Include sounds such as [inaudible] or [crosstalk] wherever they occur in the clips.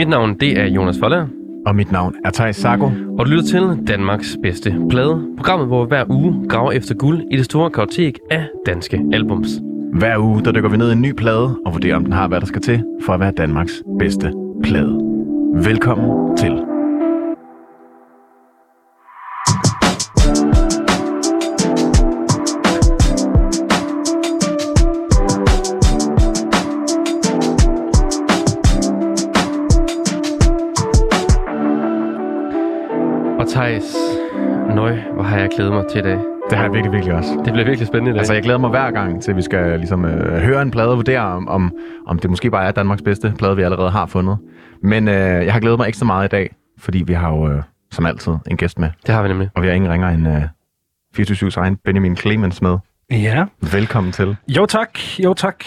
Mit navn det er Jonas Forlager, Og mit navn er Thijs Sago. og du lytter til Danmarks bedste plade. Programmet, hvor vi hver uge graver efter guld i det store kartotek af danske albums. Hver uge der dykker vi ned i en ny plade og vurderer, om den har, hvad der skal til for at være Danmarks bedste plade. Velkommen til. Til i dag. Det har jeg virkelig, virkelig også. Det bliver virkelig spændende i dag. Altså, jeg glæder mig hver gang til, at vi skal ligesom, øh, høre en plade og vurdere, om, om, om det måske bare er Danmarks bedste plade, vi allerede har fundet. Men øh, jeg har glædet mig ekstra meget i dag, fordi vi har jo, øh, som altid, en gæst med. det har vi nemlig. Og vi har ingen ringer end øh, 24-7's egen Benjamin Clemens med. Ja. Velkommen til. Jo tak, jo tak.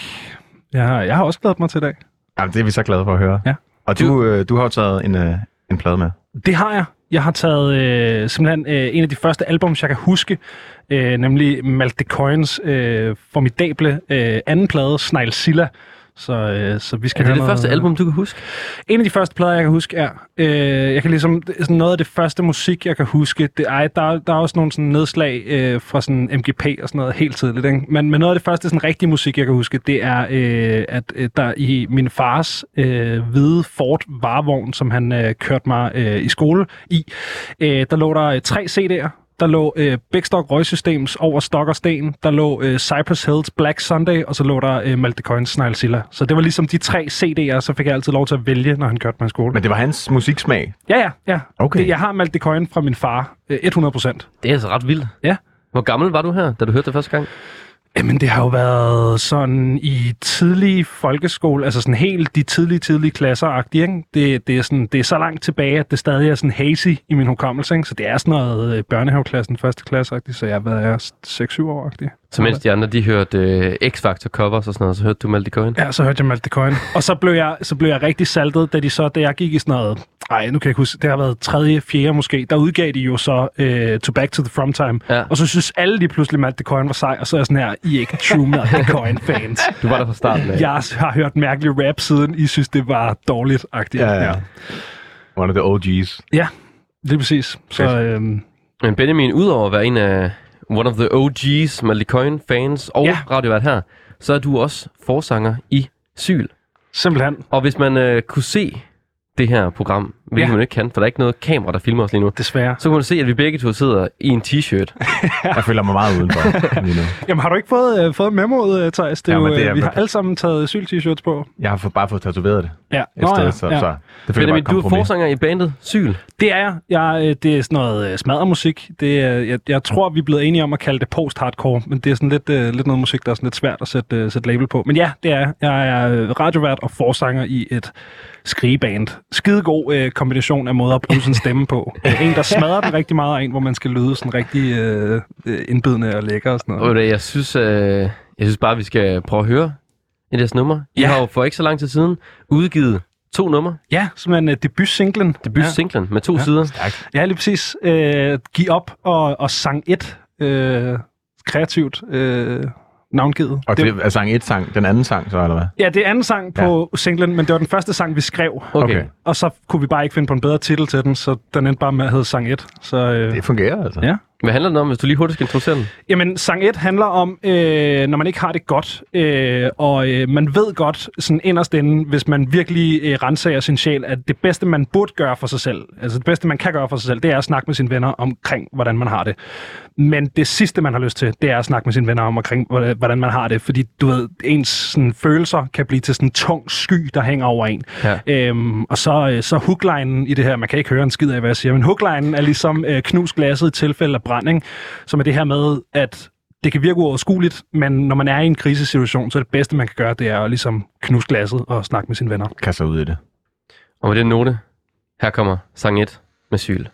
Jeg har, jeg har også glædet mig til i dag. Jamen, det er vi så glade for at høre. Ja. Og du, øh, du har jo taget en, øh, en plade med. Det har jeg. Jeg har taget øh, simpelthen øh, en af de første albums, jeg kan huske, øh, nemlig Malte Coins øh, formidable øh, anden plade, Snailzilla. Så, øh, så vi skal Er det det noget- første album, du kan huske? En af de første plader, jeg kan huske, er... Øh, jeg kan ligesom... Sådan noget af det første musik, jeg kan huske... Det, ej, der, der er også nogle sådan nedslag øh, fra sådan MGP og sådan noget helt tidligt. Ikke? Men, men noget af det første sådan rigtige musik, jeg kan huske, det er, øh, at øh, der i min fars øh, hvide Ford varevogn, som han øh, kørte mig øh, i skole i, øh, der lå der øh, tre CD'er. Der lå øh, Bækstok Røgsystems over Stok og Sten. Der lå øh, Cypress Hills Black Sunday, og så lå der øh, Malte Coins Snailzilla. Så det var ligesom de tre CD'er, så fik jeg altid lov til at vælge, når han kørte mig i skole. Men det var hans musiksmag. Ja, ja, ja. Okay. Det, jeg har Malte Coin fra min far. Øh, 100 procent. Det er altså ret vildt. Ja. Hvor gammel var du her, da du hørte det første gang? Jamen, det har jo været sådan i tidlig folkeskole, altså sådan helt de tidlige, tidlige klasser ikke? Det, det, er sådan, det er så langt tilbage, at det stadig er sådan hazy i min hukommelse, ikke? Så det er sådan noget øh, børnehaveklassen, første klasse så jeg har været 6-7 år -agtig. Så mens de andre, de hørte øh, X-Factor covers og sådan noget, så hørte du Malte Coin. Ja, så hørte jeg Malte Coin. Og så blev jeg, så blev jeg rigtig saltet, da de så, da jeg gik i sådan noget, ej, nu kan jeg ikke huske, det har været tredje, fjerde måske, der udgav de jo så uh, To Back to the From Time. Ja. Og så synes alle de pludselig, Malte Coin var sej, og så er jeg sådan her, I er ikke true Malte Coin [laughs] fans. Du var der fra starten af. Jeg har hørt mærkelig rap siden, I synes, det var dårligt-agtigt. One of the OG's. ja lige præcis. Så øhm, Men Benjamin, udover at være en af one of the OG's Malte Coin fans og. Ja. radiovært her, så er du også forsanger i Syl. simpelthen, Og hvis man øh, kunne se det her program, hvilket ja. Ja. man ikke kan, for der er ikke noget kamera, der filmer os lige nu, desværre. så kunne man se, at vi begge to sidder i en t-shirt. [laughs] Jeg føler mig meget udenfor lige nu. [laughs] Jamen, har du ikke fået, øh, fået memoet, øh, Thijs? Det er Jamen, jo, det øh, er- vi har alle sammen taget syl-t-shirts på. Jeg har bare fået tatoveret det Ja. et Nå, sted, ja, så, ja. så det føler Benjamin, du er forsanger i bandet Syl. Det er jeg. jeg øh, det er sådan noget øh, smadremusik. Det er, jeg, jeg tror, vi er blevet enige om at kalde det post-hardcore, men det er sådan lidt, øh, lidt noget musik, der er sådan lidt svært at sætte, øh, sætte label på. Men ja, det er jeg. Jeg er øh, radiovært og forsanger i et skrigeband. Skidegod øh, kombination af måder at bruge sin stemme på. [laughs] Øh, en, der smadrer den rigtig meget, og en, hvor man skal lyde sådan rigtig øh, øh, indbydende og lækker og sådan Og noget. du, jeg synes, øh, jeg synes bare, vi skal prøve at høre i deres nummer. I Ja. har jo for ikke så lang tid siden udgivet to numre. Ja, simpelthen øh, debutsinglen. Debutsinglen med to Ja. sider. Ja, ja lige præcis. Øh, Giv op og, og sang 1. Øh, kreativt øh, navngivet. Og det er sang et sang, den anden sang så, eller hvad? Ja, det er anden sang på ja. singlen, men det var den første sang, vi skrev. Okay. Okay. okay. Og så kunne vi bare ikke finde på en bedre titel til den, så den endte bare med at hedde sang 1. Så, øh, Det fungerer altså. Ja. Hvad handler det om, hvis du lige hurtigt skal introducere den? Jamen, sang 1 handler om, øh, når man ikke har det godt, øh, og øh, man ved godt, sådan inderst inde, hvis man virkelig øh, renser sin sjæl, at det bedste, man burde gøre for sig selv, altså det bedste, man kan gøre for sig selv, det er at snakke med sine venner omkring, hvordan man har det. Men det sidste, man har lyst til, det er at snakke med sine venner om, omkring, hvordan man har det, fordi du ved, ens sådan, følelser kan blive til sådan en tung sky, der hænger over en. Ja. Øhm, og så, øh, så hooklinen i det her, man kan ikke høre en skid af, hvad jeg siger, men hooklinen er ligesom øh, knus glasset i tilfælde af brænding, som er det her med, at det kan virke uoverskueligt, men når man er i en krisesituation, så er det bedste, man kan gøre, det er at ligesom knuse glasset og snakke med sine venner. Kaster ud i det. Og med den note, her kommer sang 1 med Syl.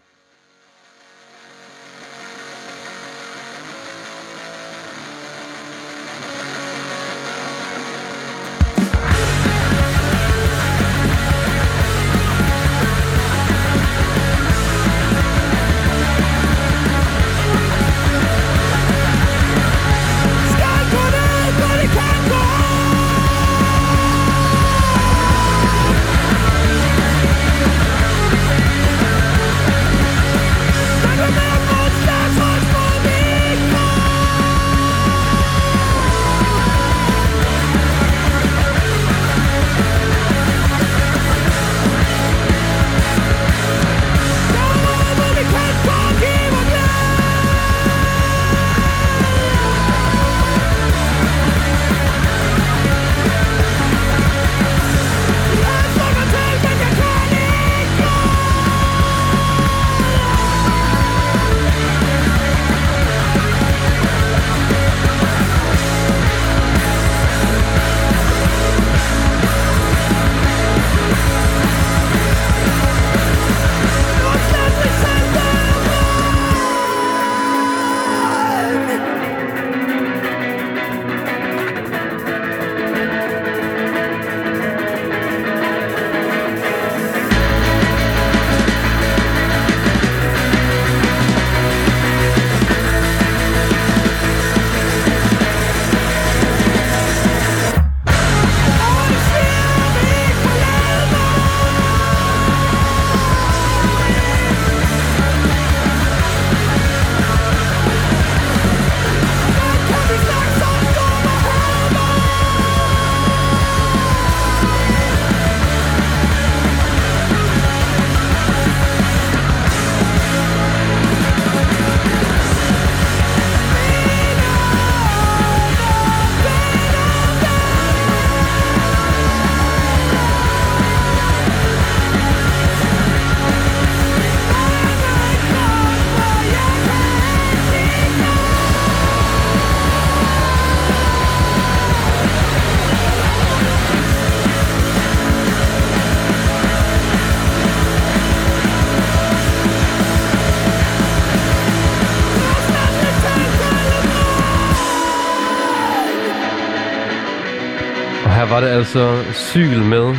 Syl med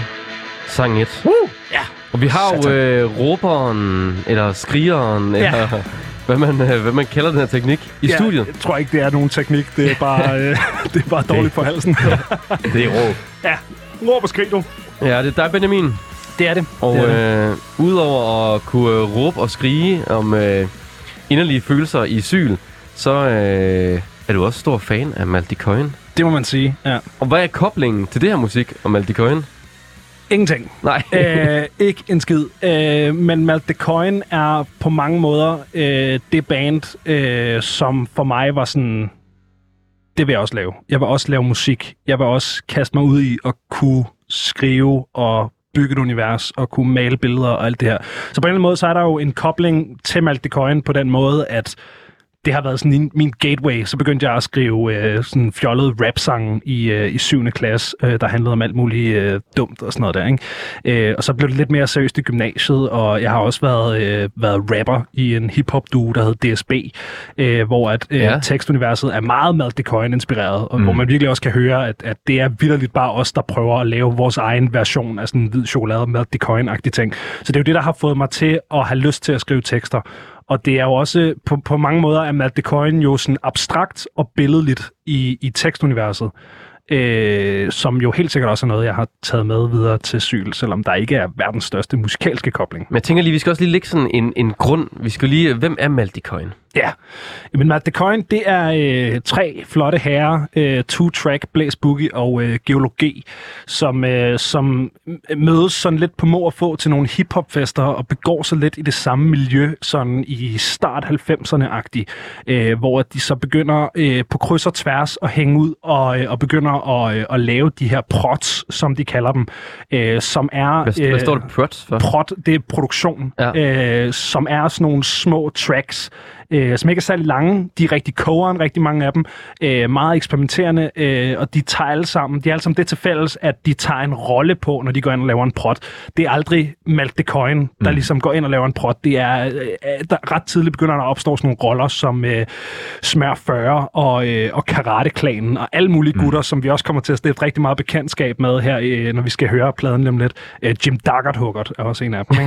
sang 1. Uh, ja. Og vi har jo øh, råberen, eller skrigeren, Ja. eller hvad man, øh, hvad man kalder den her teknik i ja, studiet. Jeg tror ikke, det er nogen teknik. Det er bare, [laughs] øh, det er bare dårligt for halsen. Det er råb. ja, råb og skrig du. Ja, det er dig, Benjamin. Det er det. Og det er det. øh, udover at kunne øh, råbe og skrige om øh, inderlige følelser i syl, så øh, er du også stor fan af Malte Coyne. Det må man sige. Ja. Og hvad er koblingen til det her musik og Malte Coyne? Ingenting. Nej. [laughs] øh, ikke en skid. Øh, men Malte Coyne er på mange måder øh, det band, øh, som for mig var sådan... Det vil jeg også lave. Jeg vil også lave musik. Jeg vil også kaste mig ud i at kunne skrive og bygge et univers og kunne male billeder og alt det her. Så på en eller anden måde, så er der jo en kobling til Malte Coyne på den måde, at det har været sådan min, min gateway. Så begyndte jeg at skrive øh, sådan fjollet rap-sange i, øh, i 7. klasse, øh, der handlede om alt muligt øh, dumt og sådan noget der. Ikke? Øh, og så blev det lidt mere seriøst i gymnasiet, og jeg har også været, øh, været rapper i en hip-hop duo, der hed DSB, øh, hvor at, øh, Ja. tekstuniverset er meget Malte Coyne inspireret, og mm. hvor man virkelig også kan høre, at, at det er vidderligt bare os, der prøver at lave vores egen version af sådan en hvid chokolade Malte Coyne-agtig ting. Så det er jo det, der har fået mig til at have lyst til at skrive tekster. Og det er jo også, på, på mange måder er Matt Coyne jo sådan abstrakt og billedligt i, i tekstuniverset. Øh, som jo helt sikkert også er noget, jeg har taget med videre til Syl, selvom der ikke er verdens største musikalske kobling. Men jeg tænker lige, vi skal også lige lægge sådan en, en grund. Vi skal lige, hvem er Malte Coyne? Ja, men Malte Coyne, det er øh, tre flotte herrer, øh, two-track, blæs boogie og øh, geologi, som, øh, som mødes sådan lidt på må og få til nogle hiphop-fester og begår sig lidt i det samme miljø, sådan i start 90'erne-agtigt, øh, hvor de så begynder øh, på kryds og tværs at hænge ud og, øh, og begynder at, øh, at lave de her prots, som de kalder dem, øh, som er... Hvad, øh, hvad står det prots for? Prot, det er produktion, ja. øh, som er sådan nogle små tracks, øh, som ikke er særlig lange. De er rigtig kogeren, rigtig mange af dem. Øh, meget eksperimenterende, øh, og de tager alle sammen. De er alle sammen det til fælles, at de tager en rolle på, når de går ind og laver en prot. Det er aldrig Malte Coyne, der mm. ligesom går ind og laver en prot. Det er, øh, der ret tidligt begynder der at opstå sådan nogle roller som øh, Smør 40 og, øh, og Karate-klanen og alle mulige gutter, mm. som vi også kommer til at stifte rigtig meget bekendtskab med her, øh, når vi skal høre pladen om lidt. Øh, Jim Daggert er også en af dem,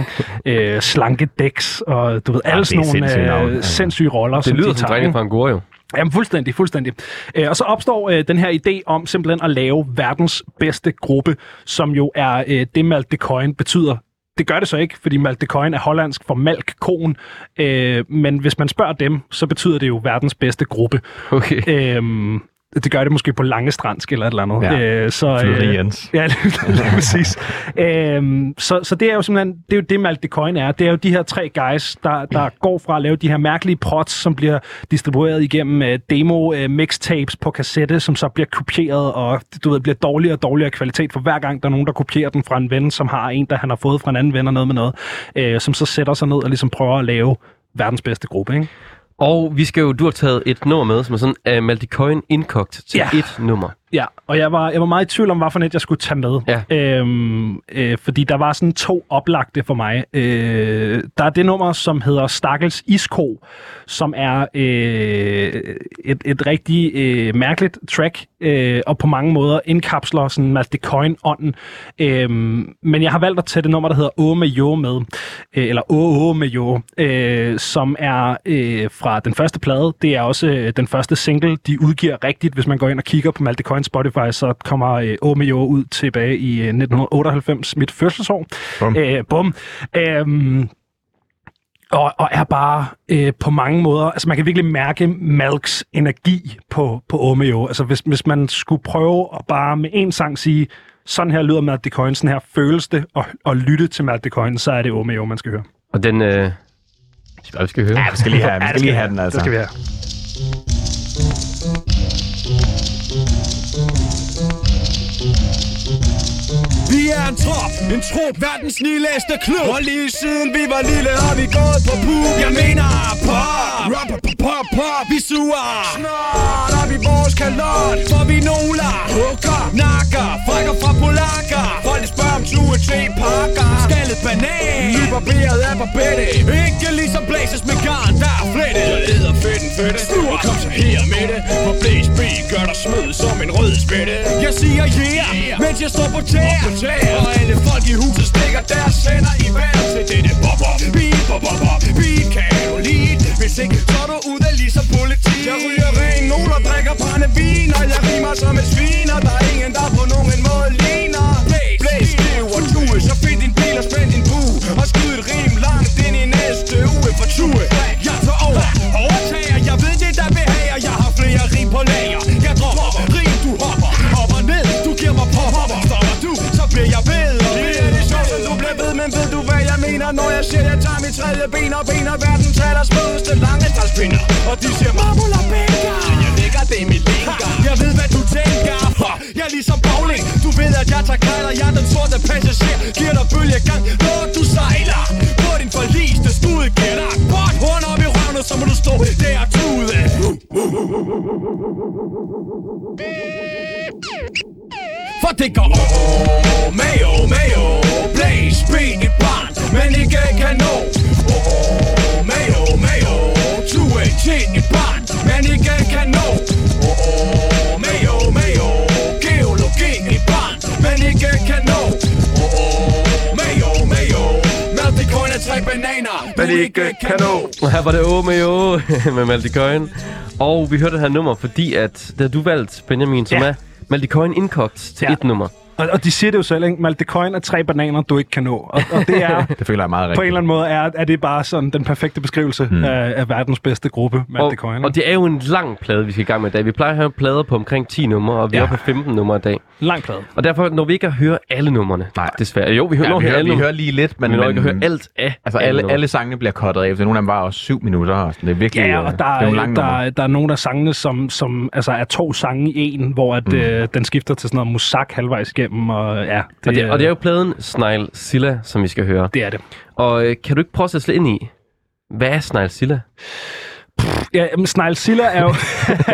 ikke? [laughs] øh, Slanke Dex og du ved, alle sådan nogle øh, sindssyge roller, Det lyder de som tager. drenge ikke? fra Angora jo. Jamen fuldstændig, fuldstændig. Øh, og så opstår øh, den her idé om simpelthen at lave verdens bedste gruppe, som jo er øh, det Malte Coyne betyder. Det gør det så ikke, fordi Malte Coyne er hollandsk for malk, kon. Øh, men hvis man spørger dem, så betyder det jo verdens bedste gruppe. Okay. Øhm, det gør det måske på lange strandsk eller et eller andet. Ja. Øh, så, Jens. [laughs] Ja, lige, [laughs] præcis. øhm, så, så det er jo simpelthen, det er jo det Malte Coyne er. Det er jo de her tre guys, der, der går fra at lave de her mærkelige prots, som bliver distribueret igennem uh, demo uh, mixtapes på kassette, som så bliver kopieret, og du ved, bliver dårligere og dårligere kvalitet for hver gang, der er nogen, der kopierer den fra en ven, som har en, der han har fået fra en anden ven og noget med noget, øh, som så sætter sig ned og ligesom prøver at lave verdens bedste gruppe, ikke? Og vi skal jo, du har taget et nummer med, som er sådan uh, Malte Coyne indkogt til Ja. et nummer. Ja, og jeg var, jeg var meget i tvivl om, hvad for net jeg skulle tage med. Ja. Øhm, øh, fordi der var sådan to oplagte for mig. Øh, der er det nummer, som hedder Stakkels Isko, som er øh, et, et rigtig øh, mærkeligt track, øh, og på mange måder indkapsler sådan Malte Coyne-ånden. Øh, men jeg har valgt at tage det nummer, der hedder Åh med Jo med, øh, eller Åh Åh med Jo, øh, som er øh, fra den første plade. Det er også øh, den første single, de udgiver rigtigt. Hvis man går ind og kigger på Malte Coyne Spotify, så kommer øh, Åh med Jo ud tilbage i øh, 1998, mit fødselsår. Bum. Øh, bum. Øhm, og, og er bare øh, på mange måder, altså man kan virkelig mærke Malks energi på, på Omeo. Altså hvis, hvis man skulle prøve at bare med en sang sige, sådan her lyder Malte Coyne, sådan her føles det, og, og lytte til Malte Coyne, så er det Omeo, man skal høre. Og den... Øh, vi skal høre. Ja, vi skal lige have, vi Ja, skal lige have den, altså. Det skal vi have. Er en trop, en trup, verdens lilleste klub. Og lige siden vi var lille har vi gået på pub Jeg mener pop, rap, pop, pop, pop Vi suger, snart har vi vores kalot For vi noler, hugger, nakker Frækker fra polakker. Folk de spørger om 20 pakker. Skaldet banan, nybarberet af barbette Ikke ligesom blæses med garn, der er flettet. Jeg æder fedten fedte, så her med det. For blæs B gør dig smød som en rød spætte. Jeg siger yeah, med mens jeg står på tæer. Og alle folk i huset stikker deres hænder i vejret til dette bobber Beat, bobber, bobber, beat, kan du lide Hvis ikke, så er du ude ligesom politi Jeg ryger ren, nogen og drikker brændevin Og jeg rimer som et svin Og der er ingen, der på nogen måde ligner Men ved du, hvad jeg mener Når jeg siger, jeg tager mit tredje ben Og bener verden taler smødeste lange strækspinder Og de siger, marmul og bænker Jeg lægger det i mit længer Jeg ved, hvad du tænker Ha, Jeg er ligesom bowling Du ved, at jeg tager kejler Jeg er den sorte passager Giver dig bølgegang Når du sejler På din forliste dig et bort horn op i røven og Så må du stå der og tude For det går oh, mayo, mayo Blaze, beat et barn Men ikke kan nå oh, mayo, mayo Tue til et barn Men ikke kan nå oh, mayo, mayo Geologi et barn Men ikke kan nå oh, mayo, mayo Mad det kun er tre bananer Men ikke kan nå. Og her var det Åh [laughs] med Åh med Malte Coyne. Og vi hørte det her nummer, fordi at det har du valgt, Benjamin, som Ja. er Malte Coyne indkogt til Ja. et nummer. Og, og de siger det jo selv, ikke? Malte Coin er tre bananer, du ikke kan nå. Og, og det er... [laughs] Det føler jeg er meget på en rigtigt. eller anden måde er, er det bare sådan den perfekte beskrivelse mm. af, af verdens bedste gruppe, Malte Og, Coin. og det er jo en lang plade, vi skal i gang med i dag. Vi plejer at have plader på omkring 10 numre, og vi er Ja. oppe på 15 numre i dag. Lang plade. Og derfor når vi ikke at høre alle numrene. Nej. Desværre. Jo, vi hører, Ja, vi, hører, alle vi hører lige lidt, men, vi når ikke at høre alt af Altså alle alle, alle sangene bliver cuttet af, så nogle af dem var også syv minutter. Og sådan. Det er virkelig Ja, øh, og der, det er nogle er, der, numre. er, der er nogle af sangene, som, som altså er to sange i en, hvor at, mm. øh, den skifter til sådan noget musak halvvejs igennem. Og, ja, det, Og det, og det er jo pladen Snail Silla, som vi skal høre. det er det. Og øh, kan du ikke prøve at sætte lidt ind i, hvad er Snail Silla? Ja, men Snailsilla er jo, [laughs]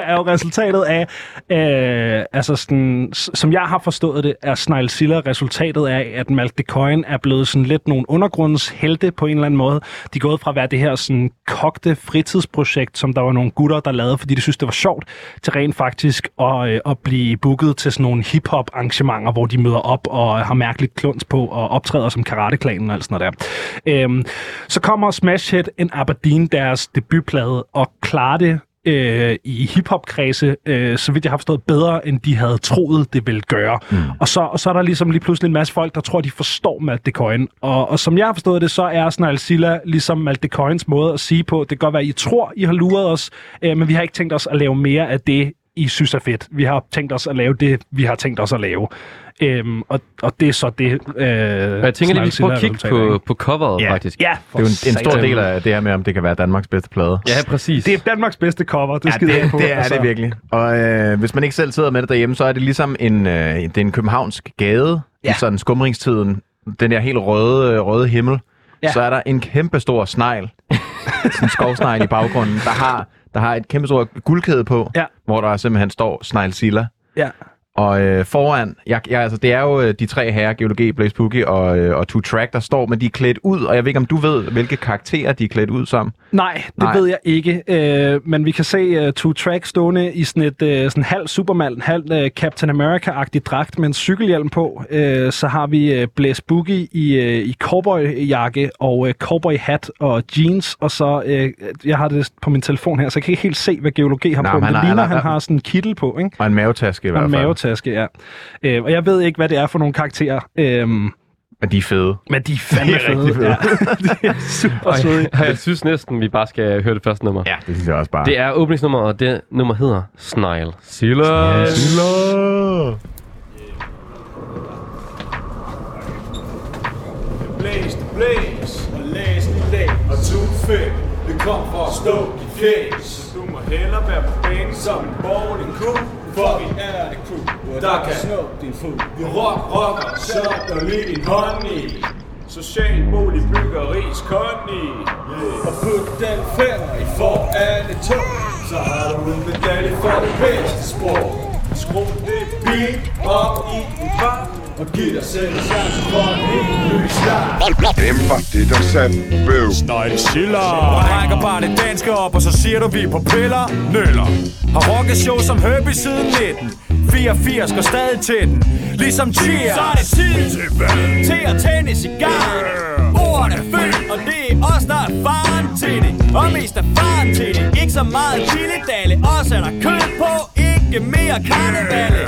er jo resultatet af, øh, altså sådan, som jeg har forstået det, er Snailsilla resultatet af, at Malte Coin er blevet sådan lidt nogle undergrundshelte på en eller anden måde. De er gået fra at være det her sådan kogte fritidsprojekt, som der var nogle gutter, der lavede, fordi de synes, det var sjovt, til rent faktisk at, øh, at blive booket til sådan nogle hip-hop arrangementer, hvor de møder op og har mærkeligt kluns på og optræder som karateklanen og alt sådan noget der. Øh, så kommer Smash Hit en Aberdeen, deres debutplade, og klarer det øh, i hiphop-kredse, øh, så vidt jeg har forstået, bedre, end de havde troet, det ville gøre. Mm. Og, så, og så er der ligesom lige pludselig en masse folk, der tror, de forstår Malte Coin. Og, og som jeg har forstået det, så er Snail Silla ligesom Malte Coins måde at sige på, det kan godt være, I tror, I har luret os, øh, men vi har ikke tænkt os at lave mere af det, I synes er fedt. Vi har tænkt os at lave det, vi har tænkt os at lave. Øhm, og, og det er så det, øh, Og jeg tænker lige, vi skal prøve at kigge på, på coveret, Ja. faktisk. Ja, Det er jo en, en stor del af det her med, om det kan være Danmarks bedste plade. Ja, præcis. Det er Danmarks bedste cover, det Ja, skider det, på. det er altså. det virkelig. Og øh, hvis man ikke selv sidder med det derhjemme, så er det ligesom en, øh, det er en københavnsk gade ja. I sådan skumringstiden. Den der helt røde, øh, røde himmel. Ja. Ja. Så er der en kæmpe stor snegl. [laughs] sådan en skovsnegl i baggrunden, der har, der har et kæmpe stort guldkæde på, Ja. hvor der simpelthen står Snegl Silla. Ja. Og øh, foran, jeg, jeg, altså, det er jo øh, de tre herrer, Geologi, Blaze Boogie og, øh, og Two Track, der står, men de er klædt ud, og jeg ved ikke, om du ved, hvilke karakterer de er klædt ud som. Nej, det Nej. Ved jeg ikke. Øh, men vi kan se uh, Two Track stående i sådan et uh, sådan halv Superman, halv uh, Captain America-agtig dragt med en cykelhjelm på. Uh, så har vi uh, Blaze Boogie i, uh, i cowboyjakke og uh, cowboyhat og jeans. Og så, uh, jeg har det på min telefon her, så jeg kan ikke helt se, hvad geologi har Nej, på. men det har- ligner, han har- sådan en kittel på, ikke? Og en mavetaske i hvert fald. Mavetaske, ja. Øh, og jeg ved ikke, hvad det er for nogle karakterer. Øh, Men de er fede. men de er fandme De er rigtig fede. Ja, [laughs] de er super søde. Og jeg synes næsten, vi bare skal høre det første nummer. Ja, det synes jeg også bare. Det er åbningsnummer, og det nummer hedder Snail Silla. Silla. Blæs, det blæs, og læs læs. Og to fem, det kom for at stå fæs. Så du må hellere være på banen som en bowling crew. For vi er det crew, der kan snuppe din fod. Vi rock, rocker, så der lige din hånd i. Social bolig, byggeris, kondi. Og put den femmer i for alle to. Så har du en medalje for det bedste sprog. Skru det beat op i din bar. Og giv dig selv en chance for en helt ny start. Hvem var det, der sagde bøv? Nøgle chiller Og rækker bare det danske op Og så siger du vi er på piller. Nøller. Har rocket show som Herbie siden 19 84 går stadig til den. Ligesom cheers. Så er det tid til hvad? Til at tænde cigar. Ordet er født, og det er os, der er faren til det. Og mest er faren til det. Ikke så meget lilledalle Også er der kød på, ikke mere karnevalle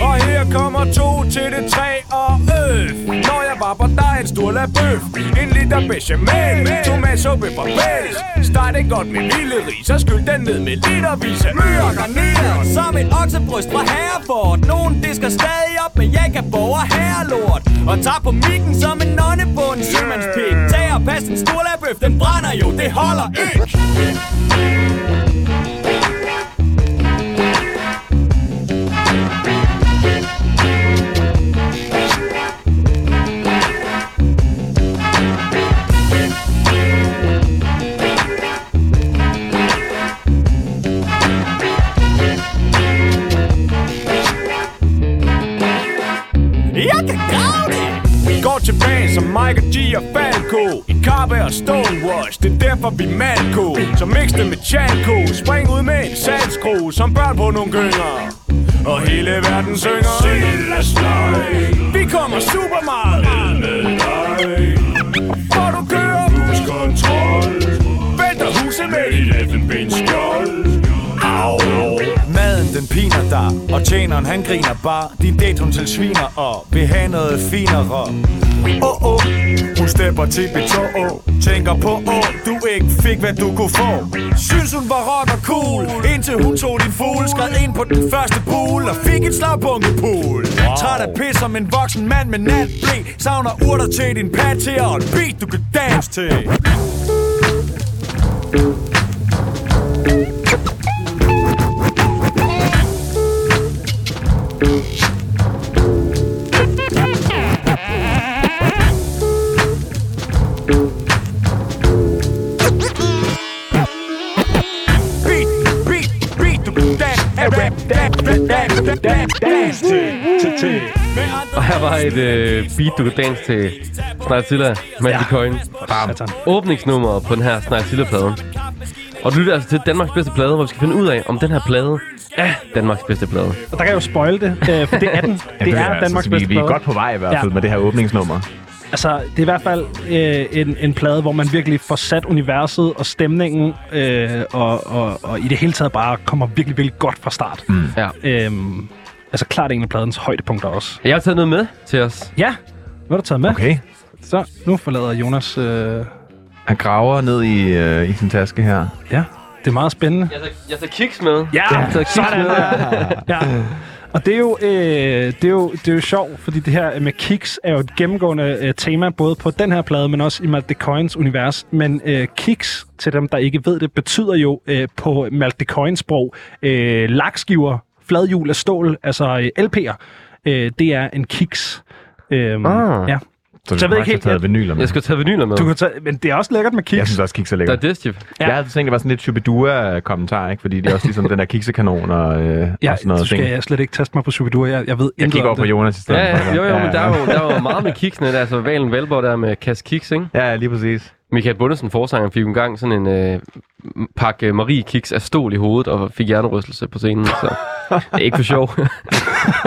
Og her kommer to til det tre og øf Når jeg var på dig en stor bøf En liter bechamel. Tomatsuppe fra Bælles Start det godt med lille ris. Og skyld den ned med litervis af og garneret Som et oksebryst fra Herreford Nogen disker stadig op med jakabog og herrelort Og tager på mikken som en nonne på en sømandspik. Tag og pas en stor bøf Den brænder jo, det holder ikke. fan som Michael G. og Falco. En kappe og Stonewash, det er derfor vi malko Så mix det med chanko, spring ud med en salgskro Som børn på nogle gynger. Og hele verden synger. Sildestøj Vi kommer super meget med dig For du kører buskontrol Venter huset med 11 den piner dig Og tjeneren han griner bare. Din date hun til sviner og vil have noget finere. Åh oh, oh, hun stepper til beton Tænker på åh, oh, du ikke fik hvad du kunne få. Synes hun var rock og cool Indtil hun tog din fugl Skred ind på den første pool Og fik et slagbunkepool wow. Træt af pis som en voksen mand med natblæ Savner urter til din pad til Og en beat du kan dance til. Beat, Og her var et øh, beat, du kan danse til Snartilla, Magic ja. Coin. Satan. Åbningsnummeret på den her Snartilla-plade. Og du lytter altså til Danmarks bedste plade, hvor vi skal finde ud af, om den her plade er Danmarks bedste plade. Og der kan jeg jo spoil det, øh, for det er den. Det er altså, Danmarks vi, bedste vi er plade. godt på vej i hvert fald Ja. med det her åbningsnummer. Altså, det er i hvert fald øh, en, en plade, hvor man virkelig får sat universet og stemningen, øh, og, og, og i det hele taget bare kommer virkelig, virkelig godt fra start. Mm. Ja. Øhm, altså klart en af pladens højdepunkter også. Jeg har taget noget med til os. Ja, hvad har du taget med? Okay. Så, nu forlader Jonas... Øh, Han graver ned i, øh, i sin taske her. ja, det er meget spændende. Jeg tager, jeg tager kiks med. Ja, jeg tager kiks sådan med. der. ja. Og det er, jo, øh, det, er jo, det er jo sjovt, fordi det her med kiks er jo et gennemgående øh, tema, både på den her plade, men også i Malte Coins univers. Men øh, kiks, til dem, der ikke ved det, betyder jo øh, på Malte Coins sprog øh, lakskiver, fladhjul af stål, altså øh, LP'er. Øh, det er en kiks. Øhm, Ah. ja. Så, Så jeg ved ikke har helt, taget vinyler med. Jeg skal tage vinyler med. Du kan tage, men det er også lækkert med kiks. Jeg synes også, kiks er Der er lækkert. Distiff. Ja. Jeg havde tænkt, det var sådan lidt Shubidua-kommentar, ikke? Fordi det er også ligesom den der kiksekanon og, øh, Ja, og sådan noget du skal ting. jeg slet ikke teste mig på Superdur. Jeg, jeg ved Jeg intet kigger om over på det. Jonas i stedet. Ja, ja, jo, jo, men der er jo, der er jo meget med kiksene. Der er altså Valen Valborg der med Kas Kiks, ikke? Ja, lige præcis. Michael Bundesen, forsangeren, fik jo engang sådan en øh, pakke Marie Kiks af stål i hovedet og fik hjernerystelse på scenen. Så det er ikke for sjov. [laughs]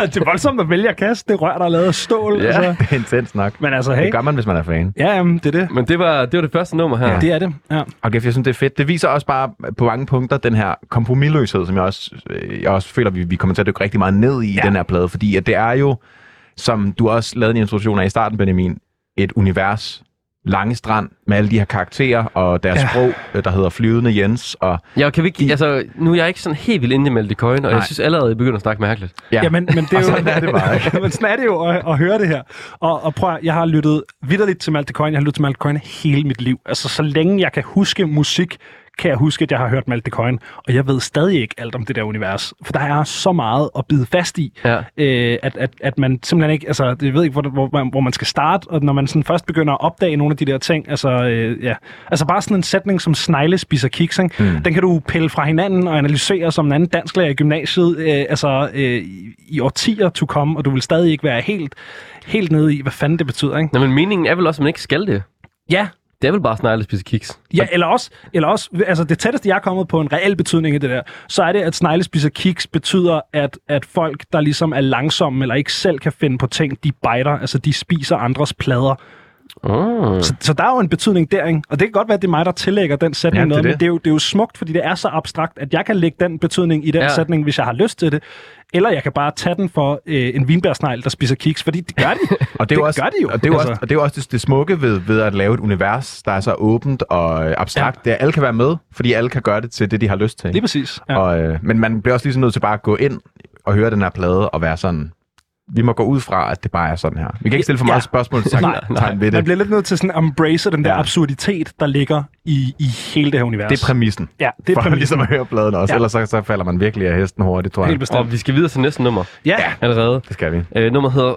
det er voldsomt at vælge at kaste det rør, der er lavet af stål. Ja. Altså. [laughs] Det er intens nok. Men altså, hey. Det gør man, hvis man er fan. Ja, jamen, det er det. Men det var det, var det første nummer her. Ja. Det er det, ja. Og jeg synes, det er fedt. Det viser også bare på mange punkter den her kompromilløshed, som jeg også, øh, jeg også føler, vi, vi kommer til at dykke rigtig meget ned i, ja. Ja. i den her plade. Fordi at det er jo, som du også lavede en introduktion af i starten, Benjamin, et univers, lange strand med alle de her karakterer og deres ja. Sprog, øh, der hedder Flyvende Jens. Og, Ja, kan vi ikke, altså, nu er jeg ikke sådan helt vildt inde i Malte Coin, og Nej. Jeg synes allerede, jeg begynder at snakke mærkeligt. ja. Ja, men, men det er jo... sådan er det bare, ikke? [laughs] men sådan er det jo at, at høre det her. Og, og prøv at, jeg har lyttet vidderligt til Malte Coin. Jeg har lyttet til Malte Coin hele mit liv. Altså, så længe jeg kan huske musik, kan jeg huske, at jeg har hørt Malte Coin. Og jeg ved stadig ikke alt om det der univers. For der er så meget at bide fast i, Ja. øh, at, at, at man simpelthen ikke... Altså, jeg ved ikke, hvor, hvor, man, hvor man skal starte. Og når man sådan først begynder at opdage nogle af de der ting, altså, øh, ja. altså bare sådan en sætning som snegle spiser kiks, ikke? Mm. den kan du pille fra hinanden og analysere som en anden dansklærer i gymnasiet, øh, altså øh, i, i årtier to komme, og du vil stadig ikke være helt, helt nede i, hvad fanden det betyder, ikke? Nå, men meningen er vel også, at man ikke skal det. Ja, det er vel bare snegle, spise spiser kiks. Ja, eller også, eller også, altså det tætteste, jeg er kommet på en reel betydning i det der, så er det, at snegle spiser kiks betyder, at, at folk, der ligesom er langsomme, eller ikke selv kan finde på ting, de biter, altså de spiser andres plader. Mm. Så, så der er jo en betydning der, ikke? Og det kan godt være, at det er mig, der tillægger den sætning Ja, det er noget, det. men det er, jo, det er jo smukt, fordi det er så abstrakt, at jeg kan lægge den betydning i den Ja. sætning, hvis jeg har lyst til det. Eller jeg kan bare tage den for øh, en vinbærsnegl, der spiser kiks, fordi det gør de. [laughs] Og det, er jo også, gør de jo. Og det er jo Altså. også, og det, er også det, det smukke ved, ved at lave et univers, der er så åbent og øh, abstrakt. Ja. Det er, at alle kan være med, fordi alle kan gøre det til det, de har lyst til. Lige præcis. Ja. Og, øh, men man bliver også ligesom nødt til bare at gå ind og høre den her plade og være sådan... Vi må gå ud fra, at det bare er sådan her. Vi kan ikke stille for meget Ja. spørgsmål til [laughs] Nej, tegn ved Man det. bliver lidt nødt til sådan at embrace den der Ja. ja. absurditet, der ligger i, i hele det her univers. Det er præmissen. Ja, det er for præmissen. ligesom at høre pladen også. Ja. Ja. Ellers så, så falder man virkelig af hesten hurtigt, tror jeg. Helt bestemt. Og vi skal videre til næste nummer Ja, allerede. Det skal vi. Øh, nummeret hedder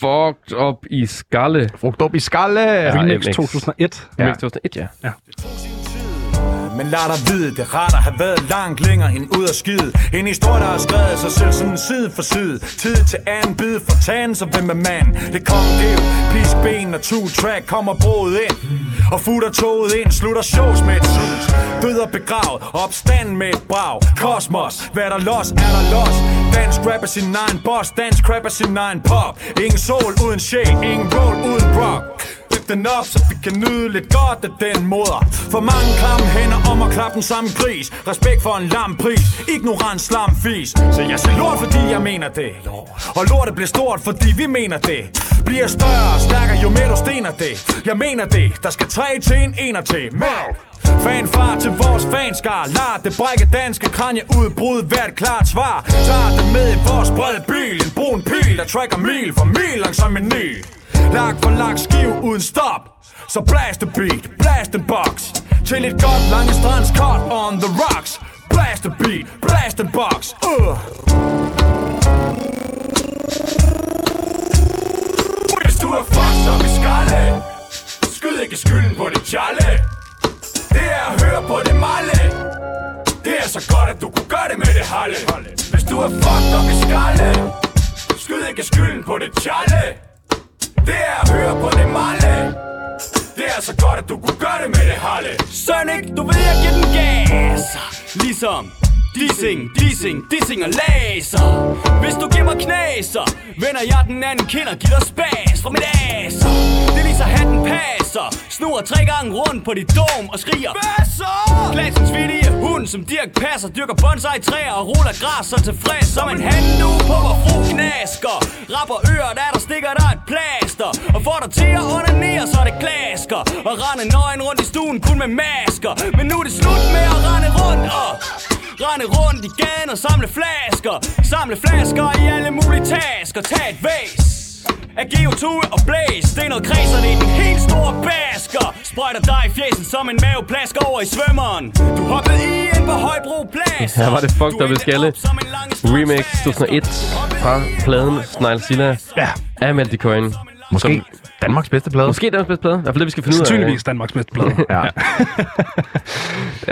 Fucked Up i Skalle. Frugt op i skalle! Ja. Remix MX. 2001. Ja. Ja. 2001, ja. Men lad dig vide, det ret at have været langt længere end ud af skide. En historie, der har skrevet sig selv sådan side for side. Tid til anden bid for tagen, så hvem er mand? Det kom det pis ben og two track kommer broet ind. Og futter toget ind, slutter shows med et sus. Død og begravet, opstand med et brag. Kosmos, hvad der los, er der los? Dansk rap er sin egen boss, dansk rap er sin egen pop. Ingen sol uden shade, ingen roll uden rock den op, så vi kan nyde lidt godt af den moder. For mange klamme hænder om at klappe den samme gris. Respekt for en lam pris, ignorant slam fis. Så jeg siger lort, fordi jeg mener det. Og lortet bliver stort, fordi vi mener det. Bliver større og stærkere, jo mere du stener det. Jeg mener det, der skal tre til en ener til. Mav! Fanfar til vores fanskar. Lad det brække danske kranje udbrud. Hvert klart svar. Tager det med i vores brede bil. En brun pil, der tracker mil for mil Langsom en ny. Lag for lag skiv uden stop. Så blast the beat, blast the box. Til et godt lange strands cut on the rocks. Blast the beat, blast the box. Uh. Du er fucked op i skalle. Skyd ikke skylden på det challe Det er at høre på det malle. Det er så godt, at du kunne gøre det med det halle Hvis du er fucked op i skalle Skyd ikke skylden på det challe Det er at høre på det malle. Det er så godt, at du kunne gøre det med det halle Sonic, du ved jeg giver den gas. Ligesom Dissing, dissing, dissing og laser. Hvis du giver mig knæser Vender jeg den anden kind og giver dig spas fra mit aser Det viser hatten passer. Snurrer tre gange rundt på dit dom og skriger Basser! Klassens vittige hund som Dirk passer Dyrker bonsai træer og ruller græs så tilfreds Som en handu på hvor fru knasker. Rapper ører der der stikker der et plaster. Og får dig til at onanere så det klasker. Og rende nøgen rundt i stuen kun med masker. Men nu er det slut med at rende rundt og Rende rundt i gaden og samle flasker. Samle flasker i alle mulige tasker. Tag et væs af CO2 og Blaze Det er noget kredser, det er den helt store basker. Sprøjter dig i fjæsen som en maveplask over i svømmeren. Du hoppede i ind på Højbro Plads. Her var det Fucked Up i Skalle. Remix 2001 fra pladen Snegl Ja. af Malte Coyne. Måske Danmarks bedste plade. Måske Danmarks bedste plade. I hvert fald det, vi skal finde ud af. Sandsynligvis Danmarks bedste plade. [laughs] Ja.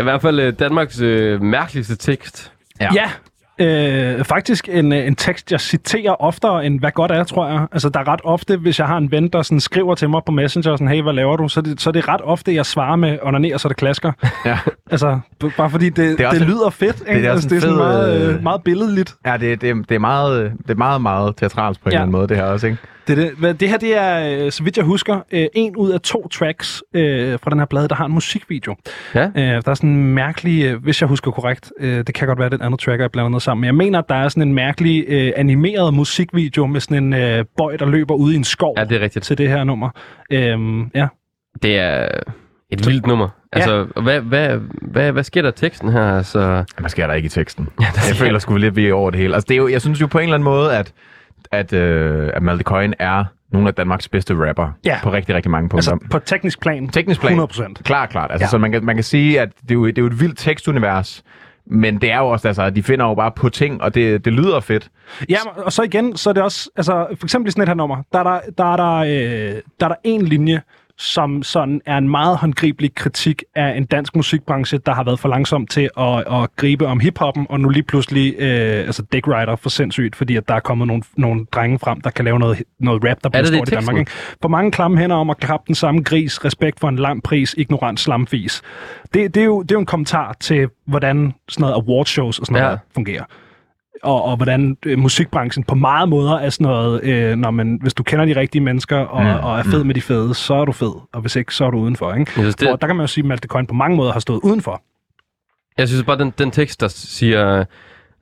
I hvert fald øh, Danmarks øh, mærkeligste tekst. Ja. ja. Øh, faktisk en, øh, en tekst, jeg citerer oftere end hvad godt er, tror jeg. Altså, der er ret ofte, hvis jeg har en ven, der sådan skriver til mig på Messenger, sådan, hey, hvad laver du? Så er det, så er det ret ofte, jeg svarer med onaner, så det klasker. ja. Altså, bare fordi det, det, er også det lyder fedt, ikke? det er også altså, det er sådan fed, meget, øh, øh, meget billedligt. Ja, det, det, det, er meget, det er meget, meget teatralsk på en Ja. eller anden måde, det her også, ikke? Det, er det. Hvad- det her, det er, øh, så vidt jeg husker, øh, en ud af to tracks øh, fra den her plade, der har en musikvideo. Ja. Øh, der er sådan en mærkelig, øh, hvis jeg husker korrekt, øh, det kan godt være, at det er et andet track, jeg blander noget sammen, men jeg mener, at der er sådan en mærkelig øh, animeret musikvideo med sådan en øh, boy, der løber ude i en skov Ja, det er rigtigt. til det her nummer. Øhm, ja. Det er et vildt nummer. Altså, hvad, hvad, hvad, hvad sker der i teksten her? Altså, Hvad sker der ikke i teksten? [laughs] Ja, jeg føler sgu lidt, vi er over det hele. Altså, det er jo, jeg synes jo på en eller anden måde, at, at, øh, at Malte Coyne er nogle af Danmarks bedste rapper Ja. på rigtig, rigtig mange punkter. Altså på teknisk plan. Teknisk plan. 100%. Klart, klart. Altså, Ja. ja. Så man kan, man kan sige, at det er, jo, det er jo et vildt tekstunivers, men det er jo også, altså, at de finder jo bare på ting, og det, det lyder fedt. Ja, og så igen, så er det også, altså for eksempel i sådan et her nummer, der er der, der, er der, øh, der, er der en linje, som sådan er en meget håndgribelig kritik af en dansk musikbranche, der har været for langsom til at, at gribe om hiphoppen, og nu lige pludselig øh, altså Dick Rider for sindssygt, fordi at der er kommet nogle, nogle drenge frem, der kan lave noget, noget rap, der bliver i stort i Danmark. teksten? Ikke? For mange klamme hænder om at klappe den samme gris, respekt for en lang pris, ignorant slamfis. Det, det, er jo, det er jo en kommentar til, hvordan sådan noget awardshows og sådan noget Ja. fungerer og, og hvordan øh, musikbranchen på mange måder er sådan noget, øh, når man, hvis du kender de rigtige mennesker og, mm. og er fed med de fede, så er du fed, og hvis ikke, så er du udenfor. Ikke? Jeg synes, det- Hvor, der kan man jo sige, at Malte Coyne på mange måder har stået udenfor. Jeg synes bare, den, den tekst, der siger,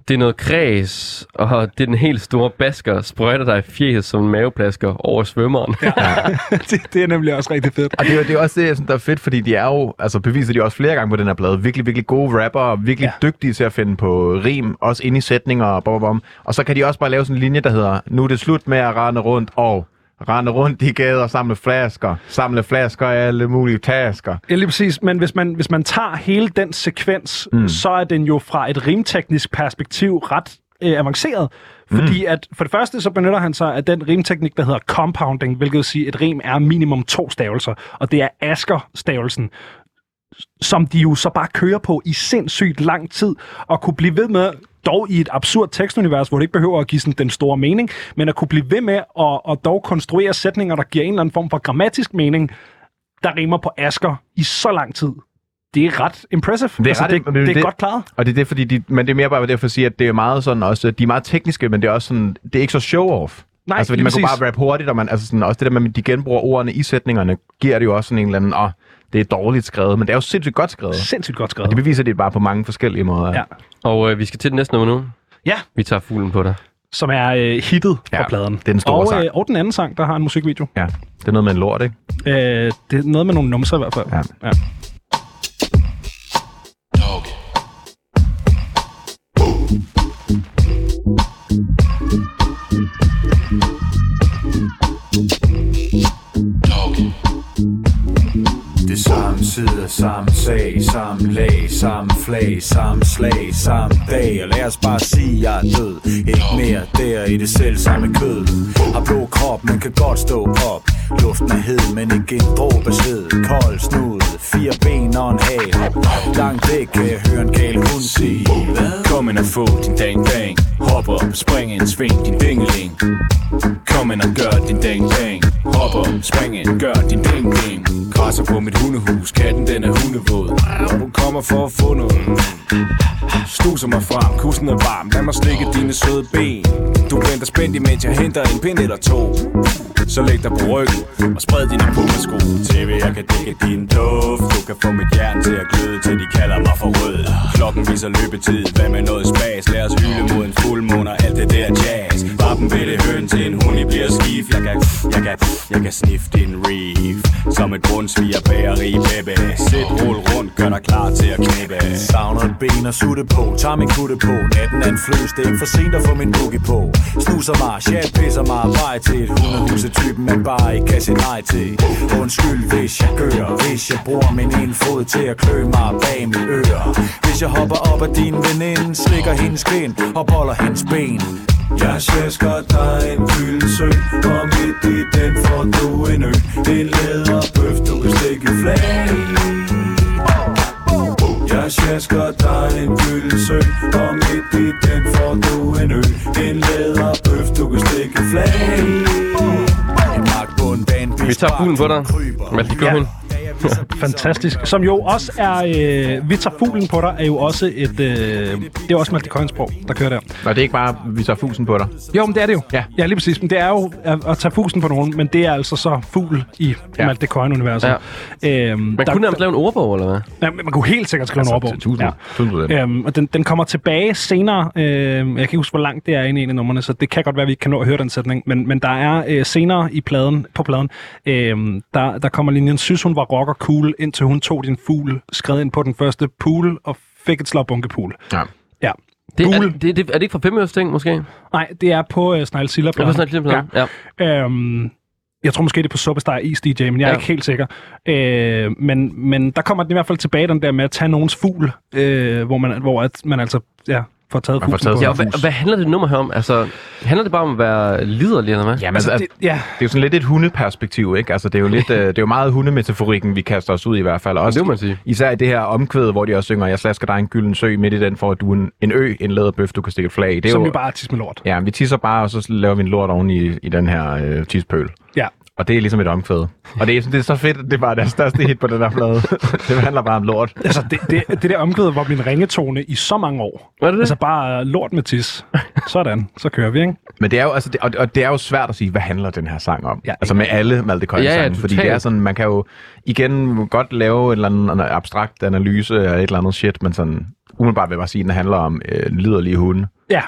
det er noget kreds, og det er den helt store basker, sprøjter dig i fjes som en maveplasker over svømmeren. Ja. [laughs] det, det er nemlig også rigtig fedt. Og det er, det er også det, jeg synes, der er fedt, fordi de er jo, altså beviser de også flere gange på den her plade, virkelig, virkelig gode rapper, virkelig Ja. ja. dygtige til at finde på rim, også ind i sætninger og bom, bom. Og så kan de også bare lave sådan en linje, der hedder, nu er det slut med at rende rundt og rende rundt i gader og samle flasker, samle flasker af alle mulige tasker. Ja, lige præcis. Men hvis man, hvis man tager hele den sekvens, mm. så er den jo fra et rimteknisk perspektiv ret øh, avanceret. Fordi at for det første, så benytter han sig af den rimteknik, der hedder compounding, hvilket vil sige, at et rim er minimum to stavelser. Og det er Asker-stavelsen som de jo så bare kører på i sindssygt lang tid, og kunne blive ved med, dog i et absurd tekstunivers, hvor det ikke behøver at give sådan den store mening, men at kunne blive ved med at, at dog konstruere sætninger, der giver en eller anden form for grammatisk mening, der rimer på Asker i så lang tid. Det er ret impressive. Det er altså, ret- det, men det, det- er det- godt klaret. Og det er det, fordi de, men det er mere bare derfor at sige, at det er meget sådan også, de er meget tekniske, men det er også sådan, det er ikke så show-off. Nej, altså, fordi man kunne præcis. bare rappe hurtigt, og man, altså sådan, også det der med, at de genbruger ordene i sætningerne, giver det jo også sådan en eller anden, åh, det er dårligt skrevet, men det er jo sindssygt godt skrevet. Sindssygt godt Og skrevet. det beviser det bare på mange forskellige måder. Ja. Og øh, vi skal til det næste nummer nu. Ja, Vi tager fuglen på dig. som er øh, hittet ja, på pladen. det er den store og, sang. Øh, og den anden sang, der har en musikvideo. ja. Det er noget med en lort, ikke? Øh, det er noget med nogle numser i hvert fald. Ja. ja. Samme side, samme sag, samme lag, samme flag, samme slag, samme dag. Og lad os bare sige, jeg er død. Ikke mere der i det selv samme kød. Har blå krop, men kan godt stå op. Luften er hed, men ikke en dråbe sved. Kold snud, fire ben og en hal. Langt væk kan jeg høre en gal hund sige Kom ind og få din dang bang Hop op, spring ind, sving din dingeling Kom ind og gør din dang bang Hop op, spring ind, gør din ding ding. Krasser på mit hundehus, katten den er hundevåd. Og kommer for at få noget. Snuser mig frem, kussen er varm. Lad mig slikke dine søde ben. Du venter spændt imens jeg henter en pind eller to. Så læg dig på ryggen og spred dine pumpersko TV, jeg kan dække din duft. Du kan få mit hjerte til at gløde, til de kalder mig for rød. Klokken viser løbetid, hvad med noget spas? Lad os hylde mod en fuldmåne og alt det der jazz. Vappen vil det høn til en hund, I bliver skif. Jeg kan, jeg kan, jeg kan sniffe din reef. Som et brunsviger bageri, baby Sæt, rul rundt, gør dig klar til at knæppe Savner et ben og sutte på, tager min kutte på. Natten er en fløs, det er ikke for sent at få min boogie på. Snuser mig, chat pisser mig Vej til et hundehus, typen man bare ikke kan sige nej til. Undskyld, hvis jeg gør Hvis jeg bruger min ene fod til at klø mig bag mit øre Hvis jeg hopper op af din veninde Slikker hendes kind og boller hendes ben jeg sjasker dig en gylden sø Og midt i den får du en ø En læderbøf, du kan stikke flag i. Jeg sjasker dig en gylden sø Og midt i den får du en ø En læderbøf, du kan stikke flag i. Vi tager fuglen på dig. Malte Cohen. Fantastisk. Som jo også er... Øh, vi tager fuglen på dig, er jo også et... Øh, det er også Malte Coynes sprog, der kører der. Og det er ikke bare, vi tager fusen på dig. Jo, men det er det jo. Ja. ja lige præcis. Men det er jo at, at tage fusen på nogen, men det er altså så fugl i ja. Ja. Malte Coyne-universet. Ja. Øhm, Man kunne nærmest lave en ordbog, eller hvad? Ja, man kunne helt sikkert skrive altså, en ordbog. Tusind, tusind procent. Øhm, og den, den kommer tilbage senere. Øh, jeg kan ikke huske, hvor langt det er inde i en af numrene, så det kan godt være, at vi ikke kan nå at høre den sætning. Men, men der er øh, senere i pladen, på pladen, øh, der, der kommer linjen, synes hun var rocker cool, indtil hun tog din fugl, skred ind på den første pool og fik et slag bunkepool. Ja. Ja. Det, er, det, det, er det ikke fra Femøres ting, måske? Nej, det er på øh, Snegl Silla. Lidt på den. Ja. Ja. Øhm, jeg tror måske, det er på Suppestar Is DJ, men jeg er Ja. ikke helt sikker. Øh, men, men der kommer den i hvert fald tilbage, den der med at tage nogens fugl, øh, hvor, man, hvor at man altså ja, får taget Man får taget på. Ja, og hvad, hvad handler det nummer her om? Altså, handler det bare om at være liderlig, eller hvad? Jamen, Altså, altså, det, ja, det er jo sådan lidt et hundeperspektiv, ikke? Altså, det er jo, lidt, [laughs] øh, det er jo meget hundemetaforikken, vi kaster os ud i i hvert fald. Også, Det må man sige. Især i det her omkvæd, hvor de også synger, jeg slasker dig en gylden sø midt i den, for at du en, en ø, en læderbøf, du kan stikke et flag i. Det er som jo, jo bare tis med lort. Ja, vi tisser bare, og så laver vi en lort oven i, i den her øh, tispøl. Og det er ligesom et omkvæd. Og det er, det er så fedt, at det var deres største hit på den der plade. [laughs] det handler bare om lort. Altså, det, det, det der omkvæd var min ringetone i så mange år. Var det det? Altså bare lort med tis. Sådan, så kører vi, ikke? Men det er jo, altså, det, og, og det er jo svært at sige, hvad handler den her sang om? Ja, altså med alle Malte Ja, ja, sange, fordi det er sådan, man kan jo igen godt lave en eller anden abstrakt analyse af et eller andet shit, men sådan umiddelbart vil jeg bare sige, at den handler om øh, liderlige hunde. Ja,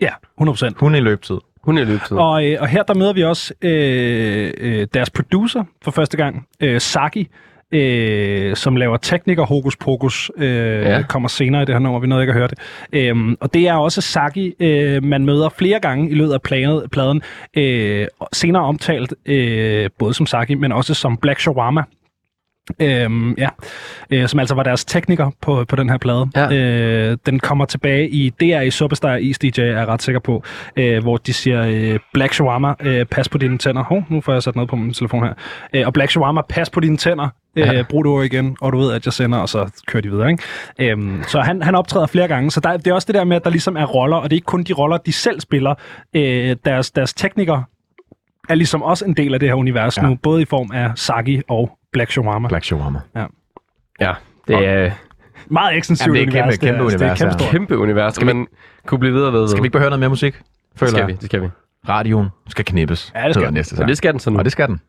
ja, 100%. Hunde i løbetid. Hun er i løbetid. Og, øh, og her der møder vi også øh, øh, deres producer for første gang, øh, Saki, øh, som laver tekniker Hokus Pokus, øh, Ja. kommer senere i det her nummer, vi nåede ikke at høre det. Øhm, og det er også Saki, øh, man møder flere gange i løbet af pladen, pladen øh, senere omtalt øh, både som Saki, men også som Black Shawarma. Øhm, ja, øh, som altså var deres tekniker på, på den her plade. Ja. Øh, den kommer tilbage i DR i Superstar Is DJ, er jeg ret sikker på, øh, hvor de siger, øh, Black Shawarma, øh, pas på dine tænder. Hov, nu får jeg sat noget på min telefon her. Øh, og Black Shawarma, pas på dine tænder. Øh, Ja. Brug det ord igen, og du ved, at jeg sender, og så kører de videre. Ikke? Øhm, så han, han optræder flere gange, så der, det er også det der med, at der ligesom er roller, og det er ikke kun de roller, de selv spiller. Øh, deres, deres teknikere er ligesom også en del af det her univers Ja. nu, både i form af Saki og Black Shawarma. Black Shawarma. Ja, det er Meget ekstensivt Jamen, det er univers. kæmpe- kæmpe det er, univers, Det er ja. kæmpe et kæmpe univers. Skal man kunne blive videre ved? Skal vi ikke bare høre noget mere musik? det Føler skal jeg. vi, det skal vi. Radioen skal knippes. Ja, det skal hedder den. næste sang. det skal den så nu. Og det skal den.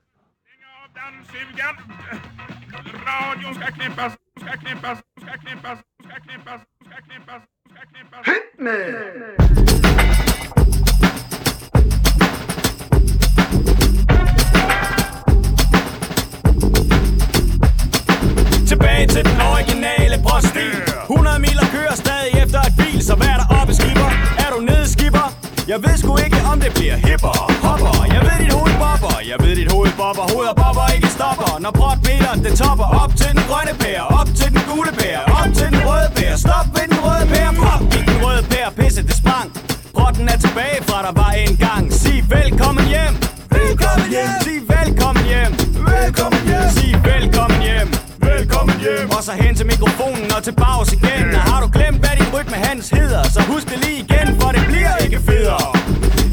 Radioen skal knippes, skal knippes, skal knippes, skal knippes, skal knippes, skal knippes. Tilbage til den originale brostil 100 mil og kører stadig efter et bil Så hvad er der oppe, skipper? Er du nede, skipper? Jeg ved sgu ikke, om det bliver hipper Hopper, jeg ved dit hoved bobber. Jeg ved dit hoved bobber, hoved og bobber ikke stopper. Når brotmeteren det topper. Op til den grønne pære, op til den gule pære Op til den røde pære, stop ved den røde pære Pop i den røde pære, pisse det sprang. Brotten er tilbage fra der var en gang. Sig velkommen hjem. Velkommen hjem. Sig velkommen hjem. Velkommen hjem. Sig velkommen hjem Velkommen hjem. Og så hen til mikrofonen og til bags igen. Og har du glemt hvad din rytme hans hedder? Så husk det lige igen for det bliver ikke federe.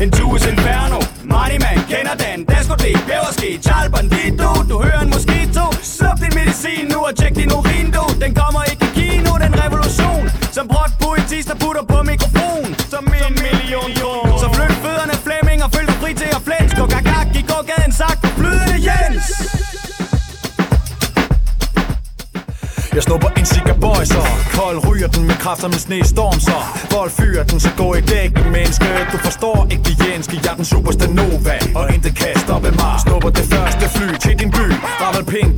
En tues inferno. Money man kender den. Daskotek, peberske, Charles Bandito Du hører en mosquito. Sluk din medicin nu og tjek din urin du. Den kommer ikke i kino, den revolution. Som brot poetist der putter på mikrofon. Som en million kroner. Så flyt fødderne Flemming og følg dig fri til at flens Gå gagag i gågaden sagt flydende Jens Jeg snupper en Boys, så Kold ryger den med kræfter med snestorm så Vold fyrer den, så gå i dæk menneske. Du forstår ikke det jenske, jeg er den superste Nova Og intet kan stoppe mig. Snupper det første fly til din by. Ravel pink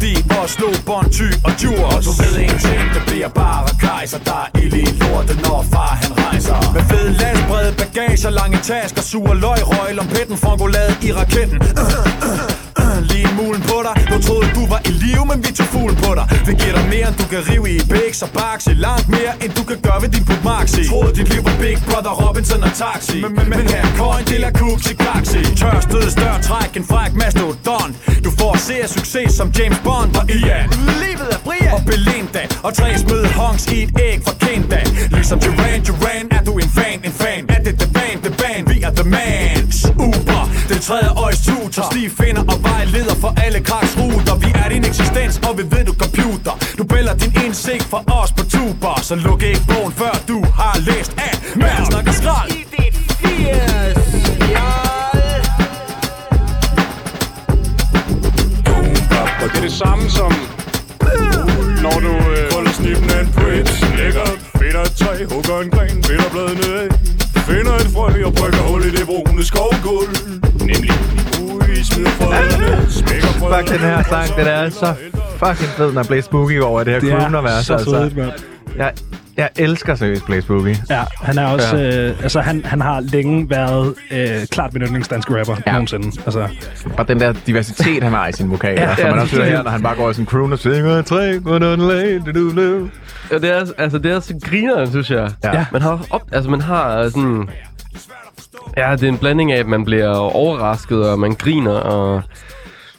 og slå bånd ty og Djurs. Og du ved en ting, det bliver bare kejser Der er ild i lortet, når far han rejser. Med fed landsbrede bagager, lange tasker Sur løg, røg, lompetten, frangolade i raketten. Lige mulen på dig. Du troede du var i live, men vi tog fuglen på dig. Vi giver dig mere, end du kan rive i Bix og Baxi Langt mere, end du kan gøre ved din Puk Maxi Troede dit liv var Big Brother, Robinson og Taxi. Men, men, men her coin, del af Cooks i Gaxi Tørstød, større træk, en fræk mastodon Du får at se af succes som James Bond og Ian. Livet er Brian. Og Belinda. Og tre smød hongs i et æg fra Kenda. Ligesom Duran Duran er du en fan, en fan. Er det the band, the band, vi er the mans. Uber, den tredje øjes tutor. Stig finder og vejleder for alle kraks ruter. Vi er din eksistens, og vi ved du computer. Du bæller din indsigt fra os på tuber. Så luk ikke bogen, før du har læst af Mand snakker skrald. I dit 80 Og det er det samme som Når du øh, holder snippen af en prince Lægger finder et træ, hugger en gren Finder bladene af Finder et frø og brygger hul i det brune skovgulv Nemlig Ui, smider frøene Smækker frøene Fuck den her sang, den er så fucking fed, når blev spooky over det her Det crooner-vers. er så altså. svedigt, mand. Jeg Jeg elsker seriøst Blaze Boogie. Ja, han er også... Ja. Øh, altså, han, han har længe været øh, klart min yndlingsdanske rapper ja. nogensinde. Altså, Og den der diversitet, han har i sin vokal. Ja, Ja, som ja, man også hører her, når han bare går i sin croon og synger tre. Ja, det er, altså, det er så grineren, synes jeg. Ja. Man har, op, altså, man har sådan... Ja, det er en blanding af, at man bliver overrasket, og man griner, og...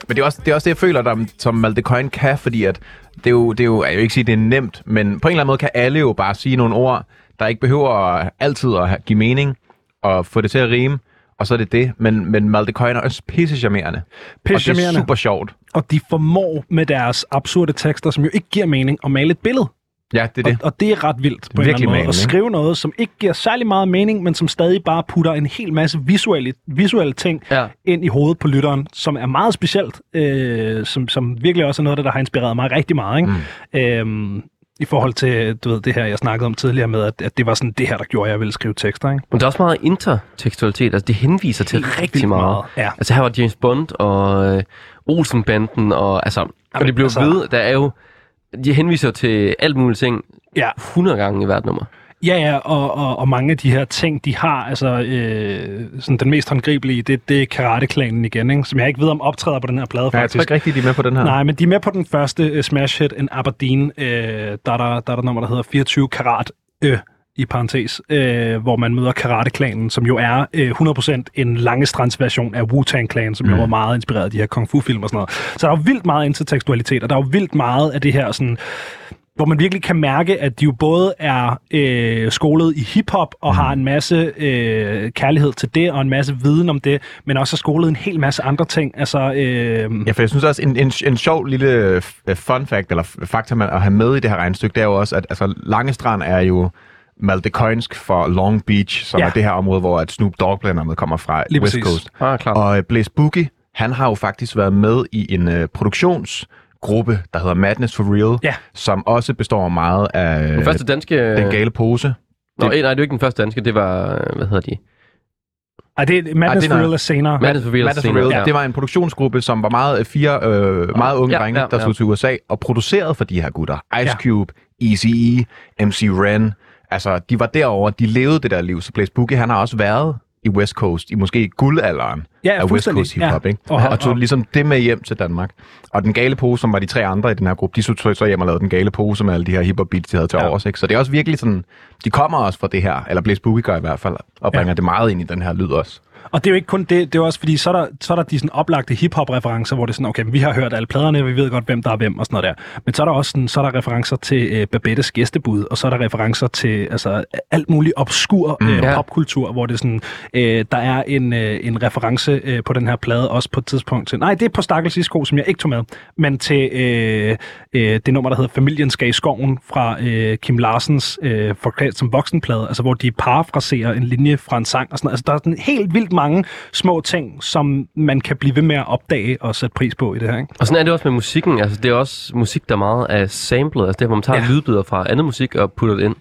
Men det er, også, det er også det, jeg føler, der, som Malte Coyne kan, fordi at det er jo, det er jo, jeg vil ikke sige, det er nemt, men på en eller anden måde kan alle jo bare sige nogle ord, der ikke behøver altid at give mening, og få det til at rime, og så er det det. Men, men Malte Coyne er også pisse charmerende. Og det er super sjovt. og de formår med deres absurde tekster, som jo ikke giver mening, at male et billede. Ja, det er det. Og, og det er ret vildt på en eller anden måde. At skrive noget, som ikke giver særlig meget mening, men som stadig bare putter en hel masse visuelle, visuelle ting Ja. ind i hovedet på lytteren, som er meget specielt, øh, som, som virkelig også er noget, af det, der har inspireret mig rigtig meget. Ikke? Mm. Øhm, I forhold til du ved, det her, jeg snakkede om tidligere med, at, at det var sådan det her, der gjorde, at jeg ville skrive tekster. Ikke? Men der er også meget intertekstualitet, altså det henviser til Helt rigtig meget. meget, ja. Altså her var James Bond og øh, Olsenbanden, og altså, og det blev altså... ved, der er jo, de henviser til alt muligt ting Ja, 100 gange i hvert nummer. Ja, ja, og, og, og mange af de her ting, de har, altså øh, sådan den mest håndgribelige, det, det er Karate-klanen igen, ikke? som jeg ikke ved, om optræder på den her plade, Ja, jeg faktisk. tror ikke rigtigt, de er med på den her. Nej, men de er med på den første uh, smash hit, en Aberdeen, øh, der, er der, der er der nummer, der hedder 24 karat øh, i parentes, øh, hvor man møder Karate-klanen, som jo er øh, 100% en langestrandsversion af Wu-Tang-klanen, som mm. jo var meget inspireret af de her kung fu-film og sådan noget. Så der er jo vildt meget intertekstualitet, og der er jo vildt meget af det her sådan hvor man virkelig kan mærke, at de jo både er øh, skolet i hiphop og har en masse øh, kærlighed til det, og en masse viden om det, men også har skolet en hel masse andre ting. Altså, øh, Ja, for jeg synes også, en, en, en sjov lille f- fun fact, eller fakta man at have med i det her regnstykke, det er jo også, at altså, Langestrand er jo Maldecoinsk for Long Beach, som Ja. er det her område, hvor at Snoop Dogg blandt andet kommer fra, Lige West præcis. Coast. Ah, klart. Og øh, Blaze Boogie, han har jo faktisk været med i en øh, produktionsgruppe, der hedder Madness for Real, Ja. som også består meget af Den første danske... den gale pose. Nå, nej, det er jo ikke den første danske, det var, øh, hvad hedder de? ej, det er Madness Ej, det for Real er senere. Madness for Real Madness for Real. ja. Det var en produktionsgruppe, som var meget øh, fire øh, meget unge Ja, drenge, ja, der ja. tog til USA og producerede for de her gutter. Ice Ja. Cube, Eazy-E, MC Ren. Altså, de var derovre, de levede det der liv. Så Blaze Boogie, han har også været i West Coast, i måske guldalderen Ja, af West. Coast hiphop, Ja. ikke? Og- Og, og tog og- ligesom det med hjem til Danmark. Og den gale pose, som var de tre andre i den her gruppe, de tog så hjem og lavede den gale pose med alle de her hiphop beats, de havde til Ja. overs, ikke? Så det er også virkelig sådan, de kommer også fra det her, eller Blaze Boogie gør i hvert fald, og bringer ja. det meget ind i den her lyd også. Og det er jo ikke kun det, det er også fordi, så er der, så er der de sådan oplagte hip-hop-referencer, hvor det er sådan, okay, vi har hørt alle pladerne, vi ved godt, hvem der er hvem og sådan noget der. Men så er der også sådan, så er der referencer til øh, Babettes gæstebud, og så er der referencer til altså, alt muligt obskur øh, Ja. popkultur, hvor det er sådan, øh, der er en, øh, en reference øh, på den her plade, også på et tidspunkt til, nej, det er på Stakkels Isko, som jeg ikke tog med, men til øh, øh, det nummer, der hedder Familien skal i skoven fra øh, Kim Larsens øh, Forklædt som voksenplade, altså hvor de parafraserer en linje fra en sang og sådan noget. Altså der er sådan helt vildt mange små ting, som man kan blive ved med at opdage og sætte pris på i det her, ikke? Og sådan er det også med musikken. Altså, det er også musik, der er meget af samlet. Altså det, hvor man tager Ja. lydbidder fra andet musik og putter det ind.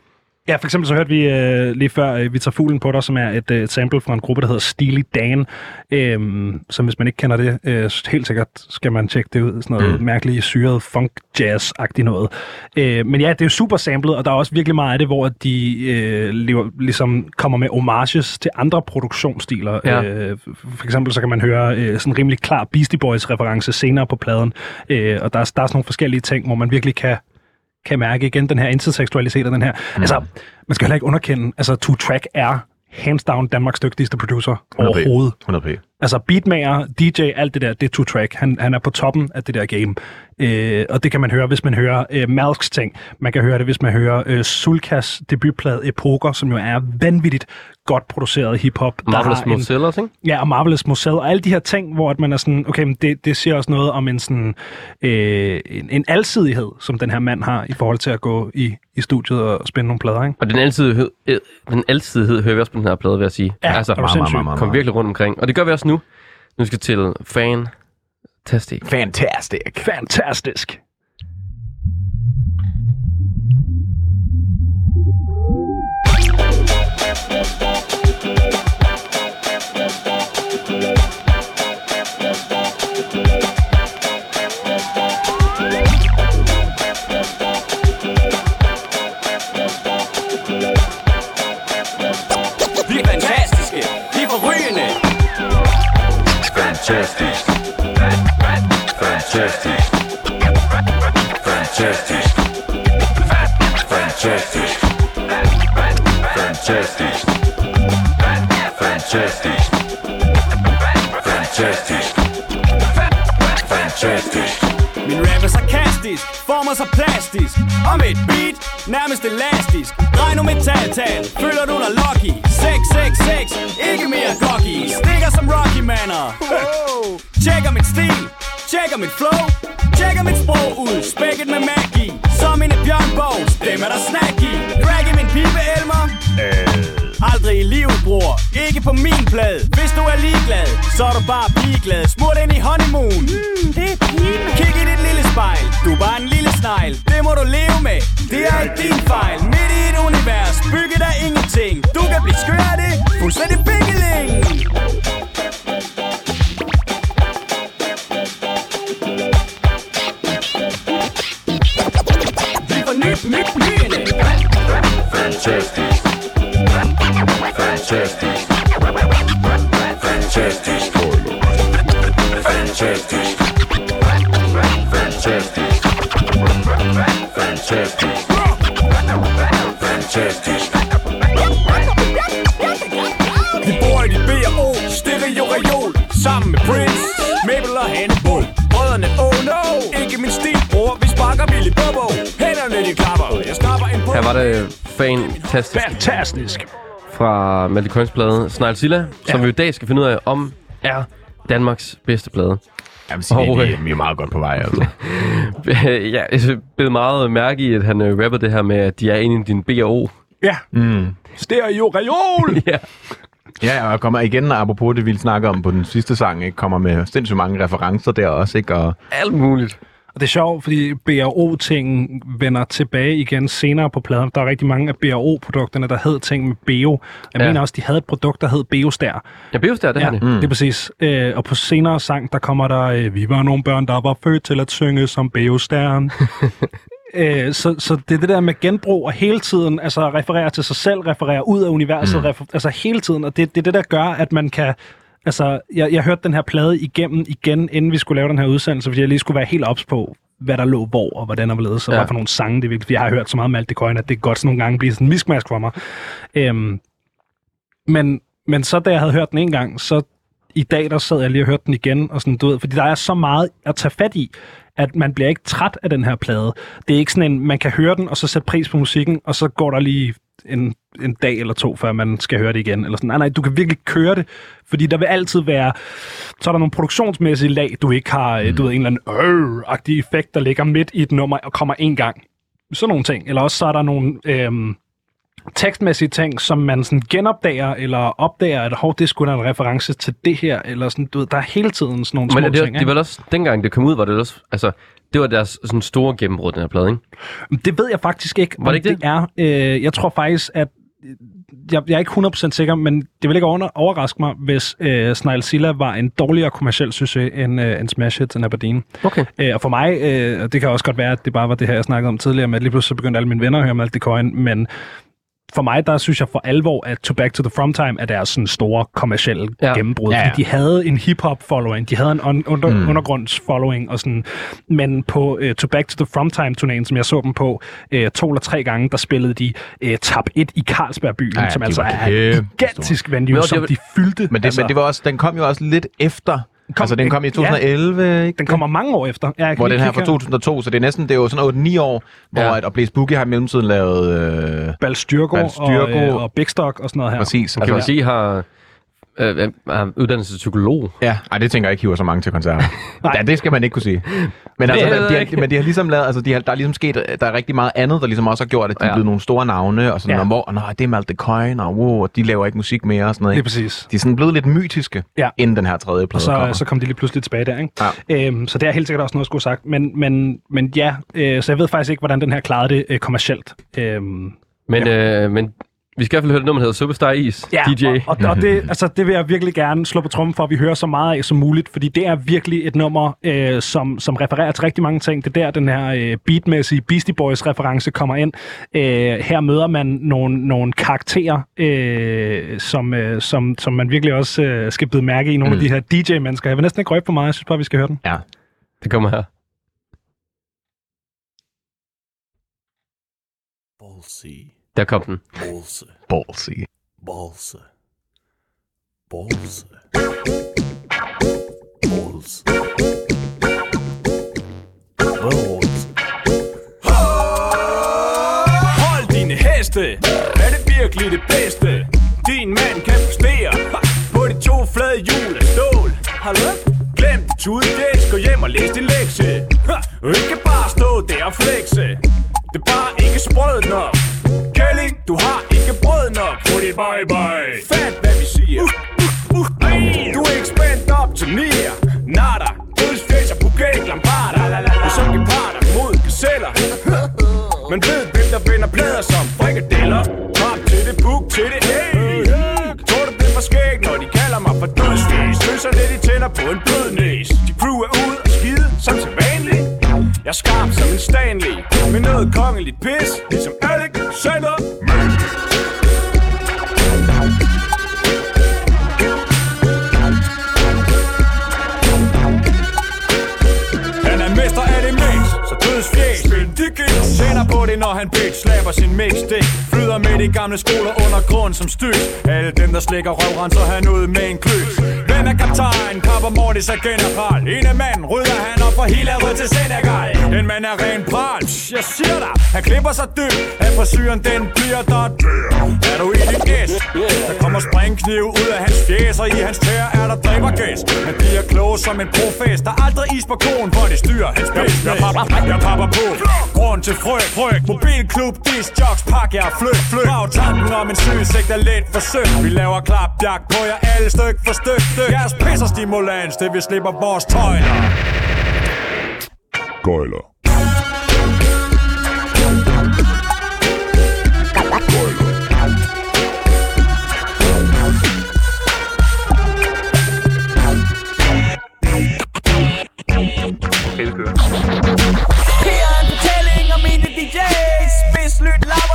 Ja, for eksempel så hørte vi øh, lige før, øh, vi tager fuglen på dig, som er et, øh, et sample fra en gruppe, der hedder Steely Dan. Øhm, så hvis man ikke kender det, øh, helt sikkert skal man tjekke det ud. Sådan noget mm. mærkeligt syret funk jazz-agtigt noget. Øh, men ja, det er jo super samlet, og der er også virkelig meget af det, hvor de øh, lever, ligesom kommer med homages til andre produktionsstiler. Ja. Øh, for eksempel så kan man høre øh, sådan en rimelig klar Beastie Boys-reference senere på pladen. Øh, og der, er- der er sådan nogle forskellige ting, hvor man virkelig kan kan mærke igen den her intertekstualitet af den her. Mm. Altså, man skal heller ikke underkende, altså Two Track er hands down Danmarks dygtigste producer 100p. overhovedet. 100p. Altså beatmaker, DJ, alt det der, det er Two Track. Han, han er på toppen af det der game. Øh, og det kan man høre, hvis man hører øh, Malks ting. Man kan høre det, hvis man hører øh, Sulkas debutplade Epoker, som jo er vanvittigt godt produceret hiphop. Marvelous en- Moselle også, ikke? Ja, og Marvelous Moselle, og alle de her ting, hvor at man er sådan, okay, men det, det siger også noget om en, sådan, øh, en, en alsidighed, som den her mand har, i forhold til at gå i, i studiet og spænde nogle plader, ikke? Og den alsidighed, øh, den alsidighed hører vi også på den her plade, vil jeg sige. Ja, altså, er du sindssyg? kom virkelig rundt omkring. Og det gør vi også nu. Nu skal til Fantastic. Fantastic. Fantastisk! Fantastic. Fantastic. Fantastic. Fantastic. Fantastic. Fantastic. Fantastic. Fantastic. Min rap er sarkastisk, former sig plastisk. Og med et beat, nærmest elastisk. Drej nu metaltal, føler du dig lucky? 666, ikke mere cocky. Stikker som Rocky Manner Tjekker mit stil, tjekker mit flow. Tjekker mit sprog ud, spækket med magi. Som en Bjørn Borg, stemmer der snacky Drag i min pibe Elmer Aldrig i livet, bror. Ikke på min plade. Hvis du er ligeglad, så er du bare pigeglad. Smurt ind i honeymoon. Mm, det er Kig i dit lille spejl. Du er bare en lille snegl. Det må du leve med. Det er ikke din fejl. Midt i et univers. Bygget af ingenting. Du kan blive skør af det. Fuldstændig bingeling. Vi får Fantastisk. Fantastisk. Fantastisk. Fantastisk. Vi bor i dit B&O, stereo reol Sammen med Prince, Mabel og Hannibal Brødrene, oh no Ikke min stil, bror, vi sparker Billy Bobo Hænderne de klapper, jeg snapper en på Her var det fantastisk Fantastisk. fra Malte Coins plade Snarl som vi i dag skal finde ud af, om er Danmarks bedste plade. Jeg vil sige, Og, det, øh, det, er meget godt på vej, altså. [laughs] ja, jeg blev meget mærke i, at han uh, rappede det her med, at de er inde i din B&O. Ja. Mm. Stereo reol! [laughs] ja. Ja, og jeg kommer igen, apropos det, vi snakker om på den sidste sang, ikke? kommer med sindssygt mange referencer der også, ikke? Og Alt muligt. Og det er sjovt, fordi B&O-ting vender tilbage igen senere på pladen. Der er rigtig mange af B&O-produkterne, der hed ting med Beo. Jeg Ja. mener også, de havde et produkt, der hed Beostar. Ja, Beostar, det ja, har de. mm. det er præcis. Øh, og på senere sang, der kommer der, øh, vi var nogle børn, der var født til at synge som Beostaren. [laughs] Øh, så, så det er det der med genbrug og hele tiden altså referere til sig selv, referere ud af universet, mm. refer, altså hele tiden, og det, det er det, der gør, at man kan... Altså, jeg, jeg hørte den her plade igennem igen, inden vi skulle lave den her udsendelse, fordi jeg lige skulle være helt ops på, hvad der lå hvor, og hvordan der var ledet, så Ja. hvad for nogle sange det. Fordi jeg har hørt så meget Malte Coin, at det godt sådan nogle gange blive sådan en miskmask for mig. Øhm, men, men så da jeg havde hørt den en gang, så i dag, der sad jeg lige og hørte den igen, og sådan, du ved, fordi der er så meget at tage fat i, at man bliver ikke træt af den her plade. Det er ikke sådan en, man kan høre den, og så sætte pris på musikken, og så går der lige en, en dag eller to, før man skal høre det igen. Eller sådan. Nej, nej, du kan virkelig køre det, fordi der vil altid være, så er der nogle produktionsmæssige lag, du ikke har, mm. du ved, en eller anden øh-agtig effekt, der ligger midt i et nummer og kommer en gang. Sådan nogle ting. Eller også så er der nogle... Øhm, tekstmæssige ting, som man sådan genopdager, eller opdager, at hov, det skulle da en reference til det her, eller sådan, du ved, der er hele tiden sådan nogle små Men er det, ting. det var også, dengang det kom ud, var det også, altså, det var deres sådan store gennembrud, den her plade, ikke? Det ved jeg faktisk ikke, Var det om ikke det? det er. Øh, jeg tror faktisk, at jeg, jeg er ikke 100% sikker, men det vil ikke over, overraske mig, hvis øh, Snail Silla var en dårligere kommersiel succes end, øh, end Smash Hits and Aberdeen. Okay. Øh, og for mig, øh, og det kan også godt være, at det bare var det her, jeg snakkede om tidligere, med at lige pludselig så begyndte alle mine venner at høre Malte Coin, men for mig, der synes jeg for alvor, at To Back to the From Time er deres sådan store kommercielle Ja. gennembrud. Ja, Ja. Fordi de havde en hip-hop-following, de havde en un- under- mm. undergrunds-following, og sådan. men på uh, To Back to the From Time-turnéen, som jeg så dem på uh, to eller tre gange, der spillede de uh, Tab 1 i Carlsberg-byen, Ja, ja, som altså er et gigantisk venue, Men som det- de fyldte. Men, det, altså, men det var også, den kom jo også lidt efter. Kom- altså, den kom i ja. 2011, ikke? Den kommer mange år efter. Ja, Hvor den her fra 2002, så det er næsten, det er jo sådan 8-9 år, hvor Ja. ja. at, og Blaze Boogie har i mellemtiden lavet... Øh, Balstyrko, Balstyrko. og, øh, og Big Stock og sådan noget her. præcis. Okay, Altså, okay. har, øh, øh, har uddannelse til psykolog. Ja, ej, det tænker jeg ikke hiver så mange til koncerter. [laughs] ja, det skal man ikke kunne sige. Men, altså, de, har, men de har ligesom lavet, altså, de har, der er ligesom sket, der er rigtig meget andet, der ligesom også har gjort, at de Ja. er blevet nogle store navne, og sådan Ja. noget, hvor, nej, det er Malte Coin, og wow, og de laver ikke musik mere, og sådan noget. Lige Ikke? præcis. De er sådan blevet lidt mytiske, Ja. inden den her tredje plade Og så, kommer. så kom de lige pludselig tilbage der, ikke? Ja. Øhm, så det er helt sikkert også noget, jeg skulle have sagt. Men, men, men ja, øh, så jeg ved faktisk ikke, hvordan den her klarede det øh, kommercielt. Øhm, Men, øh, men vi skal i hvert fald høre det nummer, der hedder Superstar Is, ja, DJ. Og, og, og det, altså, det vil jeg virkelig gerne slå på trummen for, at vi hører så meget af som muligt, fordi det er virkelig et nummer, øh, som, som refererer til rigtig mange ting. Det er der, den her øh, beatmæssige Beastie Boys-reference kommer ind. Øh, her møder man nogle, nogle karakterer, øh, som, øh, som, som man virkelig også øh, skal bide mærke i. Nogle mm. af de her DJ-mennesker. Jeg vil næsten ikke røbe for meget, jeg synes bare, vi skal høre den. Ja. Det kommer her. Ballsy. Der kom den. Ballsy. Ballsy. Ballsy. Ballsy. Balls. Balls. Hold dine heste. Er det virkelig det bedste? Din mand kan præstere på de to flade hjul af stål. Hallo? Glem dit tudedæs, gå hjem og læs din lektie. Ha! Og ikke bare stå der og flexe. Det er bare ikke sprødt nok. Kælling, du har ikke brød nok. Få bye bye. Fat, hvad vi siger. Uh, uh, uh. Ej, Du er ikke spændt op til nier. Nada, dødsfæs og buket lambarder. Og så geparder mod gazeller. Men ved, hvem der binder plader som frikadeller. Kom til det, buk til det, hey. Tror du det er for skæg, når de kalder mig for dødsfjæs Løser lidt i tænder på en blød næs. De crew er ude og skide som til vanligt. Jeg er skarp noget kongeligt pis. En bitch slapper sin mixtape. Flyder med de gamle skoler under grund som styr Alle dem der slikker røv renser han ud med en kløs. Hvem er kaptajn? Kapper Mortis er general. En af mand rydder han op fra hele rød til Senegal. En mand er ren pral Jeg siger dig Han klipper sig død af frisyren den bliver der dør Er du i dit gæst? Der kommer springkniv ud af hans fjæs Og i hans tæer er der dræbergæs Men de er kloge som en profes. Der er aldrig is på konen hvor de styrer hans business Jeg papper, jeg papper på. Grund til frygt, frygt Mobilklub, dis, jocks, pak jer flyt, flyt. Bag tanken om en sygesigt er lidt for sødt Vi laver klapjagt på jer alle styk for styk, styk. Jeres pisser stimulans, det vi slipper vores tøjler Gøjler. Her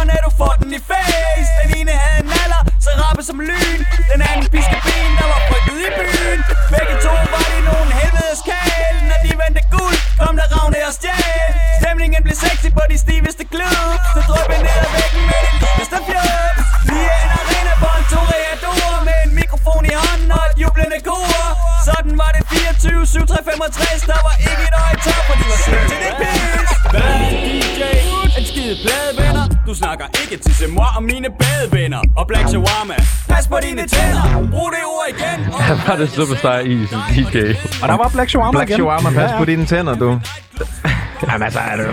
lyt lapperne, du får den i face Den ene havde en alder, så rappe som lyn. Den anden piske ben, der var frygtet i byen. Begge to var de nogen helvedes kæl. Når de vendte guld, kom der ravne og stjæl. Stemningen blev sexy på de stiveste klubs Så drøb ned ad væggen med den lydeste fjød Vi er en arena på en toreador Med en mikrofon i hånden og et jublende kor Sådan var det 24, 7, 3, 65 Der var ikke et øje top, for de var slet til det pis. Hvad er DJ? En skide plade, du snakker ikke til se og mine badevenner Og Black Shawarma Pas på dine tænder Brug det ord igen [laughs] Her var det Superstar i DJ. Og der var Black Shawarma Black igen. shawarma, pas Ja, på ja. dine tænder, du. Jamen altså, er det...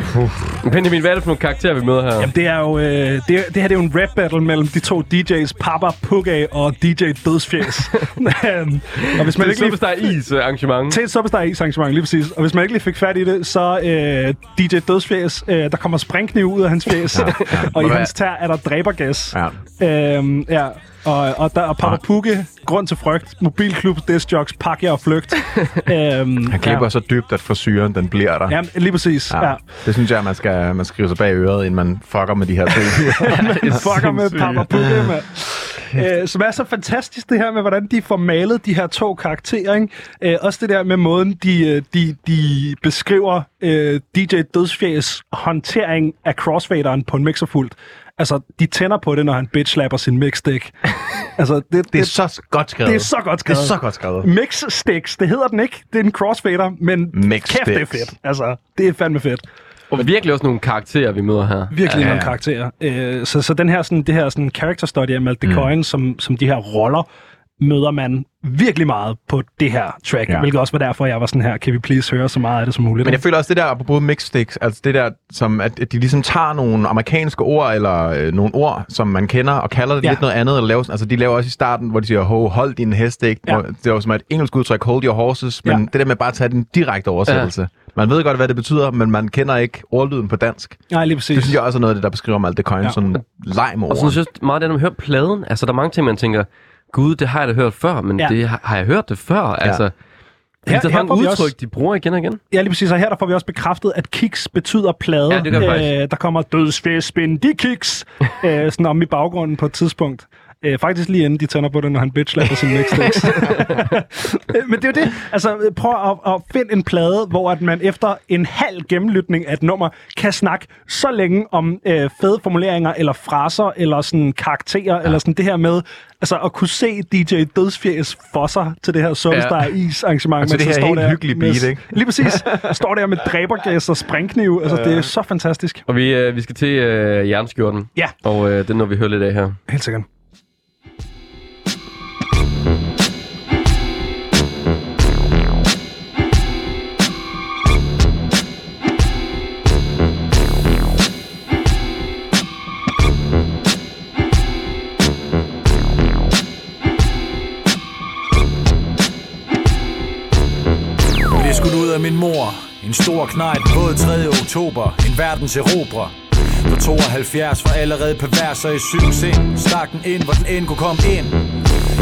Uh. Benjamin, hvad er det for nogle karakterer, vi møder her? Jamen, det er jo, øh, det, det her det er jo en rap battle mellem de to DJ's, Papa Pugga og DJ Dødsfjæs. [laughs] Øhm, og hvis det man er ikke lige Superstar Is uh, arrangement. til et Superstar Is arrangement, lige præcis. Og hvis man ikke lige fik fat i det, så øh, DJ Dødsfjæs, øh, der kommer springkniv ud af hans fjes, ja, ja. [laughs] og i hans tær er der dræbergas. Ja. Øhm, ja. Og, og, der, og Papa Pugge, grund til frygt, mobilklub, discjocks, pak jer og flygt. [laughs] øhm, Han klipper ja. så dybt, at frisyren, den bliver der. Ja, lige præcis. Ja. ja. Det synes jeg, man skal man skrive sig bag øret, inden man fucker med de her ting. [laughs] [laughs] fucker med Papa Pugge, mand. Øh, som er så fantastisk det her med, hvordan de får malet de her to karakterer. Ikke? Øh, også det der med måden, de, øh, de, de beskriver øh, DJ Dødsfjæs håndtering af crossfaderen på en mixerfuldt. Altså, de tænder på det, når han bitch slapper sin mixstick. [laughs] altså, det, det, det er så godt skrevet. Det er så godt skrevet. Det er så godt skrevet. Mixsticks, det hedder den ikke. Det er en crossfader, men Mix kæft, det er fedt. Altså, det er fandme fedt. Og virkelig også nogle karakterer, vi møder her. Virkelig Ja, ja, nogle karakterer. Øh, så, så den her, sådan, det her sådan, character study af Malte mm. Coyne, som, som de her roller, møder man virkelig meget på det her track. Ja. Hvilket også var derfor, jeg var sådan her, kan vi please høre så meget af det som muligt. Men jeg føler også det der, apropos mixsticks, altså det der, som at at de ligesom tager nogle amerikanske ord, eller øh, nogle ord, som man kender, og kalder det ja. Lidt noget andet, eller laver, altså de laver også i starten, hvor de siger, Ho, hold din hestek. Ja. Ja. Det er jo som et engelsk udtryk, hold your horses, men Ja. det der med bare at tage den direkte oversættelse. Ja. Man ved godt, hvad det betyder, men man kender ikke ordlyden på dansk. Nej, lige præcis. Det synes jeg også er noget af det, der beskriver Malte Coyne, ja. Ja. sådan leg med Og så synes jeg meget det, når man hører pladen. Altså, der er mange ting, man tænker, gud, det har jeg da hørt før, men Ja. det har, har jeg hørt det før? Altså, Her- det er vi udtryk, også- de bruger igen og igen. Ja, lige præcis. Og her der får vi også bekræftet, at kicks betyder plade. Ja, det gør faktisk. Der kommer dødsfæs, spin de kicks, [laughs] øh, sådan om i baggrunden på et tidspunkt. Øh, faktisk lige inden de tænder på det, når han bitch sine mixtapes. [laughs] Men det er jo det. Altså, prøv at, at finde en plade, hvor at man efter en halv gennemlytning af et nummer, kan snakke så længe om øh, fede formuleringer, eller fraser, eller sådan karakterer, ja. eller sådan det her med, altså at kunne se DJ Dødsfjæs for sig til det her Soulstar ja. Is arrangement. Altså det her helt hyggelige beat, ikke? Lige præcis. Står der med dræbergas og springkniv. Altså, det er så fantastisk. Og vi, øh, vi skal til øh, jernskjorten. Ja. Og øh, det er når vi hører lidt af her. Helt sikkert. En stor knejt, både 3. oktober En verdens erobrer På 72 var allerede perverser i syv sind. Stak den ind, hvor den end kunne komme ind.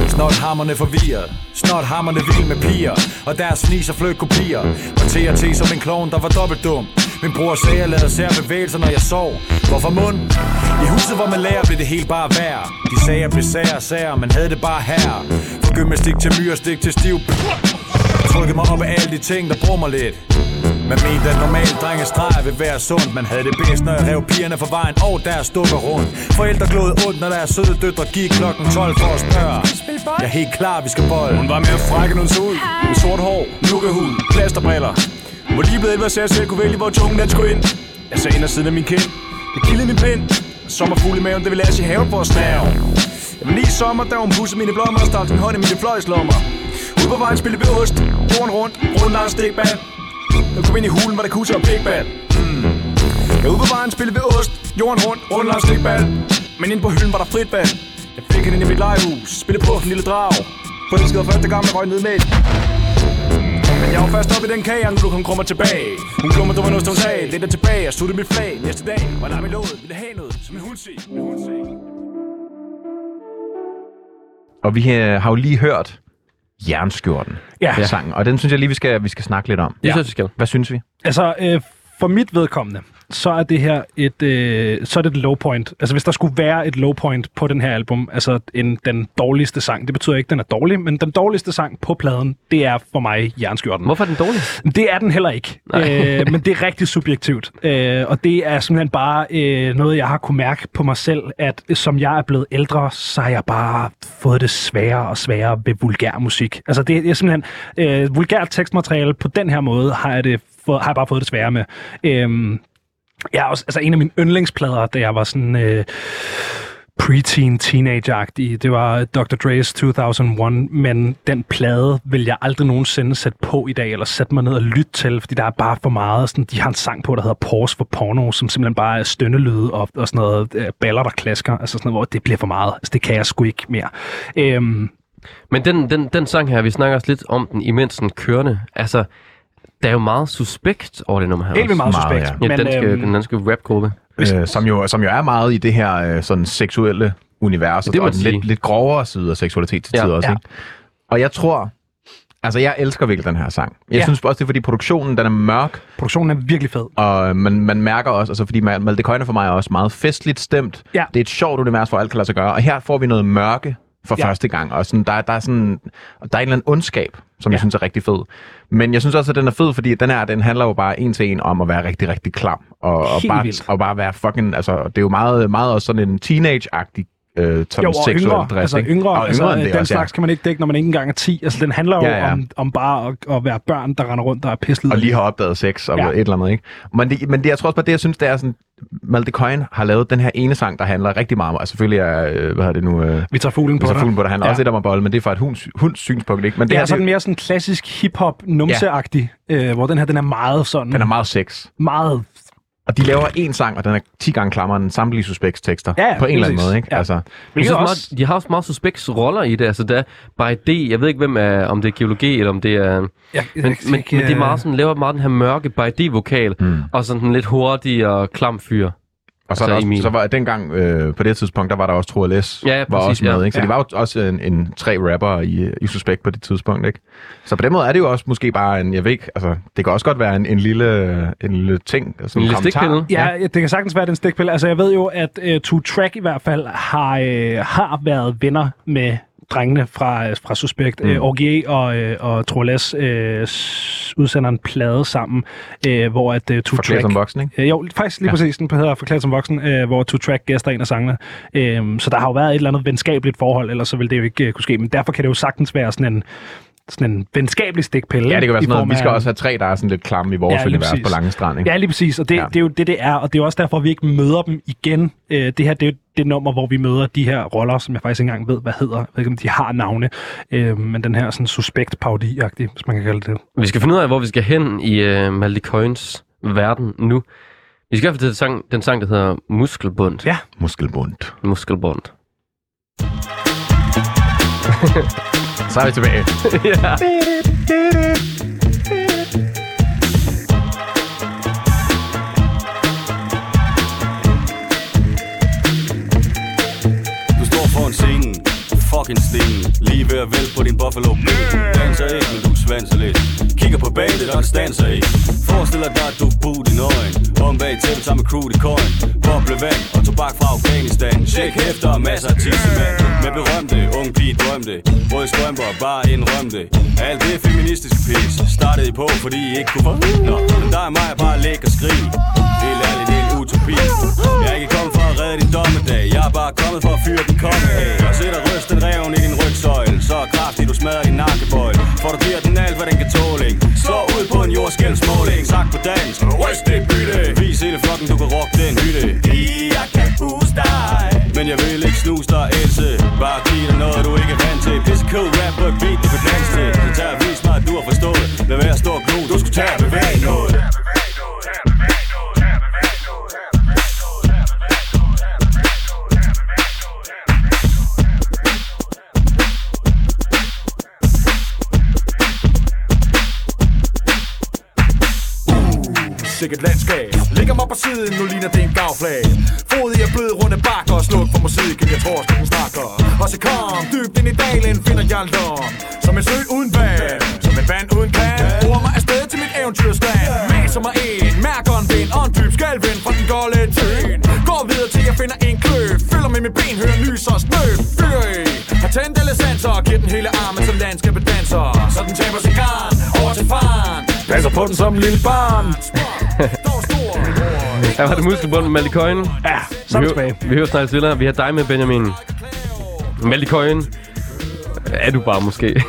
Snot hammerne forvirret. Snot hammerne vild med piger. Og deres fnis og fløg kopier Var TRT som en klovn, der var dobbelt dum. Min bror sagde, jeg lavede sær bevægelser, når jeg sov. Hvorfor mund? I huset, hvor man lærer, blev det helt bare værd De sagde, jeg blev sær og sær, men havde det bare her. Fra gymnastik til myrestik til stiv Trykkede mig op af alle de ting, der brummer lidt. Man mente, at normalt drengestreg vil være sundt Man havde det bedst, når jeg rev pigerne fra vejen og deres dukker rundt. Forældre glod ondt, når deres søde døtre gik klokken 12 for at spørge. Jeg er helt klar, vi skal bolle Hun var med at frække nogen så ud. Med sort hår, nukkehud, plasterbriller. Var lige blevet 11 så jeg selv kunne vælge, hvor tungen den skulle ind. Jeg sagde ind og siden af min kind. Det kildede min pind. Sommerfugl i maven, det vil lade os i haven for at snave Jeg var lige sommer, da hun pudsede mine blommer Og stak sin hånd i mine fløjslommer. Ude på vejen spillede vi ost. Jorden rundt, rundt langs stikband jeg kom ind i hulen, hvor der kusse og Band. mm. Jeg ude på vejen spillede ved ost Jorden rundt, rundt langs stikband. Men ind på hylden var der frit band Jeg fik hende ind i mit legehus Spillede på en lille drag. Forelskede første gang, jeg røg ned med. Men jeg var først oppe i den kage, nu du kom krummer tilbage. Hun klummer, du var noget, hun sagde Lidt tilbage, jeg sluttede mit flag. Næste dag var der med låget, ville have noget Som en hundsig, en hund. Og vi øh, har jo lige hørt Jernskjorten Ja. sangen, og den synes jeg lige, vi skal, vi skal snakke lidt om. Det synes jeg, vi skal. Hvad synes vi? Altså, øh, for mit vedkommende, så er det her et, øh, så er det et low point. Altså, hvis der skulle være et low point på den her album, altså en, den dårligste sang, det betyder ikke, at den er dårlig, men den dårligste sang på pladen, det er for mig Jernskjorten. Hvorfor er den dårlig? Det er den heller ikke, øh, men det er rigtig subjektivt. Øh, og det er simpelthen bare øh, noget, jeg har kunne mærke på mig selv, at som jeg er blevet ældre, så har jeg bare fået det sværere og sværere ved vulgær musik. Altså det er simpelthen øh, vulgært tekstmateriale på den her måde, har jeg, det har jeg bare fået det sværere med. Øh, jeg er også, altså en af mine yndlingsplader, da jeg var sådan... Øh, preteen, teenager Det var Dr. Dre's 2001, men den plade vil jeg aldrig nogensinde sætte på i dag, eller sætte mig ned og lytte til, fordi der er bare for meget. Sådan, de har en sang på, der hedder Pause for Porno, som simpelthen bare er stønnelyde og, og sådan noget øh, baller, der klasker. Altså sådan noget, hvor det bliver for meget. Altså, det kan jeg sgu ikke mere. Øhm, Men den, den, den sang her, vi snakker også lidt om den, imens den kørende. Altså, der er jo meget suspekt over det nummer her. helt meget Meget, suspekt. ja. Ja, den skal, øhm, den danske rapgruppe. Øh, som, jo, som jo er meget i det her øh, sådan seksuelle univers, og, Det og den lidt, lidt grovere side af seksualitet til Ja. tider også. Ja. Ikke? Og jeg tror, altså jeg elsker virkelig den her sang. Jeg Ja. synes også, det er fordi produktionen den er mørk, produktionen er virkelig fed. og man, man mærker også, altså fordi Ma- Malte Køjne for mig er også meget festligt stemt. Ja. Det er et sjovt univers, hvor alt kan lade sig gøre, og her får vi noget mørke for Ja. første gang, og sådan, der, der, er sådan, der er en eller anden ondskab, som ja. Jeg synes er rigtig fed. Men jeg synes også, at den er fed, fordi den her, den handler jo bare en til en om at være rigtig, rigtig klam, og, og, bare, vildt. og bare være fucking, altså det er jo meget, meget også sådan en teenage-agtig øh, sådan Jo, og seksuel yngre, drift, altså ikke? yngre, og altså, yngre end den det også, slags kan man ikke dække, når man ikke engang er 10. Altså, den handler jo Ja, ja. Om, om bare at, at, være børn, der render rundt, der er pislet. og lige har opdaget sex og Ja. ja. et eller andet, ikke? Men det, men det, jeg tror også bare, det jeg synes, det er sådan, Malte Coyne har lavet den her ene sang, der handler rigtig meget om, altså selvfølgelig er, øh, hvad hedder det nu, øh, Vi tager fuglen på så dig. fuglen på det handler Ja. ja. også lidt om at bolle, men det er fra et hunds, hunds synspunkt, ikke? Men det Det er her, sådan det, mere sådan klassisk hip-hop numseagtig, øh, hvor den her, den er meget sådan... den er meget sex. meget... Og de laver en sang, og den er 10 gange klammere end samtlige suspects tekster. Ja, ja, på en eller anden måde, ikke? Ja. Altså, Jeg synes, også- meget, de har også meget suspekt roller i det. Altså, der er by D, jeg ved ikke, hvem er, om det er geologi, eller om det er... Jeg, Men, men, men det er meget sådan, laver meget den her mørke by D-vokal, Mm. og sådan den lidt hurtige og klam fyr. Og så, Og er så der også, så var dengang, øh, på det tidspunkt, der var der også Troel S. Ja, var præcis, også med, ja. ikke? Så Ja. det var jo også en, en tre rapper i, i Suspekt på det tidspunkt, ikke? Så på den måde er det jo også måske bare en, jeg ved ikke, altså, det kan også godt være en, en, lille, en lille ting. Altså En lille kommentar. stikpille. Ja, ja, det kan sagtens være den stikpille. Altså, jeg ved jo, at uh, Two Track i hvert fald har, uh, har været venner med drengene fra, fra Suspekt. Mm. Uh, OGE og, uh, og Troles uh, udsender en plade sammen, uh, hvor at uh, Two Forklædt Track... som voksen, ikke? Øh, jo, faktisk lige Ja. præcis. Den hedder Forklædt som voksen, øh, hvor Two Track gæster en af sangene. Øh, så der har jo været et eller andet venskabeligt forhold, ellers så ville det jo ikke øh, kunne ske. Men derfor kan det jo sagtens være sådan en, sådan en venskabelig stikpille. Ja, det kan være sådan noget. Vi skal af- også have tre, der er sådan lidt klamme i vores Ja, univers præcis. på lange strand, ikke? Ja, lige præcis. Og det, Ja. det er jo det, det er. Og det er også derfor, vi ikke møder dem igen. Øh, det her, det er jo det nummer, hvor vi møder de her roller, som jeg faktisk ikke engang ved, hvad hedder. Jeg ved ikke, om de har navne. Øh, men den her sådan suspekt parodi hvis man kan kalde det. Vi skal finde ud af, hvor vi skal hen i uh, Malte Coins verden nu. Vi skal i hvert fald til den sang, den sang, der hedder Muskelbund. Ja. Muskelbund. Muskelbund. [laughs] Så er vi tilbage. [laughs] ja. Du står foran scenen, fucking stenen Lige ved at vælte på din buffalo bill. Danser ikke, men du svanser lidt. Kigger på bandet, og stanser ikke. Forestil dig at du bud i nøgen. Om bag tæppet sammen med crew i coin Boble vand og tobak fra Afghanistan. Tjek hæfter og masser af tissemand Med berømte, unge pige drømte. Røde strømper, bare indrømte. Alt det feministiske pis. Startede I på, fordi I ikke kunne få Nå, men der er mig bare læg og skrig. Helt ærligt, det utopi Jeg er ikke kommet for at redde din dommedag. Jeg er bare kommet for at fyre din komme af Og sætter rysten reven i din rygsøjle. Så kraftigt du smadrer din nakkebøjle For du giver den alt, hvad den kan tåle ikke? Slå ud på en jordskældsmåling Sagt på dansk, ryst det bytte. Vis hele flokken, du kan rock den hytte. Jeg kan booste dig. Men jeg vil ikke snuse dig, Else. Bare giv dig noget, du ikke er vant til. Pisse cool rap beat, du kan danse til. Så tag og vis mig, at du har forstået. Lad være at stå og glo, du skulle tage og bevæge noget. Sikkert landskab. Ligger mig på siden, nu ligner det en gavflag. Fod i er blød runde bakker og sluk for musikken Jeg tror, at den snakker. Og så kom dybt ind i dalen, finder jeg en lom. Som en sø uden vand Som en vand uden kan Bruger mig afsted til mit eventyrstand. Maser mig ind, mærker en vind Og en dyb skalvind fra den golde tøn Går videre til jeg finder en klø. Følger med mit ben, hører lys og snø. Fyr i Har tændt alle sanser Giver den hele armen, som landskabet danser. Så den taber sig garn over til faren. Passer på den som en lille barn [laughs] Her var det Muskelbund med Malte. Ja, vi tilbage. vi hører snart til Vi har dig med, Benjamin. Malte. Er du bare måske. [laughs]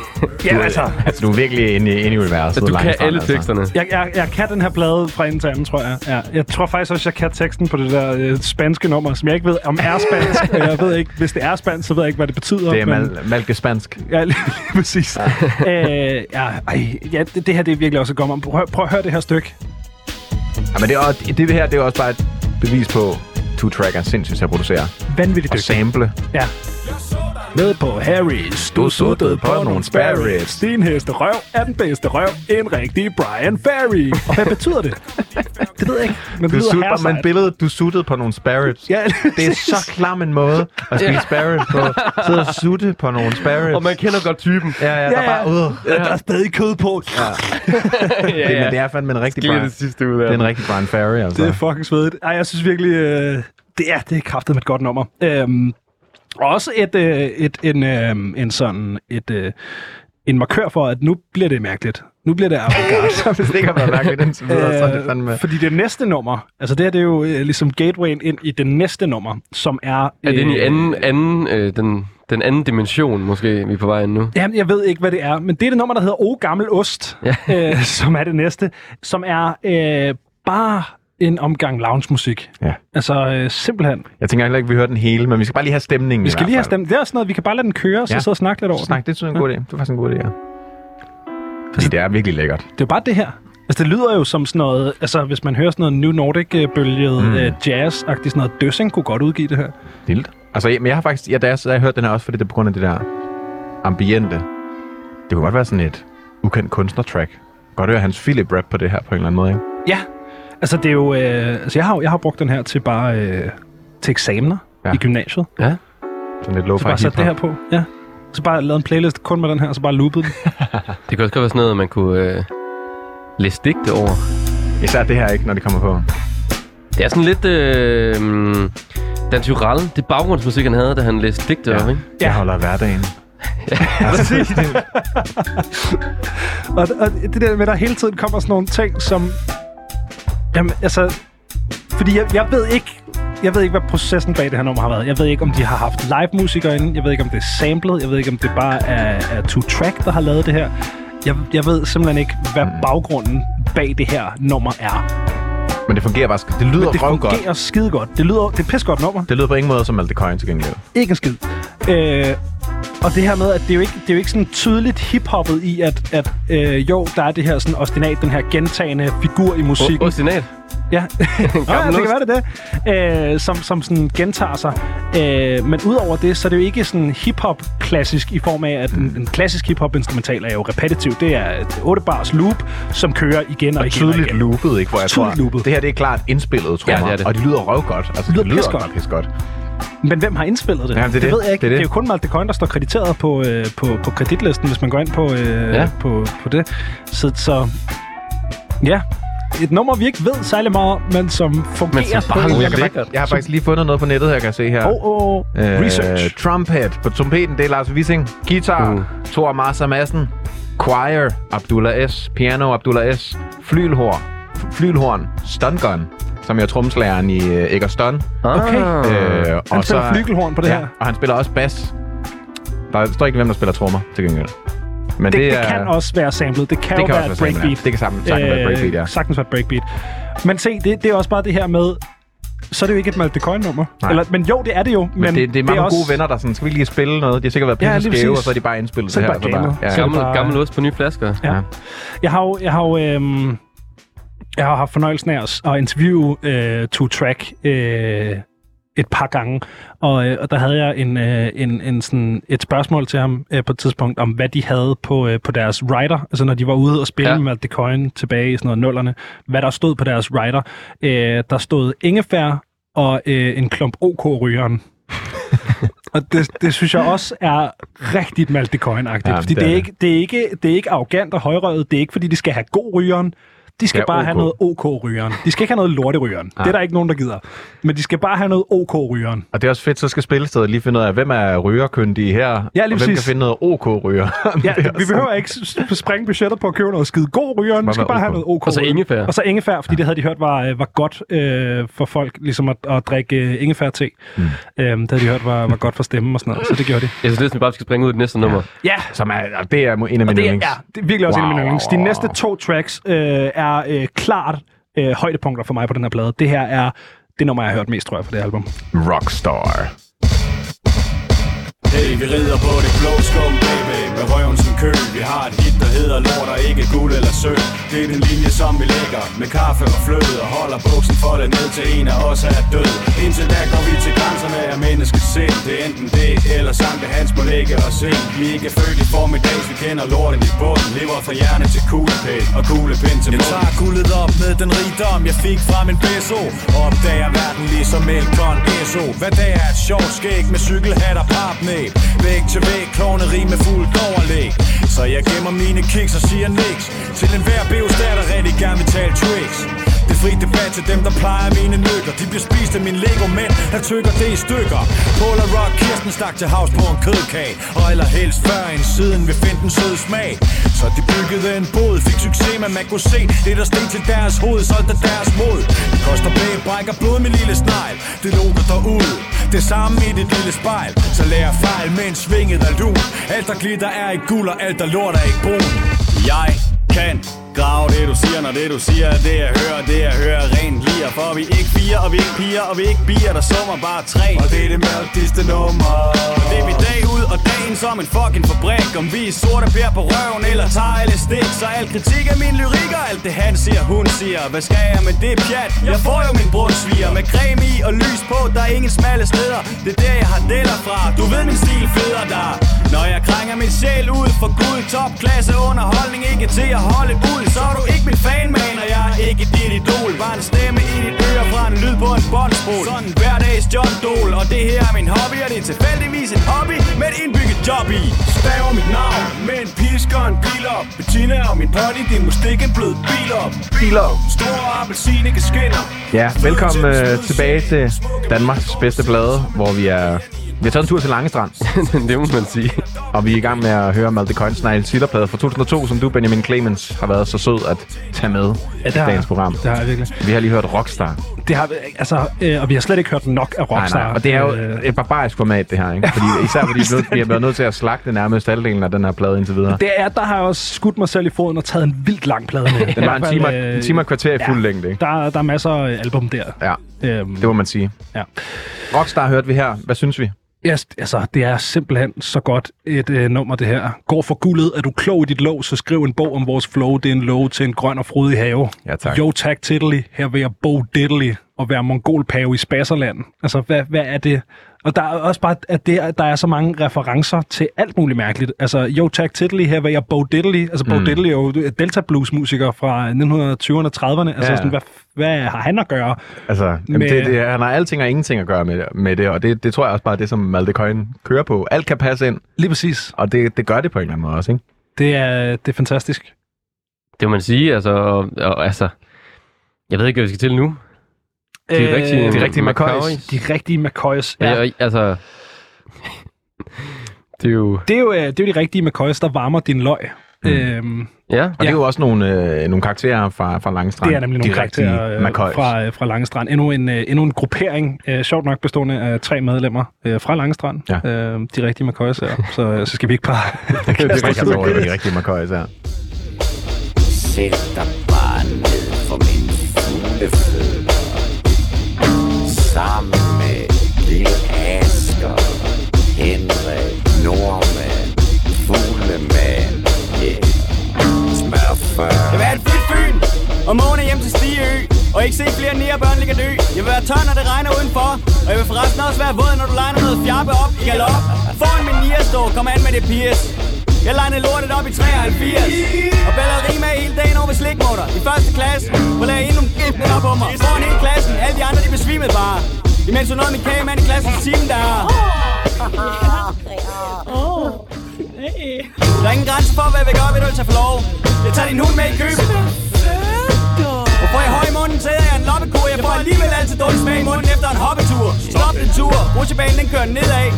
Ja, altså. Altså, du er virkelig inde i, inde i universet. du kan alle altså. teksterne. Jeg, jeg, jeg kan den her plade fra ende til anden, tror jeg. Ja. Jeg tror faktisk også, jeg kan teksten på det der øh, spanske nummer, som jeg ikke ved, om er spansk. [laughs] jeg ved ikke, hvis det er spansk, så ved jeg ikke, hvad det betyder. Det er men- mal- malke spansk. Ja, lige, [laughs] lige præcis. øh, ja, ej, ja det, det her det er virkelig også et godt om. Prøv, prøv at høre det her stykke. Ja, men det, er, også- det her det er også bare et bevis på, Two Track er sindssygt til at producere. Vanvittigt Og dygtigt. sample. Ja. Ned på Harrys, du suttede på nogle sparrows. Din heste røv er den bedste røv. En rigtig Brian Ferry. Og hvad betyder det? Det ved jeg ikke. Men det Du herresejt. man billedet, du suttede på nogle sparrows. Ja, Det er så klam en måde at spise sparrows på. Sidde og sutte på nogle sparrows. Og man kender godt typen. Ja, ja, der Ja, er bare, ja. øh. Der er stadig kød på. Ja. [laughs] Det, men det er fandme en rigtig Brian, det sidste ud det af. er en rigtig Brian Ferry, altså. Det er fucking svedigt. Ej, jeg synes virkelig, øh, det er, det er kraftet med et godt nummer. Øhm, også et, øh, et, en, øh, en sådan, et, øh, en markør for, at nu bliver det mærkeligt. Nu bliver det [laughs] avantgarde. Hvis det ikke har været mærkeligt indtil videre, så er det fandme... Øh, fordi det næste nummer, altså det her det er jo øh, ligesom gatewayen ind i det næste nummer, som er... Er det i øh, anden, anden, øh, den, den anden dimension, måske, vi er på vej ind nu? Jamen, jeg ved ikke, hvad det er, men det er det nummer, der hedder O Gammel Ost, Ja. øh, som er det næste, som er øh, bare en omgang lounge-musik. Ja. Altså, øh, simpelthen. Jeg tænker heller ikke, vi hører den hele, men vi skal bare lige have stemningen Vi skal lige have stemt. Det er sådan noget, vi kan bare lade den køre, og så Ja. sidde og snakke lidt over. Snak, det er en god idé. Det er faktisk en god idé, ja. Fordi det er virkelig lækkert. Det er jo bare det her. Altså, det lyder jo som sådan noget, altså hvis man hører sådan noget New Nordic-bølget Mm. uh, jazz-agtigt, sådan noget Døssing kunne godt udgive det her. Vildt. Altså, men jeg har faktisk... Ja, da jeg, har jeg hørt den her også, fordi det er på grund af det der ambiente. Det kunne godt være sådan et ukendt kunstnertrack. Godt høre hans Philip rap på det her på en eller anden måde, ikke? Ja, Altså, det er jo... Øh, altså, jeg har, jeg har brugt den her til bare... Øh, til eksamener Ja. ja. i gymnasiet. Ja. Sådan lidt Så lo-fi bare sat det her på. Ja. Så bare lavet en playlist kun med den her, og så bare loopet den. [laughs] Det kan også godt være sådan noget, man kunne øh, læse digte over. Især det her ikke, når det kommer på. Det er sådan lidt... Øh, mm, Dan Tyrell, det baggrundsmusik, han havde, da han læste digte Ja. op, ikke? Det holder hverdagen. [laughs] Præcis. [laughs] og, og det der med, at der hele tiden kommer sådan nogle ting, som... Jamen, altså... Fordi jeg, jeg ved ikke... Jeg ved ikke, hvad processen bag det her nummer har været. Jeg ved ikke, om de har haft live-musikere inde. Jeg ved ikke, om det er samlet. Jeg ved ikke, om det bare er, er Two Track, der har lavet det her. Jeg, jeg ved simpelthen ikke, hvad baggrunden bag det her nummer er. Men det fungerer bare... sk- Det lyder Men det røv godt. fungerer skide godt. Det lyder det er et pis godt nummer. Det lyder på ingen måde som Malte Coin til gengæld. Ikke en skid. Øh, og det her med, at det er jo ikke, det er jo ikke sådan tydeligt hiphoppet i, at, at øh, jo, der er det her sådan ostinat, den her gentagende figur i musikken. Ostinat. Ja, [laughs] Nå, ja det kan være det det. Øh, som, som sådan gentager sig. Øh, men udover det, så er det jo ikke sådan hip-hop klassisk i form af, at en, en klassisk hip-hop instrumental er jo repetitiv. Det er et 8 bars loop, som kører igen og, Og igen tydeligt og igen. loopet, ikke? Hvor jeg Tydeligt tror, loopet. det her det er klart indspillet, tror Ja, jeg. det er det. Og de lyder røv godt. Altså, Det lyder det lyder godt. Pis godt. Men hvem har indspillet det? Jamen, det det, det. ved jeg ikke. Det er Det det. er, jo kun Malte Coin, der står krediteret på, øh, på, på kreditlisten, hvis man går ind på, øh, Ja. på, på det. Så, så ja, et nummer, vi ikke ved særlig meget om, men som fungerer Men som bare Jeg, kan, Lækkert. jeg har faktisk lige fundet noget på nettet her, kan jeg se her. Oh, oh, oh. Research. Trumpet på trompeten, det er Lars Wissing. Guitar, Uh. Thor Marsa Madsen. Choir, Abdullah S. Piano, Abdullah S. Flylhorn, Flylhorn, Stungun, som er trommeslageren i uh, Egger Stun. Okay. Øh, Han spiller flygelhorn på det ja, her. og han spiller også bas. Der står ikke, hvem der spiller trommer til gengæld. Men Det, det, er, det kan også være samlet. Det kan det jo kan være også et være samlet, ja. breakbeat. Det kan sammen, sagtens være et breakbeat, ja. Sagtens være et breakbeat. Men se, det, det er også bare det her med... Så er det jo ikke et Malte. Nej. Eller, men jo, det er det jo. Men, Men det, det er mange også, gode venner, der sådan, skal vi lige spille noget? De har sikkert været Ja, pisse lige skæve, præcis. og så er de bare indspillet Så det er her. det bare ja, Så ja. er det Gammel, bare- gammel ost på nye flasker. Ja. Ja. Jeg har jo, jeg har jo øhm, jeg har haft fornøjelsen af at, at interviewe øh, Two Track øh, et par gange, og, øh, og der havde jeg en, øh, en, en sådan et spørgsmål til ham øh, på et tidspunkt om, hvad de havde på, øh, på deres rider, altså når de var ude og spille Ja. med The Coin tilbage i sådan noget nullerne, hvad der stod på deres rider. Øh, der stod ingefær og øh, en klump OK-rygeren. [laughs] Og det, det synes jeg også er rigtig Malte Coin-agtigt. Ja, fordi det er det. ikke, det, er ikke, det er ikke arrogant og højrøget. Det er ikke, fordi de skal have god rygeren. De skal Ja, bare have OK. noget OK-rygeren. De skal ikke have noget lorterygeren. Det er der ikke nogen, der gider. Men de skal bare have noget OK-rygeren. Og det er også fedt, så skal spillestedet lige finde ud af, hvem er rygerkyndige her, Ja, lige og hvem kan finde noget OK-ryger. [laughs] Ja, vi behøver ikke springe budgettet på at købe noget skide god rygeren. Vi skal bare have noget OK. Og så ingefær. Og så ingefær, fordi det havde de hørt var, øh, var godt øh, for folk ligesom at, at drikke øh, ingefær-te. Mm. Øhm, det havde de hørt var, var godt for stemmen og sådan noget, så det gjorde de. Jeg synes næsten, vi bare skal springe ud i det næste nummer. Ja, Som er, det er en af Og mine det er, yndlings. ja, det er virkelig også wow. en af mine yndlings. De næste to tracks øh, er øh, klart øh, højdepunkter for mig på den her plade. Det her er det nummer, jeg har hørt mest, tror jeg, for det album. Rockstar. Hey, vi rider på det blå skum, baby. Med røven som kø Vi har et hit, der hedder lort og ikke guld eller sølv. Det er den linje, som vi lægger Med kaffe og fløde Og holder buksen foldet ned til en af os er død. Indtil da går vi til grænserne af menneskets sind. Det er enten det, eller Sankt Hans må lægge os ind Vi er ikke født i formiddags Vi kender lorten i bunden. Lever fra hjerne til kuglepind Og kuglepind til Jeg munden. tager guldet op med den rigdom, jeg fik fra min beso Og opdager verden ligesom Elkon ESO Hvad dag er et sjovt skæg med cykelhat og papnæb Væg til væg, klovneri med fuldt overlæg. Så jeg gemmer mine kiks og siger niks. Til enhver beos der, der rigtig gerne vil tale tricks det fri debat til dem, der plejer mine nykker De bliver spist af mine Lego-mænd, der tykker det i stykker. Paula Rock, Kirsten stak til havs på en kødkage. Og eller helst før end siden vi finde den søde smag. Så de byggede en bod, fik succes, men man kunne se Det der steg til deres hoved, solgte deres mod. Det koster bag, brækker blod min lille snegl. Det lukker derud, det samme i dit lille spejl. Så lærer fejl, men svinget er lun. Alt der glitter er i guld, og alt der lort er ikke brun. Jeg kan grave det du siger, når det du siger. Er det jeg hører, det jeg hører rent lige For vi ikke fire, og vi ikke piger, og vi ikke bier, der summer bare tre. Og det er det mærkeligste nummer. Det er vi dag ud og dagen som en fucking fabrik. Om vi er sorte bær på røven eller tager elastik. Så al kritik af min lyrik og alt det han siger, hun siger. Hvad skal jeg med det pjat? Jeg får jo min brunsviger Med creme i og lys på, der er ingen smalle steder. Det er der jeg har deler fra. Du ved min stil feder der. Når jeg krænger min sjæl ud for gud Topklasse underholdning, ikke til at holde ud Så er du ikke min fan, man, og jeg. Er ikke dit idol. Bare en stemme i dit øre fra en lyd på en båndspol. Sådan en hverdags John Dole Og det her er min hobby, og det er tilfældigvis en hobby Med et indbygget job i. Staver mit navn med en pisk og en pil op Bettina og min pony, din mustik er blevet bil op. Bil op. Store appelsinike skinner. Ja, velkommen øh, tilbage til Danmarks bedste blade, hvor vi er... Vi har taget en tur til Langestrand, [laughs] det må man sige. og vi er i gang med at høre Malte Coins Nile Sillerplade fra 2002, som du, Benjamin Clemens, har været så sød at tage med ja, i har dagens program. Det har jeg virkelig. Vi har lige hørt Rockstar. Det har, altså, øh, og vi har slet ikke hørt nok af Rockstar. Nej, nej, og det er jo Øh, et barbarisk format, det her, ikke? Fordi, især fordi vi er [laughs] nødt- vi har været nødt til at slagte nærmest halvdelen af den her plade indtil videre. det er, der har jeg også skudt mig selv i foden og taget en vildt lang plade med. [laughs] Den var en time, øh, en time og kvarter i fuld ja. længde, ikke? Der, der er masser af album der. Ja, Øhm, det må man sige. ja. Rockstar hørte vi her. Hvad synes vi? Ja, altså, det er simpelthen så godt et øh, nummer, det her. Går for guldet, er du klog i dit lov, så skriv en bog om vores flow. Det er en lov til en grøn og frodig have. Ja, tak. Jo, tak tiddly. Her vil jeg bo diddly og være mongolpave i Spasserland. Altså, hvad, hvad er det? Og der er også bare, at det, der er så mange referencer til alt muligt mærkeligt. Altså, jo, tak tiddly. Her vil jeg bo diddly. Altså, Bo Mm. Diddley er jo Delta Blues musiker fra 1920'erne og 30'erne. Altså, Ja. sådan, hvad, hvad har han at gøre? Altså, jamen, Med- det, det, han har alting og ingenting at gøre med, med det, og det, det tror jeg også bare er det, som Malte Coin kører på. Alt kan passe ind, Lige præcis. og det, det gør det på en eller anden måde også, ikke? Det er, det er fantastisk. Det må man sige, altså, og, og, altså... Jeg ved ikke, hvad vi skal til nu. De er rigtige, Øh, de rigtige McCoys. McCoys. De rigtige McCoys. Ja. Ja. Ja, altså... det er jo... Det er, jo, øh, det er jo de rigtige McCoys, der varmer din løg. Mm. Øhm, Ja, Og det er jo også nogle, øh, nogle karakterer fra, fra Langstrand. det er nemlig nogle de rigtige karakterer øh, fra, øh, fra Langestrand. Endnu en, øh, endnu en gruppering, øh, sjovt nok bestående af tre medlemmer øh, fra Langestrand. Ja. Øh, de rigtige McCoys, ja. så, øh, så skal vi ikke bare... [laughs] det er rigtig over, det er de rigtige McCoys her. Sæt dig bare ned for min fuglefødder Sammen med Lille Asger Henrik Nordmand Fuglemand Yeah Smørfør Jeg vil have et frit fyn og måne hjem til Stigeø Og ikke se flere nærbørn ligge dø. Jeg vil være tør, når det regner udenfor Og jeg vil forresten også være våd, når du legner noget fjarpe op i galop. Foran min nierstå, kom an med det pis jeg legnede lortet op i 73 Og af hele dagen over ved slikmutter I første klasse, hvor lagde endnu en op på mig. Foran hele klassen, alle de andre de besvimede bare. Imens hun nåede min kagemand i klassens time der Der er ingen grænse for, hvad jeg vil gøre, ved du vil tage for lov. Jeg tager din hund med i købet. Og får jeg høj i munden, så jeg en loppekur. Jeg får alligevel altid dårlig smag i munden efter en hoppetur. Stop den tur, rutsjebanen den kører nedad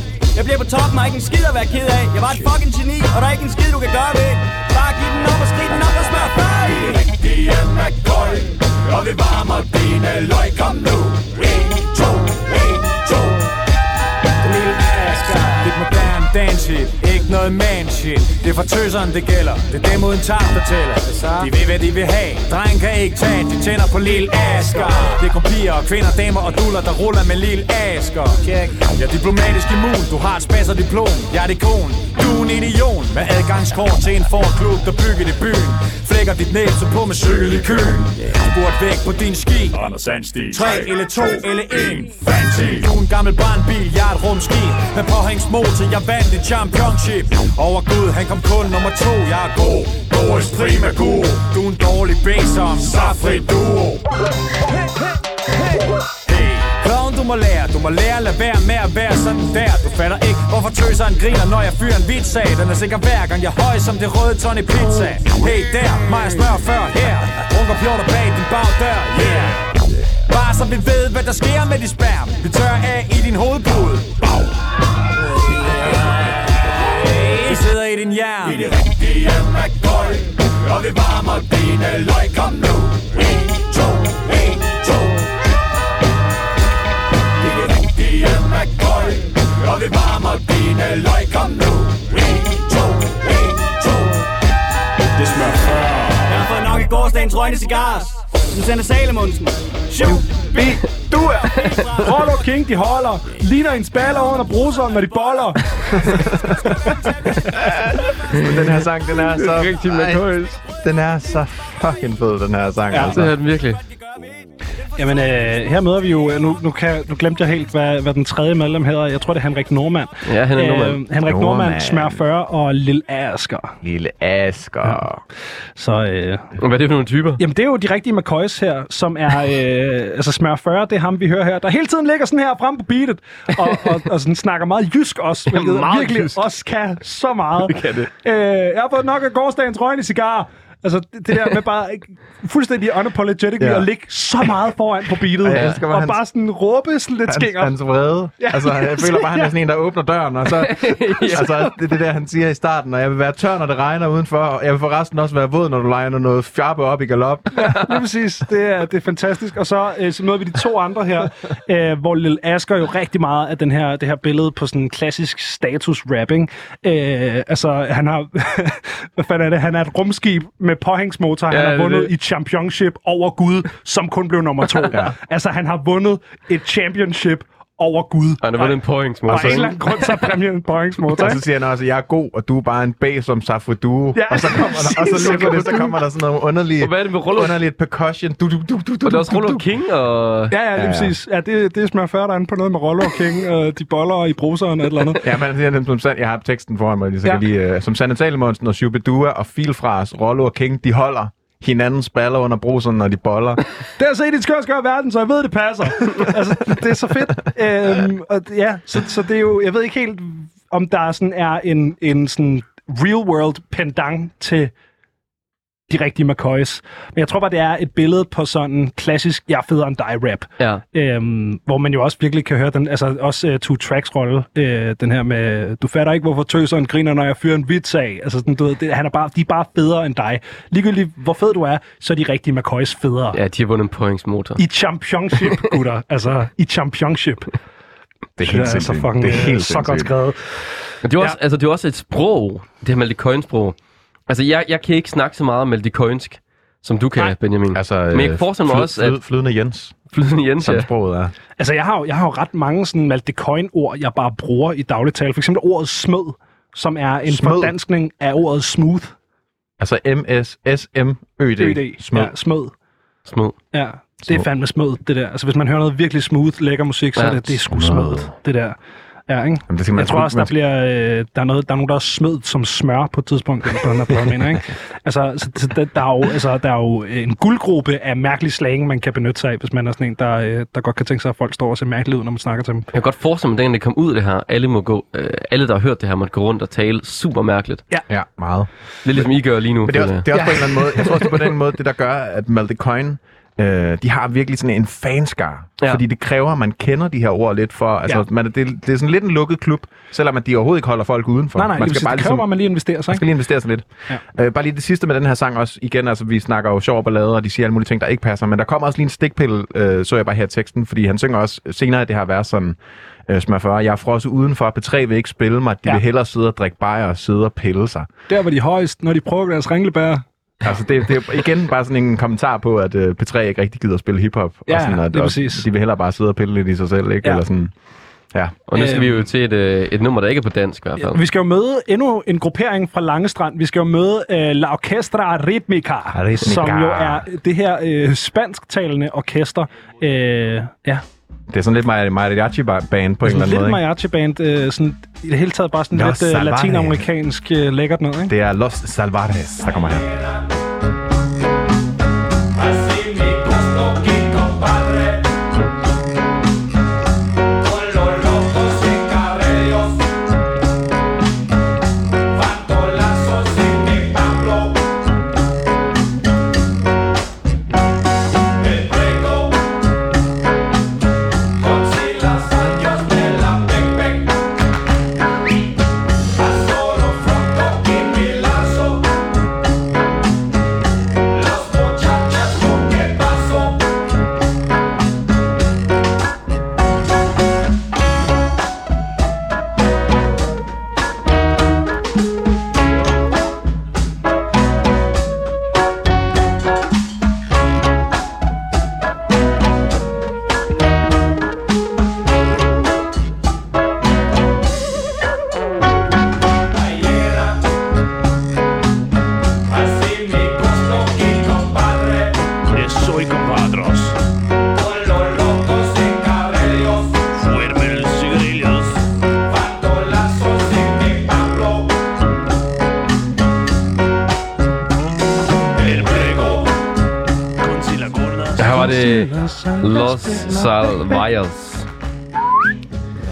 Jeg bliver på toppen og ikke en skid at være ked af. Jeg var et fucking geni, og der er ikke en skid du kan gøre ved. Bare giv den op og skrig den op og smør før i. Rigtige McCoy Og vi varmer dine løg, kom nu 1, 2, 1, dance shit. Ikke noget man shit. Det er for tøseren det gælder. Det er dem uden tar fortæller De ved hvad de vil have. Dreng kan ikke tage. De tænder på Lille Asger Det er kun piger og kvinder, damer og duller Der ruller med Lille Check. Jeg er diplomatisk immun. Du har et spasser diplom. Jeg er et ikon Du er en idiot Med adgangskort til en forklub Der bygger i byen. Flækker dit næb så på med cykel i køen Spurt væk på din ski. Anders Sandstig 3 eller 2 eller 1 Fancy. Du en gammel brandbil, jeg er et rumski. Med påhængsmotor, jeg vandt et championship. Over Gud, han kom kun nummer 2 Jeg er god, Boris Prima Guru. Du er en dårlig bæsom Safri Duo. Hey, Clown, du må lære, du må lære at lade være med at være sådan der. Du fatter ikke, hvorfor tøseren griner, når jeg fyrer en vits af. Den er sikkert hver gang jeg høj som det røde Tony Pizza. Hey der, mig smør før vi ved, hvad der sker med de sperm. Vi tør af i din hovedpude. Bag. I sidder i din hjerne. I det rigtige McCoy Og vi varmer dine løg, kom nu. 1, 2, 1, 2 I det rigtige McCoy Og vi varmer dine løg, kom nu. 1, 2, 1, 2 Det smør. Før Jeg har fået nok i gårsdagens røgne cigars Susanne Salemonsen Shoot, Rollo King, de holder. Ligner en spaller under bruseren, når de boller. Men den her sang, den er så... Rigtig McCoys. Den er så fucking fed, den her sang. Ja, altså. Det er den virkelig. Jamen, øh, her møder vi jo... Nu, nu, kan, nu glemte jeg helt, hvad, hvad den tredje medlem hedder. Jeg tror, det er Henrik Normand. Ja, han er Normand. Øh, Henrik Normand, Normand. Smør 40 og Lil Asger. Lille Asger. Så øh, Hvad er det for nogle typer? Jamen, det er jo de rigtige McCoys her, som er... Øh, [laughs] altså, Smør 40, det er ham, vi hører her, der hele tiden ligger sådan her frem på beatet, og, og, og sådan snakker meget jysk også, hvilket meget virkelig jysk. også kan så meget. Det kan det. Øh, jeg har fået nok af gårdsdagens røgne cigar. Altså, det, det der med bare fuldstændig unapologetically Ja. ja. at ligge så meget foran på beatet, Og jeg elsker, hvor og hans- bare sådan råbe sådan lidt Hans, skænger. hans vrede. Ja. Altså, jeg føler bare, han er sådan en, der åbner døren, og så... [laughs] Altså, det er det der, han siger i starten, og jeg vil være tør, når det regner udenfor, og jeg vil forresten også være våd, når du leger noget fjarpe op i galop. Lige præcis. Det er, det er fantastisk. Og så, øh, så møder vi de to andre her, øh, hvor Lil Asger jo rigtig meget af den her, det her billede på sådan en klassisk status-rapping. Øh, altså, han har... [laughs] hvad fanden er det? Han er et rumskib med påhængsmotor. Ja, han har vundet det. i championship over Gud, som kun blev nummer to. [laughs] ja. Altså, han har vundet et championship over Gud. Han har vundet en pointsmotor. Og af en eller anden grund, så er præmien en påhængsmotor. Og så siger han også, at jeg er god, og du er bare en bag som Safredu. Ja, og så kommer der, og så, efter det, så kommer der sådan noget underlige, Og hvad er det med Rollo? underligt percussion. Du, du, du, du, du, Og der er også du. King og... Ja, ja, lige Ja, præcis. Ja, det, det smører før derinde på noget med Rollo og King, og de boller i bruseren og et eller andet. Ja, men det er som sand, jeg har teksten foran mig, lige så Ja. kan lige, uh, som Sanne Salemonsen og Shubidua og Filfras, Rollo og King, de holder hinandens baller under bruseren, når de boller. [laughs] Det har jeg set i en skør, skør verden, så jeg ved, det passer. [laughs] altså, det er så fedt. Øhm, og, ja, så, så det er jo, jeg ved ikke helt, om der sådan er en, en sådan real world pendant til de rigtige McCoys. Men jeg tror bare, det er et billede på sådan en klassisk, jeg er federe end dig rap. Ja. Øhm, hvor man jo også virkelig kan høre den, altså også uh, Two Tracks rolle, uh, den her med, du fatter ikke, hvorfor tøseren griner, når jeg fyrer en vits af. Altså sådan, du ved, det, han er bare, de er bare federe end dig. Ligegyldigt, hvor fed du er, så er de rigtige McCoys federe. Ja, de har vundet en pointsmotor. I championship, gutter. [laughs] altså, i championship. Det er Det helt er så sindssygt. fucking det er helt øh, så godt sindssygt. skrevet. Det er, også, Ja. altså, det er også et sprog, det her Maldicoin-sprog. Altså, jeg, jeg kan ikke snakke så meget Maldicoinsk, som du kan, Nej. Benjamin. Altså, Men jeg kan forestille mig flyd, også, at- flyd, flydende Jens, Flydende Jens, som ja. sproget er. Altså, jeg har, jo, jeg har jo ret mange sådan Maldecoin-ord, jeg bare bruger i dagligtale. For eksempel ordet smød, som er en Smød? fordanskning af ordet smooth. Altså M-S-S-M-Ø-D. Ød. Smød. Ja, smød. Smød. Ja, det er fandme smød, det der. Altså, hvis man hører noget virkelig smooth, lækker musik, så Ja, er det, det er sgu smød. smødet, det der. Ja, ikke? Jamen, det skal man jeg tror også, der bliver, øh, der, er noget, der er nogen, der er smedt som smør på et tidspunkt på den her plade, mener ikke? [laughs] Altså, så, så der, der, er jo, altså, der er jo en guldgruppe af mærkelig slang, man kan benytte sig af, hvis man er sådan en, der, øh, der godt kan tænke sig, at folk står og ser mærkeligt ud, når man snakker til dem. Jeg kan godt forestille mig, at dengang det kom ud det her, alle, må gå, øh, alle der har hørt det her, måtte gå rundt og tale super mærkeligt. Ja, meget. Lidt ligesom I gør lige nu. Men det er også, det er også på en eller anden [laughs] måde, jeg tror også, det er på den måde, det der gør, at Maldecoin, øh, de har virkelig sådan en fanskar. Ja. Fordi det kræver, at man kender de her ord lidt for. Altså, Ja. man, det, det er sådan lidt en lukket klub, selvom at de overhovedet ikke holder folk udenfor. Nej, nej, man det, det kræver ligesom- bare, at man lige investerer sig, Man skal lige investere sig lidt. Ja. Øh, bare lige det sidste med den her sang også. Igen, altså vi snakker jo sjov ballade, og de siger alle mulige ting, der ikke passer. Men der kommer også lige en stikpille, øh, så jeg bare her i teksten, fordi han synger også senere i det her vers sådan, øh, smør 40, jeg er frosset udenfor, P3 vil ikke spille mig, de Ja. vil hellere sidde og drikke bajer og sidde og pille sig. Der var de højst, når de prøver deres ringlebær. Altså, det, det er igen bare sådan en kommentar på, at uh, P3 ikke rigtig gider at spille hiphop. Ja, og sådan, at, lige og præcis. De vil hellere bare sidde og pille lidt i sig selv, ikke? Ja. Eller sådan, ja. Og nu skal vi Øhm. jo til et, øh, et nummer, der ikke er på dansk i hvert fald. Vi skal jo møde endnu en gruppering fra Langestrand. Vi skal jo møde uh, La Orquestra Ritmica, Ritmica. som jo er det her uh, spansktalende orkester. Uh, ja, Det er sådan lidt mari- mariachi-band på en eller anden lidt måde, ikke? mariachi-band. Uh, sådan, I det hele taget bare sådan Los lidt Salvajes. latinamerikansk uh, lækkert noget, ikke? Det er Los Salvares, der kommer her. Los Salvayas.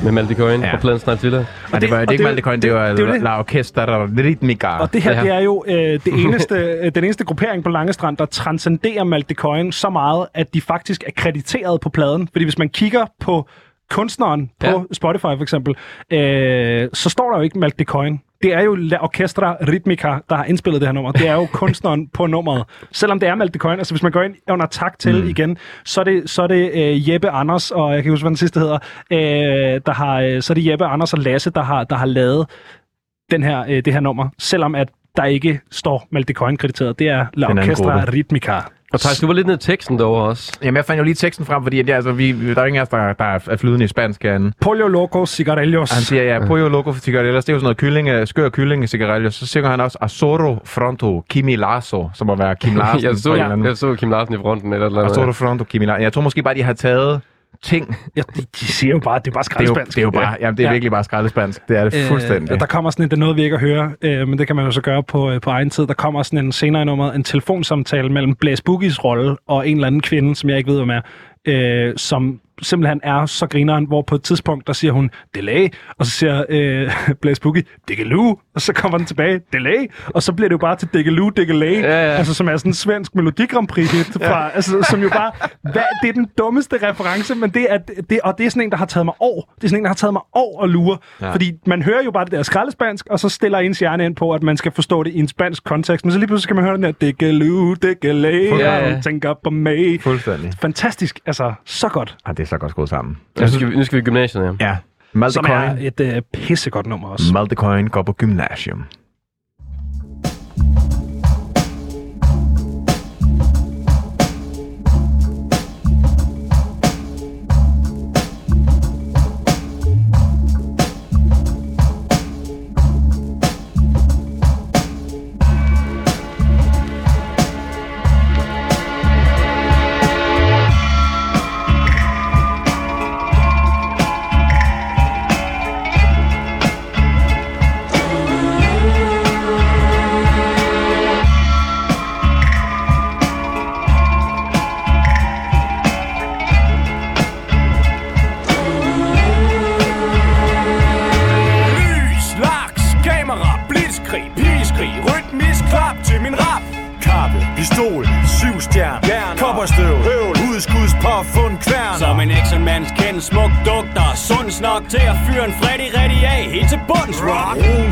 Med Malte Coyne ja. på pladen snart til Nej, det var det, og det ikke det- Malte Coyne, det var det er det. La Orquesta Ritmica. Og det her, Ja. det er jo øh, det eneste, øh, den eneste gruppering på Langestrand, der transcenderer Malte Coyne så meget, at de faktisk er krediteret på pladen. Fordi hvis man kigger på kunstneren på Ja. Spotify for eksempel, øh, så står der jo ikke Malte Coyne. Det er jo La Orchestra Ritmica, der har indspillet det her nummer. Det er jo [laughs] kunstneren på nummeret. Selvom det er Malte Coyne, altså hvis man går ind under tak til mm. igen, så er det, så er det øh, Jeppe Anders, og jeg kan huske, hvad den sidste hedder, øh, der har, øh, så er det Jeppe Anders og Lasse, der har, der har lavet den her, øh, det her nummer, selvom at der ikke står Malte Coyne krediteret. Det er La Orchestra. Ritmica. Og Thijs, du var lidt ned i teksten derovre også. Jamen, jeg fandt jo lige teksten frem, fordi at, ja, altså, vi, der er ingen af os, der, der er flydende i spansk herinde. Pollo Loco Cigarellos. Han siger, ja, pollo loco cigarellos, det er jo sådan noget kylling, skør kylling cigarellos. Så synger han også Azoro Fronto Kimi Lasso, som må være Kim [laughs] Larsen. jeg, så, anden- jeg så Kim Larsen i fronten eller eller Azoro andet. Fronto Kimi Larsen. Jeg tror måske bare, de har taget ting. Ja, de, de siger jo bare, det er bare Det er jo, skraldespansk. det er jo bare, jamen, det er Ja. virkelig bare skraldespansk. Det er det fuldstændig. Øh, der kommer sådan en, det er noget, vi ikke har høre, øh, men det kan man jo så gøre på, øh, på egen tid. Der kommer sådan en senere i nummeret, en telefonsamtale mellem Blaze Boogies rolle og en eller anden kvinde, som jeg ikke ved, hvem er, øh, som simpelthen er så grineren, hvor på et tidspunkt, der siger hun, delay, og så siger øh, [laughs] Blaze Boogie, diggeloo, og så kommer den tilbage, delay, og så bliver det jo bare til diggeloo, diggelay, Ja, ja. altså som er sådan en svensk Melodi Grand Prix hit, fra, altså, som jo bare, hvad, det er den dummeste reference, men det er, det, og det er sådan en, der har taget mig år, det er sådan en, der har taget mig år at lure, Ja. ja. fordi man hører jo bare det der skraldespansk, og så stiller ens hjerne ind på, at man skal forstå det i en spansk kontekst, men så lige pludselig skal man høre den der, diggeloo, diggelay, Ja, ja, ja. ja. tænker på mig. Fuldstændig. Fantastisk, altså så godt. Ah, det så godt skruet sammen. Nu skal, vi, nu skal vi i gymnasiet, ja. Ja. Som er et øh, pissegodt nummer også. Malte Coyne går på gymnasium.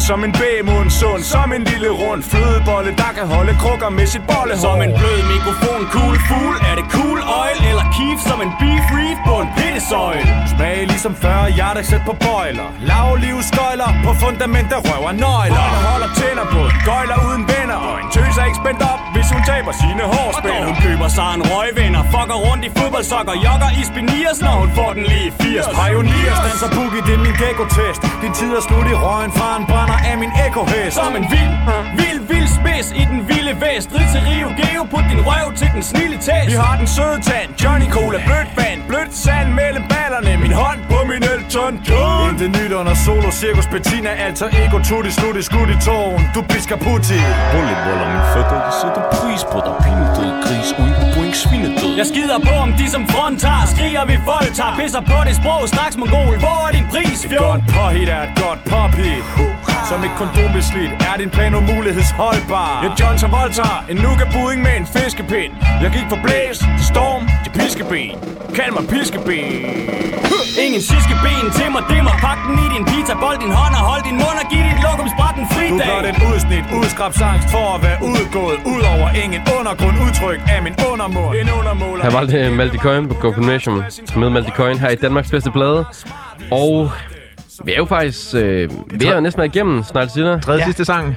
Som en bæmund, sund som en lille rund flødebolle, der kan holde krukker med sit bollehår. Som en blød mikrofon Cool fugl Er det cool oil Eller keef som en beef reef bund pittesøjl Smag ligesom 40 hjertesæt på bøjler Lav livsskøjler på fundament der røver nøgler. Holder, holder tænder på en gøjler uden venner. Og en tøs er ikke spændt op, hvis hun taber sine hårspænder. Hun køber sig en røgvinder Fucker rundt i fodboldsokker Jogger i spiniers Når hun får den lige 80 Pioneers danser boogie, det er min gecko-test. Din tid er slut i røgen fra en brænder af min ekohest Som en vild, vild, vild spids i den vilde vest Rid til Rio Geo, put din røv til den snille test. Vi har den søde tand, Johnny Cola, blødt vand Blødt sand mellem ballerne, min hånd på min Elton John. Intet nyt under solo, cirkus Bettina Alter ego, tutti, slutti, skud i tågen Du pisker putti. Volleyboller min fødder, de sætter pris på dig. Pinedød gris, uden point, svinedød Jeg skider på om de som frontar Skriger vi voldtager Pisser på det sprog. Straks mongol Hvor er din pris, Et fjol? godt påhit er et godt påhit. Som et kondom beslidt Er din plan umulighedsholdbar? Jeg Johnson Voltaire En nuka-budding med en fiskepind. Jeg gik fra blæs til storm piskeben. Kald mig piskeben. Ingen siske ben til mig, det mig Pak den i din pizza, bold din hånd og hold din mund Og giv dit lokum en Du er fridag blot et udsnit, udskrabsangst for at være udgået Ud over ingen undergrund. Udtryk af min undermund En undermåler. Her var det Malte Coyne på Gymnasium med Malte Coyne her i Danmarks bedste plade. Og vi er jo faktisk øh, ved at næsten være igennem snart siger Tredje Ja. sidste sang.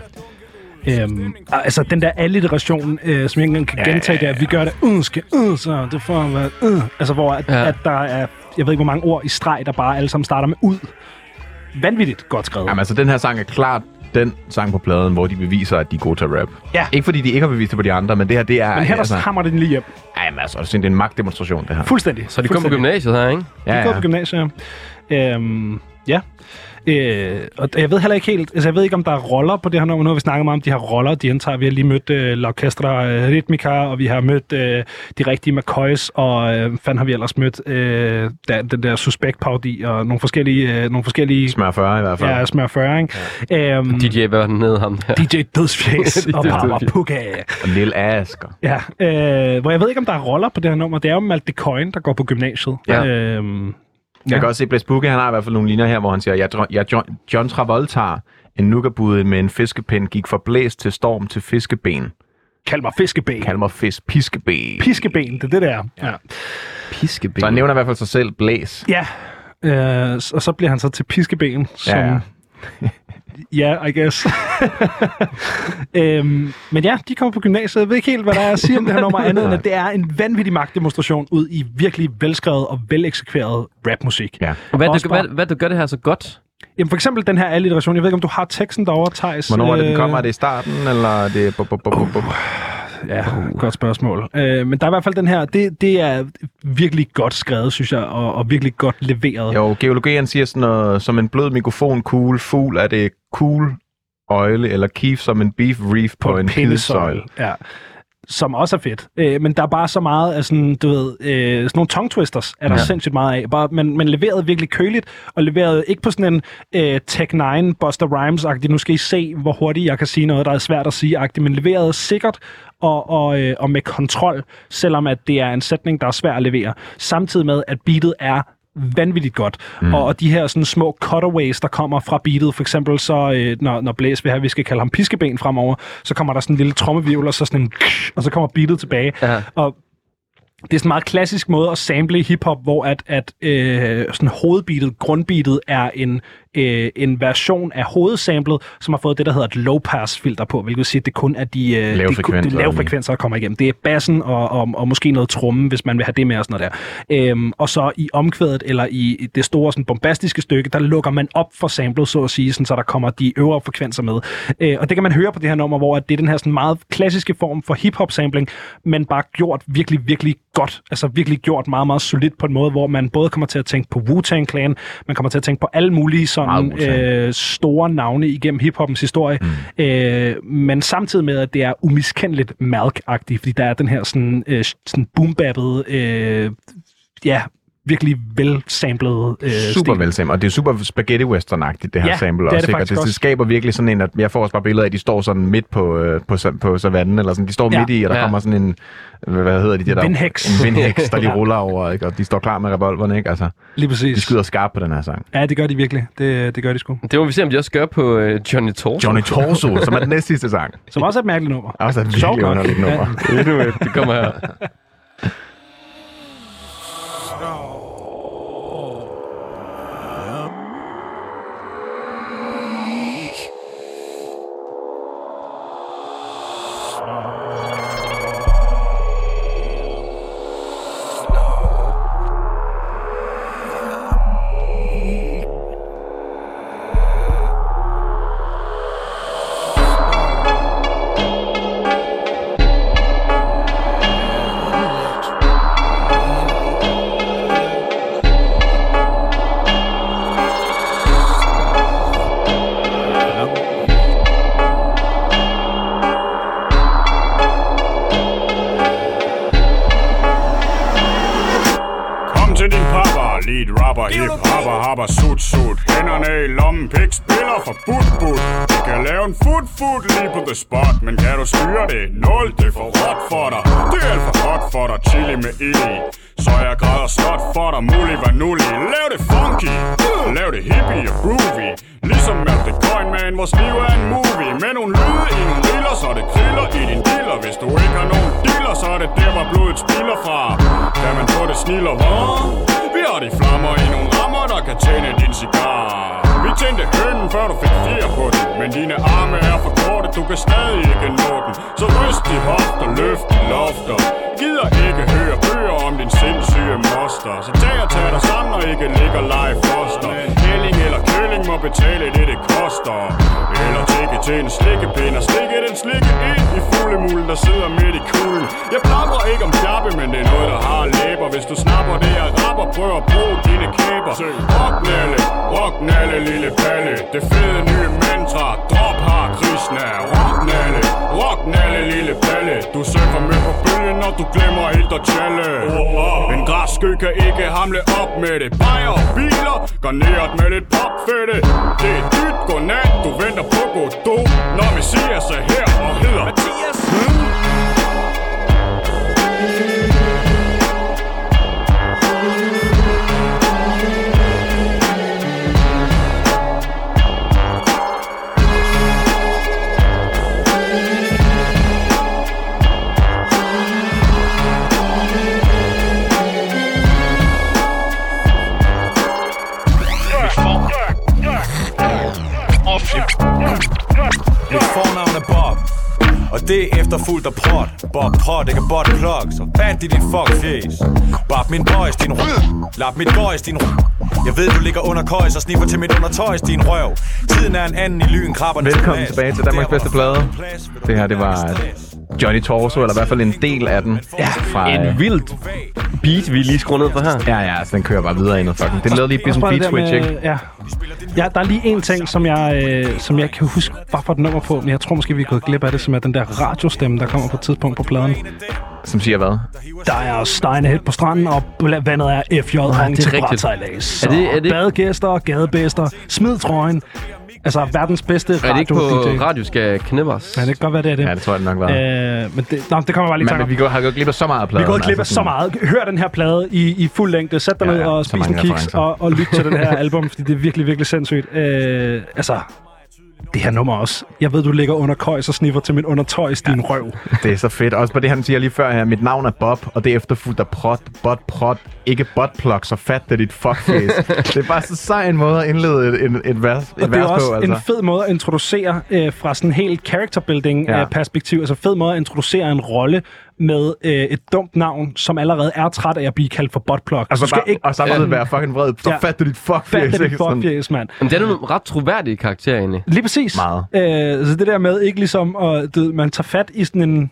Øhm, altså den der alliteration, øh, som jeg ikke engang kan Ja, gentage, ja, det er, at vi gør det, øh, skal, øh, så det får at være, øh. Altså hvor at, Ja. ja. at der er, jeg ved ikke hvor mange ord i streg, der bare alle sammen starter med ud. Vanvittigt godt skrevet. Jamen altså, den her sang er klart den sang på pladen, hvor de beviser, at de er gode til at rap. Ja. Ikke fordi de ikke har bevist det på de andre, men det her, det er... Men her der altså, hammer den lige hjem. Jamen altså, det er en magtdemonstration, det her. Fuldstændig. Så de kom på gymnasiet her, ikke? De Ja, går ja. på gymnasiet. Øhm, Ja. Øh, og jeg ved heller ikke helt, altså jeg ved ikke, om der er roller på det her nummer. Nu har vi snakket meget om de her roller, de indtager. Vi har lige mødt øh, L'Orchestra øh, Ritmica, og vi har mødt øh, de rigtige McCoys, og øh, fanden har vi ellers mødt øh, der, den der suspekt parodi og nogle forskellige... Øh, nogle forskellige Smør 40 i hvert fald. Ja, smør 40, ikke? Ja. Øhm, DJ, hvad var den nede ham der? DJ Dødsfjæs [laughs] og Barbara. Puga. Og Lille Asker. Ja, øh, hvor jeg ved ikke, om der er roller på det her nummer. Det er jo Malte Coyne, der går på gymnasiet. Ja. Øhm, Jeg kan også se, Blaise han har i hvert fald nogle linjer her, hvor han siger, jeg, jeg John, John Travolta, en nukabude med en fiskepind, gik fra blæs til storm til fiskeben. Kald mig fiskeben. Kald mig fisk, piskeben. Piskeben, det er det der. Ja. Piskeben. Så han nævner i hvert fald sig selv blæs. Ja, øh, og så bliver han så til piskeben, som... Ja, [laughs] ja. Ja, I guess. [laughs] øhm, men ja, de kommer på gymnasiet. Jeg ved ikke helt, hvad der er at sige om det her nummer andet, end at det er en vanvittig magtdemonstration ud i virkelig velskrevet og veleksekveret rapmusik. Ja. Og hvad, Også du, hvad, hvad du gør det her så godt? Jamen for eksempel den her alliteration. Jeg ved ikke, om du har teksten derovre, Thijs. Hvornår er det, den Øh, kommer? Er det i starten, eller er det... Bup, bup, bup, bup, bup? Ja, godt spørgsmål. Øh, men der er i hvert fald den her, det, det er virkelig godt skrevet, synes jeg, og, og virkelig godt leveret. Jo, geologien siger sådan noget, som en blød mikrofon, cool, fugl, er det cool, øjle, eller keef som en beef reef på, på en pindesøjle. Ja. Som også er fedt. Øh, men der er bare så meget af sådan, du ved, øh, sådan nogle tongue twisters, er der ja. Sindssygt meget af. Bare, men, men leveret virkelig køligt, og leveret ikke på sådan en øh, Tech 9 Buster Rhymes-agtig, nu skal I se, hvor hurtigt jeg kan sige noget, der er svært at sige-agtigt, men leveret sikkert og, og, øh, og med kontrol, selvom at det er en sætning, der er svær at levere. Samtidig med, at beatet er vanvittigt godt. Mm. Og, og de her sådan små cutaways, der kommer fra beatet, for eksempel så, øh, når, når Blæs vil have, vi skal kalde ham piskeben fremover, så kommer der sådan en lille trommevivl, og så sådan en, og så kommer beatet tilbage. Ja. Og det er sådan en meget klassisk måde at sample i hiphop, hvor at, at øh, sådan hovedbeatet, grundbeatet er en, øh, en version af hovedsamplet, som har fået det, der hedder et low-pass filter på, hvilket vil sige, at det kun er de, øh, Lave er frekvenser. lave frekvenser, der kommer igennem. Det er bassen og, og, og måske noget tromme, hvis man vil have det med og sådan noget der. Øhm, og så i omkvædet, eller i det store sådan bombastiske stykke, der lukker man op for samplet, så at sige, sådan, så der kommer de øvre frekvenser med. Øh, og det kan man høre på det her nummer, hvor det er den her sådan meget klassiske form for hip-hop-sampling, men bare gjort virkelig, virkelig godt. Altså virkelig gjort meget, meget solidt på en måde, hvor man både kommer til at tænke på Wu-Tang Clan, man kommer til at tænke på alle mulige sådan øh, store navne igennem hiphoppens historie, mm. øh, men samtidig med, at det er umiskendeligt Malk-agtigt, fordi der er den her sådan, øh, sådan boom øh, ja, virkelig velsamplede øh, Super velsamlet, og det er super spaghetti western-agtigt, det her Ja, sample det er også. det ikke? Og faktisk det, det skaber virkelig sådan en, at jeg får også bare billeder af, at de står sådan midt på, øh, på, på savannen, eller sådan, de står Ja. midt i, og der Ja. kommer sådan en, hvad hedder de der? En vindheks. En vindheks, der lige [laughs] Ja. ruller over, ikke? og de står klar med revolverne, ikke? Altså, Lige præcis. de skyder skarpt på den her sang. Ja, det gør de virkelig. Det, det gør de sgu. Det må vi se, om de også gør på øh, Johnny Torso. Johnny Torso, som er den næste sidste sang. [laughs] Som også er et mærkeligt nummer. Også et Sjovt virkelig underligt nummer. Det, du, ved, det kommer her. [laughs] beat, rapper, hip hopper, hopper, sut sut. Hænderne i lommen, pik spiller for but but Du kan lave en foot foot lige på the spot Men kan du styre det? Nul, det er for råt for dig. Det er alt for hot for dig, chili med ild i. Så jeg græder snot for dig, mulig var nullig Lav det funky, lav det hippie og groovy. Ligesom Matt the Coin Man, vores liv er en movie. Med nogle lyde i nogle riller, så det kriller i din diller. Hvis du ikke har nogen dealer, så er det der, hvor blodet spiller fra. Kan man få det sniller, hvor? Vi har de flammer i nogle rammer, der kan tænde din cigar. Vi tændte hønnen, før du fik fire på den. Men dine arme er for korte, du kan stadig ikke nå den. Så ryst de hofter, løft de lofter Gider ikke høre bøger om din sindssyge moster. Så tag og tag dig sammen og ikke ligger lege foster. Kælling eller kølling må betale det, det koster. Eller tække til en slikkepind og stikke den slikke ind i fuglemulen, der sidder midt i kulden. Jeg plapper ikke om klappe, men det er noget, der har læber. Hvis du snapper det, jeg rapper, prøv at bruge dine kæber. Rocknælle, Rocknalle, lille palle. Det fede nye mantra Drop har kristne Rocknalle, rocknalle, lille palle. Du surfer med på bølgen, når du glemmer helt at tjalle En græsskø kan ikke hamle op med det. Bajer biler, garneret med lidt popfette Det er dyt godnat, du venter på Godot. Når vi siger sig her og hedder Mathias Mit fornavn er Bob. Og det er efterfulgt af prot. Bob prot, ikke bot plug. Så fat i dit fuck fjes Bob min boys, din røv. Lap mit boys, din røv. Jeg ved du ligger under køjs og sniffer til mit undertøjs, din røv. Tiden er en anden i lyn, krabberne Velkommen tilbage til Danmarks bedste plade. Det her, det var Johnny Torso, eller i hvert fald en del af den. Ja, fra, En vild beat, vi lige skruer ned for her. Ja, ja, altså den kører bare videre ind og fucking. Det lavede lige bare beat switch, ikke? Ja. ja, der er lige en ting, som jeg, øh, som jeg kan huske, bare for et nummer på, men jeg tror måske, vi er gået glip af det, som er den der radiostemme, der kommer på et tidspunkt på pladen. Som siger hvad? Der er Steinehed på stranden, og vandet er FJ det er til brætsejlads. Er det- er det- Badegæster, gadebæster, smid trøjen. Altså, verdens bedste Er det ikke på radio-DJ. radio skal knippers? Ja, det kan godt være, det er det. Ja, det tror jeg det nok var. Øh, men det, nå, det kommer bare lige Men, men vi går, har gået glip af så meget af Vi pladen. er gået glip af altså så meget. Hør den her plade i, i fuld længde. Sæt dig Ja, ned og spis en kiks og, og lyt til den her album, fordi det er virkelig, virkelig sindssygt. Øh, altså, det her nummer også. Jeg ved, du ligger under køjs og sniffer til min undertøjs, din røv. [laughs] Det er så fedt. Også på det, han siger lige før her. Mit navn er Bob, og det er efterfulgt af prot, bot, prot, ikke buttplug, så fat det dit fuckface. [laughs] det er bare så sej en måde at indlede et, et, et vers, et Og det er også på, altså. en fed måde at introducere øh, fra sådan en helt character building Ja. ja. perspektiv. Altså fed måde at introducere en rolle med øh, et dumt navn, som allerede er træt af at blive kaldt for buttplug. Altså, du skal bare, og samtidig være fucking vred. Så Ja. fat du dit fuckface. Fat ikke? dit mand. Men det er nogle ret troværdige karakterer egentlig. Lige præcis. Meget. Øh, så det der med ikke ligesom, at du, man tager fat i sådan en...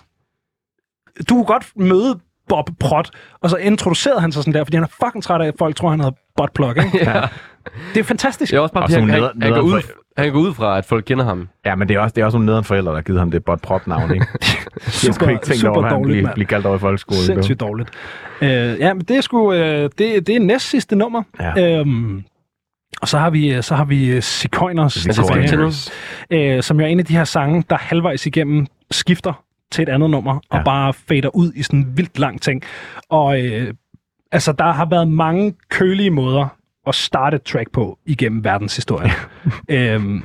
Du kunne godt møde Bob Prot, og så introducerede han sig sådan der, fordi han er fucking træt af, at folk tror, han hedder buttplug, ikke? [laughs] Ja. Det er fantastisk. Det er også bare, Og han, sådan han, neder- han, går ud, han går ud fra, at folk kender ham. Ja, men det er også, det er også nogle nederen forældre, der har givet ham det bot prop navn, ikke? [laughs] Jeg Super- skulle ikke tænke super over, at han dårligt, blive, mand. blive kaldt over i folkeskolen. Sindssygt dårligt. Øh, ja, men det er sgu... Øh, det, det er næst sidste nummer. Ja. Øhm, og så har vi, så har vi Sequoiners Sequoiners. tilbage, øh, som jo er en af de her sange, der halvvejs igennem skifter til et andet nummer, og Ja. bare fader ud i sådan en vildt lang ting. Og øh, altså, der har været mange kølige måder at starte et track på igennem verdenshistorien. [laughs] øhm,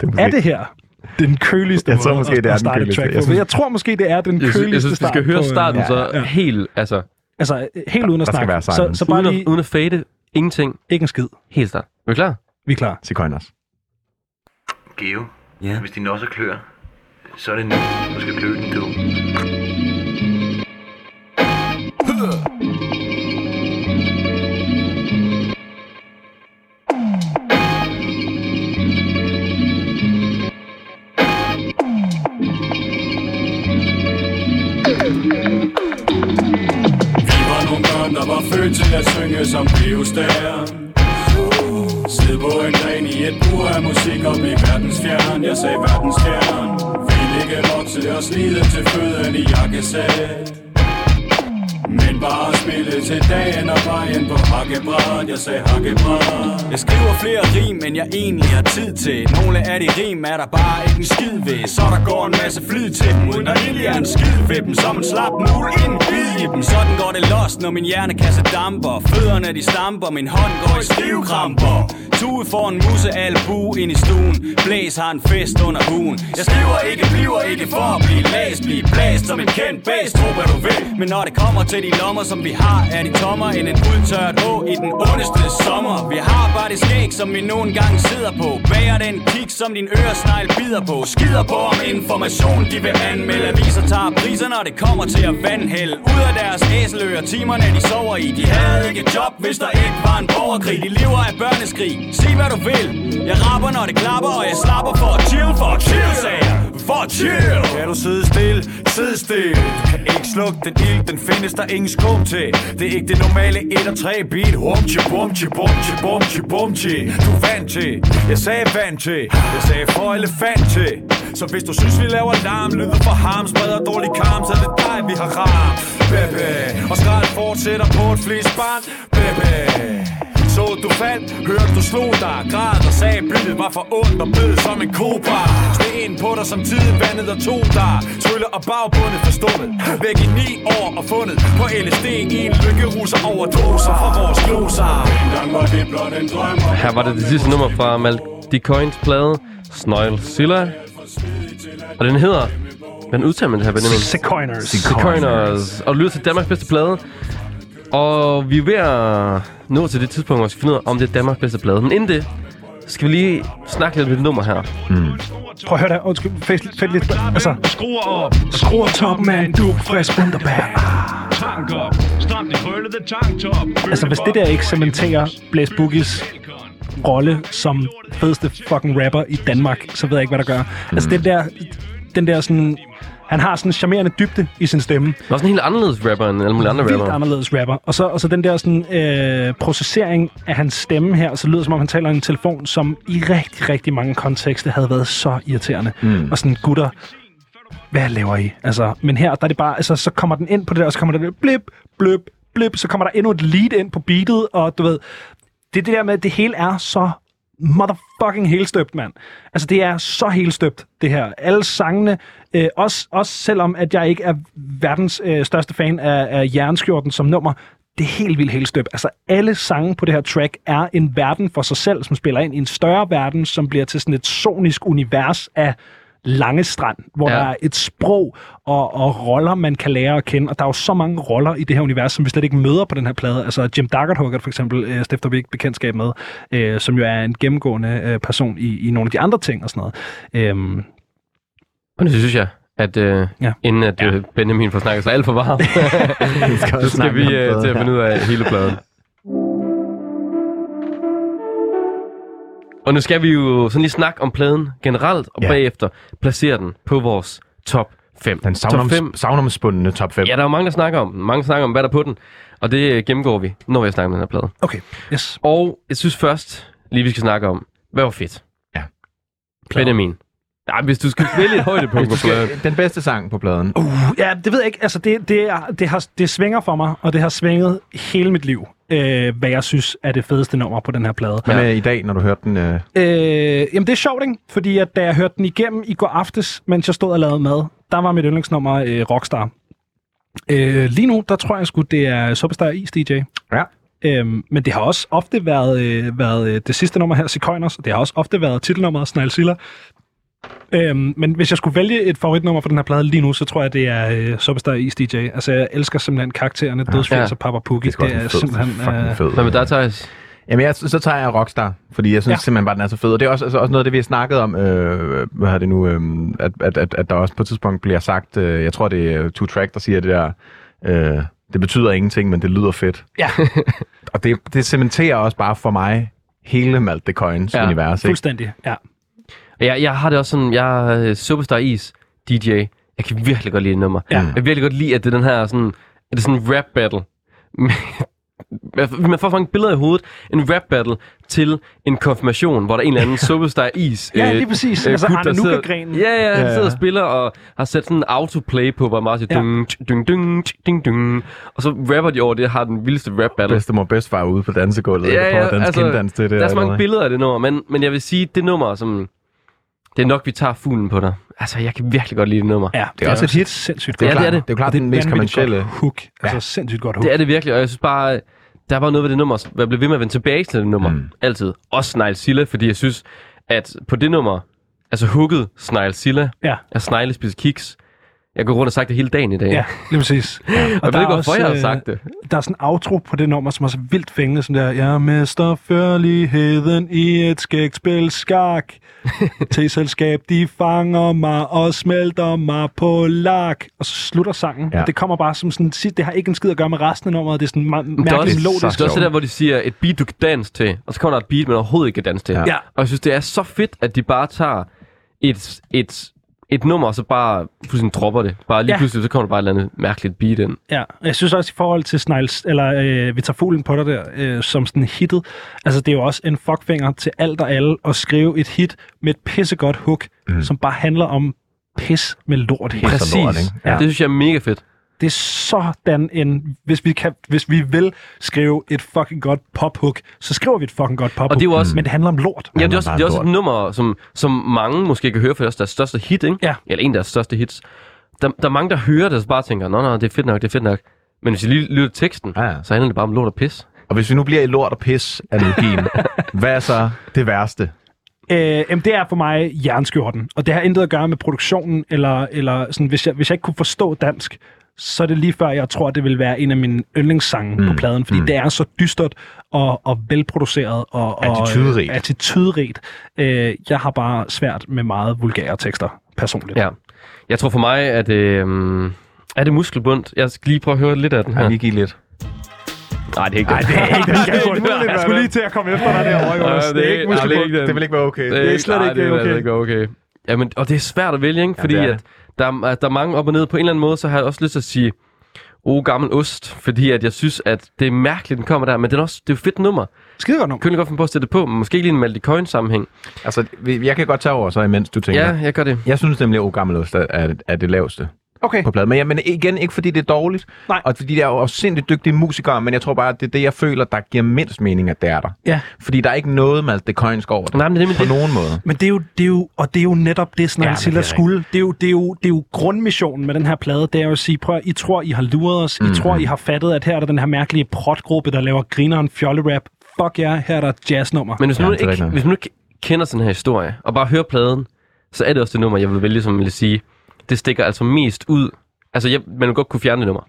Det er, er det her den køligste Jeg tror måde måske, at, det er at den starte et køligste. track Jeg på? Jeg tror måske, det er den Jeg synes, køligste jeg synes vi start skal høre på, starten ja, så ja. helt, altså, Altså, helt uden at Der skal snakke. være Så, så bare uden, lige... at, uden at fade, ingenting, Ikke en skid. helt start. Er vi klar? Vi er klar. Sequoiners. Geo, Ja. hvis din også klør, så er det nu, du skal klø den du. Der var født til at synge som pivstær Sid på en gren i et bur af musik og blive verdensfjern. Jeg sagde verdensfjern Vil ikke vokse og slide til føden i jakkesæt men bare spille til dagen og vejen på hakkebræt Jeg sagde hakkebræt Jeg skriver flere rim, end jeg egentlig har tid til. Nogle af de rim er der bare ikke en skid ved. Så der går en masse flyd til dem Uden der egentlig er en skid ved dem. Som en slap mul, en bid i dem. Sådan går det lost, når min hjernekasse damper. Fødderne de stamper, min hånd går i stivkramper. Tue får en musse albu ind i stuen. Blæs har en fest under huen. Jeg skriver ikke, bliver ikke for at blive læst. Blive blæst som en kendt base, tro hvad du vil. Men når det kommer til de lommer, som vi har Er de tommer end en udtørt å i den ondeste sommer. Vi har bare det skæg, som vi nogle gange sidder på. Bager den kik, som din øresnegl bider på. Skider på om information, de vil anmelde. Aviser tager priser, når det kommer til at vandhælde. Ud af deres æseløer, timerne de sover i. De havde ikke job, hvis der ikke var en borgerkrig. De lever af børneskrig, sig hvad du vil. Jeg rapper, når det klapper, og jeg slapper for at chill, for at chill, sagde jeg. For at chill. Kan du sidde stille? Sid stille. Du kan ikke slukke den ild, den findes der ingen skum til. Det er ikke det normale 1 og 3 beat. Humchi, bumchi, bumchi, bumchi, bumchi Du er vant til, jeg sagde vant til. Jeg sagde for elefant til. Så hvis du synes vi laver larm Lyder for ham, spreder dårlig karm Så er det dig vi har ramt. Bebe. Og skrald fortsætter på et flest barn. Bebe så du faldt, hørte du slog dig Græd og sagde, byttet var for ondt og blød som en kobra Sten på dig som tiden vandet og tog dig Trylle og bagbundet forstummet Væk i ni år og fundet på LSD i en lykkeruser overdoser fra vores gloser Her var det det sidste nummer fra Mal De Coins plade, Snoil Silla. Og den hedder... Hvordan udtaler man det her, Benjamin? Secoiners. Secoiners. Og du lytter til Danmarks bedste plade. Og vi er ved at nå til det tidspunkt, hvor vi skal finde ud af, om det er Danmarks bedste plade. Men inden det, skal vi lige snakke lidt om det nummer her. Mm. Prøv at høre der. Undskyld, fæst lidt, fæst lidt. Altså, Skruer op, skruer toppen af en duk, frisk krøllede tanktop. Altså, hvis det der ikke cementerer Blaze Boogies rolle som fedeste fucking rapper i Danmark, så ved jeg ikke, hvad der gør. Mm. Altså, den der, den der sådan... Han har sådan en charmerende dybde i sin stemme. Det er også en helt anderledes rapper end alle mulige andre Vildt rapper. anderledes rapper. Og så, og så den der sådan, øh, processering af hans stemme her, så lyder det som om, han taler i en telefon, som i rigtig, rigtig mange kontekster havde været så irriterende. Mm. Og sådan, gutter, hvad laver I? Altså, men her, der er det bare, altså, så kommer den ind på det der, og så kommer der det blip, blip, blip, så kommer der endnu et lead ind på beatet, og du ved, det er det der med, at det hele er så motherfucking helstøbt, mand. Altså, det er så helstøbt, det her. Alle sangene, øh, også, også selvom at jeg ikke er verdens øh, største fan af, af Jernskjorten som nummer, det er helt vildt helstøbt. Altså, alle sange på det her track er en verden for sig selv, som spiller ind i en større verden, som bliver til sådan et sonisk univers af lange strand, hvor Ja. ja. der er et sprog og, og roller, man kan lære at kende. Og der er jo så mange roller i det her univers, som vi slet ikke møder på den her plade. Altså Jim Duggarthugger for eksempel, øh, stifter vi ikke bekendtskab med, øh, som jo er en gennemgående øh, person i, i nogle af de andre ting og sådan noget. Øhm, Og nu synes jeg, at øh, ja. inden at øh, Benjamin får snakket sig alt for varmt, [laughs] så skal vi øh, til at finde ud af hele pladen. Og nu skal vi jo sådan lige snakke om pladen generelt, og Ja. bagefter placere den på vores top 5. Den top 5. savnomspundne top 5. Ja, der er jo mange, der snakker om den. Mange snakker om, hvad der er på den. Og det øh, gennemgår vi, når vi snakker om den her plade. Okay, yes. Og jeg synes først, lige vi skal snakke om, hvad var fedt? Ja. Benjamin. Nej, hvis du skal vælge et højdepunkt på pladen. den bedste sang på pladen. Uh, ja, det ved jeg ikke. Altså, det, det, er, det, har, det svinger for mig, og det har svinget hele mit liv, øh, hvad jeg synes er det fedeste nummer på den her plade. Hvad med i dag, når du hørte den? Øh... Øh, jamen, det er sjovt, ikke? Fordi at, da jeg hørte den igennem i går aftes, mens jeg stod og lavede mad, der var mit yndlingsnummer øh, Rockstar. Øh, lige nu, der tror jeg sgu, det er Superstar Is DJ. Ja. Øhm, men det har også ofte været, øh, været øh, det sidste nummer her, Secoiners, og det har også ofte været titelnummeret Snail Silla. Øhm, men hvis jeg skulle vælge et favoritnummer for den her plade lige nu, så tror jeg, det er øh, Superstar Is DJ. Altså, jeg elsker simpelthen karaktererne Dødsfjæs Ja. og Papa Pookie. Det, er Det er fed, simpelthen... fucking Øh, fed. Hvad med dig, Thijs? Jamen, jeg, så tager jeg Rockstar, fordi jeg synes Ja. ja. simpelthen bare, den er så fed. Og det er også, altså, også noget af det, vi har snakket om, øh, hvad er det nu, øh, at, at, at, at der også på et tidspunkt bliver sagt, øh, jeg tror, det er Two Track, der siger det der, øh, det betyder ingenting, men det lyder fedt. Ja. [laughs] og det, det cementerer også bare for mig hele Malte Coins Ja, ja, univers. Ikke? fuldstændig, ja. Jeg, jeg har det også sådan, jeg er øh, Superstar Is DJ. Jeg kan virkelig godt lide det nummer. Ja. Jeg kan virkelig godt lide, at det er den her sådan, at det er sådan en rap battle. [laughs] Man får mange billeder i hovedet. En rap battle til en konfirmation, hvor der er en eller anden [laughs] Superstar Is. Ja, øh, lige præcis. øh, Altså gut, Arne Nuka-grenen. Ja, ja, han Ja, sidder og ja. spiller og har sat sådan en autoplay på, hvor meget siger Ja. dung, dung, dung, dung, dung. Og så rapper de over det, har den vildeste rap battle. Bedstemor og bedstfar ude på dansegulvet, ja, og prøver at danse altså, til det. Der er så mange billeder af det nummer, men, men jeg vil sige, det nummer, som... Det er nok, vi tager fuglen på dig. Altså, jeg kan virkelig godt lide det nummer. Ja, Det er også et hit. Sindssygt Det er, Ja, klart, det er det. det er jo klart det er den mest kommercielle. godt hook. Altså sindssygt godt hook. Det er det virkelig, og jeg synes bare, der er bare noget ved det nummer, jeg bliver ved med at vende tilbage til det nummer. Mm. Altid. Også Snail Silla, fordi jeg synes, at på det nummer, altså hooket Snail Silla, Ja. er Snail spiser kiks. Jeg går rundt og sagt det hele dagen i dag. Ja, lige præcis. Og jeg ved ikke, er hvorfor jeg har øh, sagt det. Der er sådan en outro på det nummer, som er så vildt fængende, sådan der, jeg mister førligheden i et skægt spil skak. [laughs] T-selskab, de fanger mig og smelter mig på lak. Og så slutter sangen. Ja. Ja. Det kommer bare som sådan, det har ikke en skid at gøre med resten af nummeret, det er sådan mærkeligt også, melodisk. det er også det der, hvor de siger, et beat, du kan danse til, og så kommer der et beat, man overhovedet ikke kan danse til. Ja. Ja. Og jeg synes, det er så fedt, at de bare tager et, et et nummer, og så bare fuldstændig dropper det. Bare lige Ja. pludselig, så kommer der bare et eller andet mærkeligt beat ind. Ja, og jeg synes også i forhold til Snails, eller øh, vi tager fuglen på dig der, øh, som sådan hittet, altså det er jo også en fuckfinger til alt og alle at skrive et hit med et pissegodt hook, mm. som bare handler om pis med lort Præcis. Lort, ikke? Ja. Det synes jeg er mega fedt. Det er sådan en... Hvis vi, kan, hvis vi vil skrive et fucking godt pop-hook, så skriver vi et fucking godt pop-hook. Og det er også- Men det handler om lort. Ja, det er også, det er også et nummer, som, som mange måske kan høre, for det er også deres største hit, ikke? Ja. Eller en af deres største hits. Der, der er mange, der hører det, og bare tænker, nå, nå, det er fedt nok, det er fedt nok. Men hvis I lige lytter teksten, ja. så handler det bare om lort og pis. Og hvis vi nu bliver i lort og pis analogien, [laughs] hvad er så det værste? Øh, jamen, det er for mig jernskjorten. Og det har intet at gøre med produktionen, eller, eller sådan, hvis, jeg, hvis jeg ikke kunne forstå dansk, så er det lige før, jeg tror, det vil være en af mine yndlingssange mm. på pladen, fordi mm. det er så dystert og, og velproduceret og, og Attitudrigt. øh, attitudrigt. Øh, jeg har bare svært med meget vulgære tekster, personligt. Ja. Jeg tror for mig, at øh, er det muskelbund. Jeg skal lige prøve at høre lidt af den her. Ja, lige give lidt. Nej, det er ikke Nej, det er ikke [laughs] den. Jeg, jeg skulle lige til at komme efter dig derovre, Jonas. Ja, det er ikke nej, muskelbund. ikke den. Det vil ikke være okay. Det er slet nej, ikke det er okay. altså ikke okay. Jamen, og det er svært at vælge, ikke? Fordi det er ja, at der, er, der er mange op og ned. På en eller anden måde, så har jeg også lyst til at sige, oh, gammel ost. Fordi at jeg synes, at det er mærkeligt, den kommer der. Men det er også det er jo et fedt nummer. Skide godt nummer. Kunne godt finde på at sætte det på, men måske lige en Maldi Coin sammenhæng. Altså, jeg kan godt tage over så, imens du tænker. Ja, jeg gør det. Jeg synes nemlig, at O Gammel Ost er, er, er det laveste Okay. på pladen. Men, jeg, men igen, ikke fordi det er dårligt, Nej. og fordi det er jo sindssygt dygtige musikere, men jeg tror bare, at det er det, jeg føler, der giver mindst mening, at det er der. Ja. Fordi der er ikke noget med det coinsk over det. Nej, men det er nemlig på det. nogen måde. Men det er jo, det er jo, og det er jo netop det, Ja, men er ja, skulle. Det er, jo, det, er jo, det er jo grundmissionen med den her plade, det er jo at sige, prøv I tror, I har luret os. I Mhm. tror, I har fattet, at her er der den her mærkelige protgruppe, der laver grineren fjollerap. Fuck ja, her er der jazznummer. Men hvis, Ja, ja, nu er ikke, hvis man nu ikke kender sådan her historie, og bare hører pladen, så er det også det nummer, jeg vil vælge, som vil sige, det stikker altså mest ud. Altså, jeg, man vil godt kunne fjerne det nummer.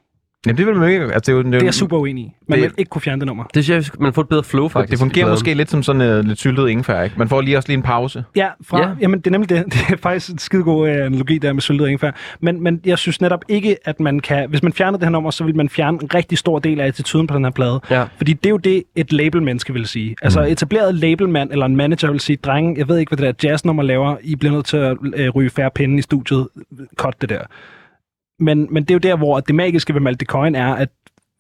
Jamen, det vil man ikke. Altså, det, er jo, det, Det er jeg super uenig i. Man Det- vil ikke kunne fjerne det nummer. Det synes jeg, man får et bedre flow, faktisk. det fungerer måske lidt som sådan uh, lidt syltet ingefær, ikke? Man får lige også lige en pause. Ja, fra, ja. Ja. Jamen, det er nemlig det. [laughs] Det er faktisk en skide god øh, analogi der med sølvet og ingefær. Men, men jeg synes netop ikke, at man kan... Hvis man fjerner det her nummer, så vil man fjerne en rigtig stor del af attituden på den her plade. Ja. Fordi det er jo det, et labelmenneske vil sige. Altså Mm. etableret labelmand eller en manager vil sige, drenge, jeg ved ikke, hvad det der jazznummer laver. I bliver nødt til at øh, ryge færre pinde i studiet. Cut det der. Men, men det er jo der, hvor det magiske ved Malte Coin er, at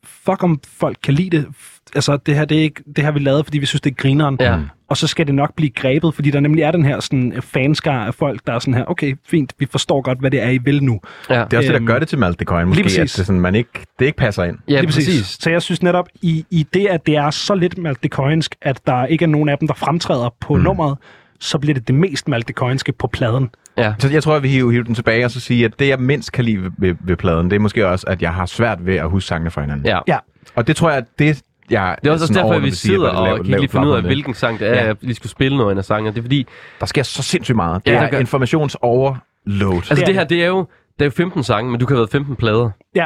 fuck om folk kan lide det. Altså, det her, det, er ikke, det har vi lavet, fordi vi synes, det er grineren. Ja. Og så skal det nok blive grebet, fordi der nemlig er den her sådan, fanskar af folk, der er sådan her, okay, fint, vi forstår godt, hvad det er, I vil nu. Ja, Det er også det, Øhm, der gør det til Malte Coin, måske, lige at præcis. det, sådan, man ikke, det ikke passer ind. ja Lige præcis. Så jeg synes netop, i, i det, at det er så lidt maltecoinsk, at der ikke er nogen af dem, der fremtræder på mm. nummeret, så bliver det det mest maltecoinske på pladen. Ja. Så jeg tror, at vi hiver, hiver den tilbage og så sige, at det, jeg mindst kan lide ved, ved, ved pladen, det er måske også, at jeg har svært ved at huske sangene fra hinanden. Ja. Ja, Og det tror jeg, at det, jeg Det er også sådan derfor, at overordnet vi sidder at er og lav- kan lav lige finde ud af, hvilken sang det er, Ja. vi skulle spille noget af sangene. Det er fordi, Der sker så sindssygt meget. Det Ja, er der gør- informationsoverload. altså Det er det her, det er jo, det er jo 15 sange, men du kan have været 15 plader. ja.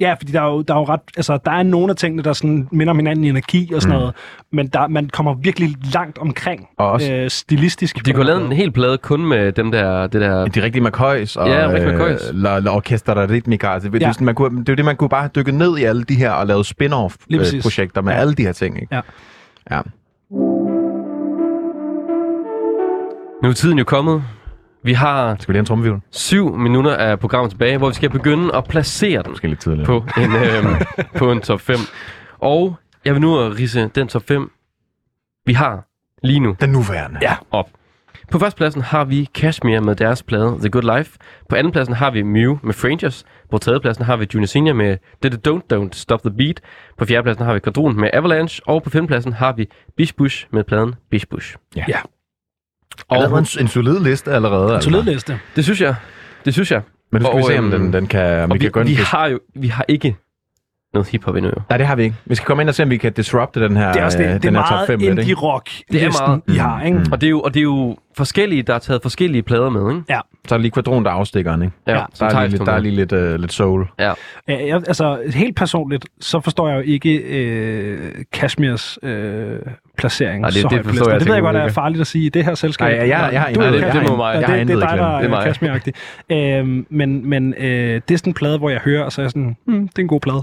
Ja, fordi der er jo, der er jo ret, altså der er nogle af tingene, der sådan minder om hinanden i energi og sådan mm. noget, men der, man kommer virkelig langt omkring Og også- øh, stilistisk. De kunne lavet en hel plade kun med dem der, det der... De rigtige McCoys og Ja, McCoys. øh, la, la Orkester der Ritmica. Altså, det, Ja. er sådan, man kunne, det er jo det, man kunne bare have dykket ned i alle de her og præcis. spin-off-projekter med Ja. alle de her ting. Ikke? Ja. ja. Nu er tiden jo kommet. Vi har Skal vi lige have en syv minutter af programmet tilbage, hvor vi skal begynde at placere den Måske lidt tidligere. på en, øhm, [laughs] på en top 5. Og jeg vil nu rise den top 5, vi har lige nu Den nuværende. ja, op. På førstepladsen har vi Kashmir med deres plade The Good Life. På andenpladsen har vi Mew med Frangers. På tredjepladsen har vi Junior Senior med Did It Don't Don't Stop the Beat. På fjerdepladsen har vi Quadron med Avalanche. Og på femtepladsen har vi Bish Bush med pladen Bish Bush. Ja. Ja. Og Og en, en solid liste allerede. En altså. solid liste. det synes jeg. Det synes jeg. Men nu skal Og, vi se, om øhm, den, den kan, om Og vi, vi, kan ind vi, har jo vi har ikke noget hiphop endnu. Nej, det har vi ikke. Vi skal komme ind og se, om vi kan disrupte den her, Det er også det, det er den her top meget 5 lidt, ikke? indie-rock, Det er meget. I har, ikke? Mm. Og det er jo, og det er jo forskellige, der har taget forskellige plader med, ikke? Ja. Så er der lige kvadron, der er afstikkeren, ikke? Ja, Der er lige, lidt, der er lige lidt, øh, lidt soul. Ja. Ja, jeg, altså, helt personligt, så forstår jeg jo ikke øh, Kashmirs øh, placering Nej, det- så det forstår jeg det ved jeg godt, er farligt at sige i det her selskab. Nej, jeg- jeg- jeg har Du er det- det må mig. Jeg har det, det, er dig, der er er mig. Kashmir-agtig. Øhm, men men øh, det er sådan en plade, hvor jeg hører, og så er jeg sådan, hmm, det er en god plade.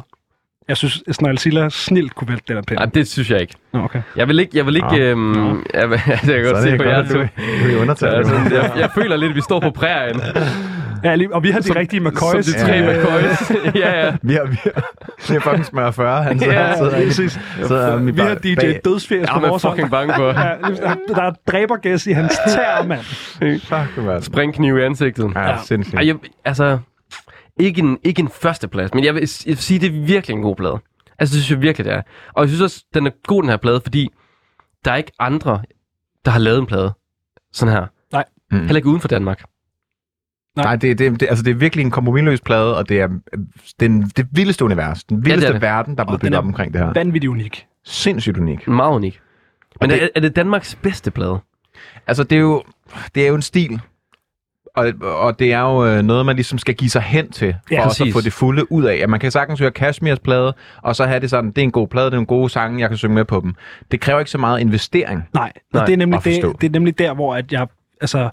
Jeg synes, at Snail Silla snilt kunne vælte den her pind. Nej, det synes jeg ikke. Nå, okay. Jeg vil ikke, jeg vil ikke, Nå. øhm, jeg, vil- [laughs] jeg, kan godt se på jer at to. du- du er i undertal. Altså, jeg, jeg, føler lidt, at vi står på prærien. [laughs] Ja, lige, og vi har de rigtige McCoys. Som de tre Øh, McCoys. [laughs] ja, ja. Vi har, vi har, vi har fucking smør 40. Han sidder, Ja, ja, sidder, præcis. sidder Vi har DJ Dødsfjæs på vores fucking bange for. Ja, der- er dræbergæs i hans [laughs] tær, mand. Fuck, mand. Springkniv i ansigtet. Ja, sindssygt. Ej, jeg, altså, ikke en, ikke en førsteplads, men jeg vil, jeg vil sige, det er virkelig en god plade. Altså, det synes jeg virkelig, det er. Og jeg synes også, den er god, den her plade, fordi der er ikke andre, der har lavet en plade sådan her. Nej. Mm. Heller ikke uden for Danmark. Nej, Nej det, det, det, altså, det er virkelig en kompromisløs plade, og det er øh, den, det vildeste univers. Den vildeste det ja, er det. verden, der er blevet bygget op omkring det her. Vanvittigt unik. Sindssygt unik. Meget unik. Men det- er, er det Danmarks bedste plade? Altså, det er jo, det er jo en stil. Og, og det er jo øh, noget, man ligesom skal give sig hen til, for Ja, også at få det fulde ud af. At man kan sagtens høre Kashmirs plade, og så have det sådan, det er en god plade, det er nogle gode sange, jeg kan synge med på dem. Det kræver ikke så meget investering. Nej, Nej, det er, nemlig det, det er nemlig der, hvor at jeg altså,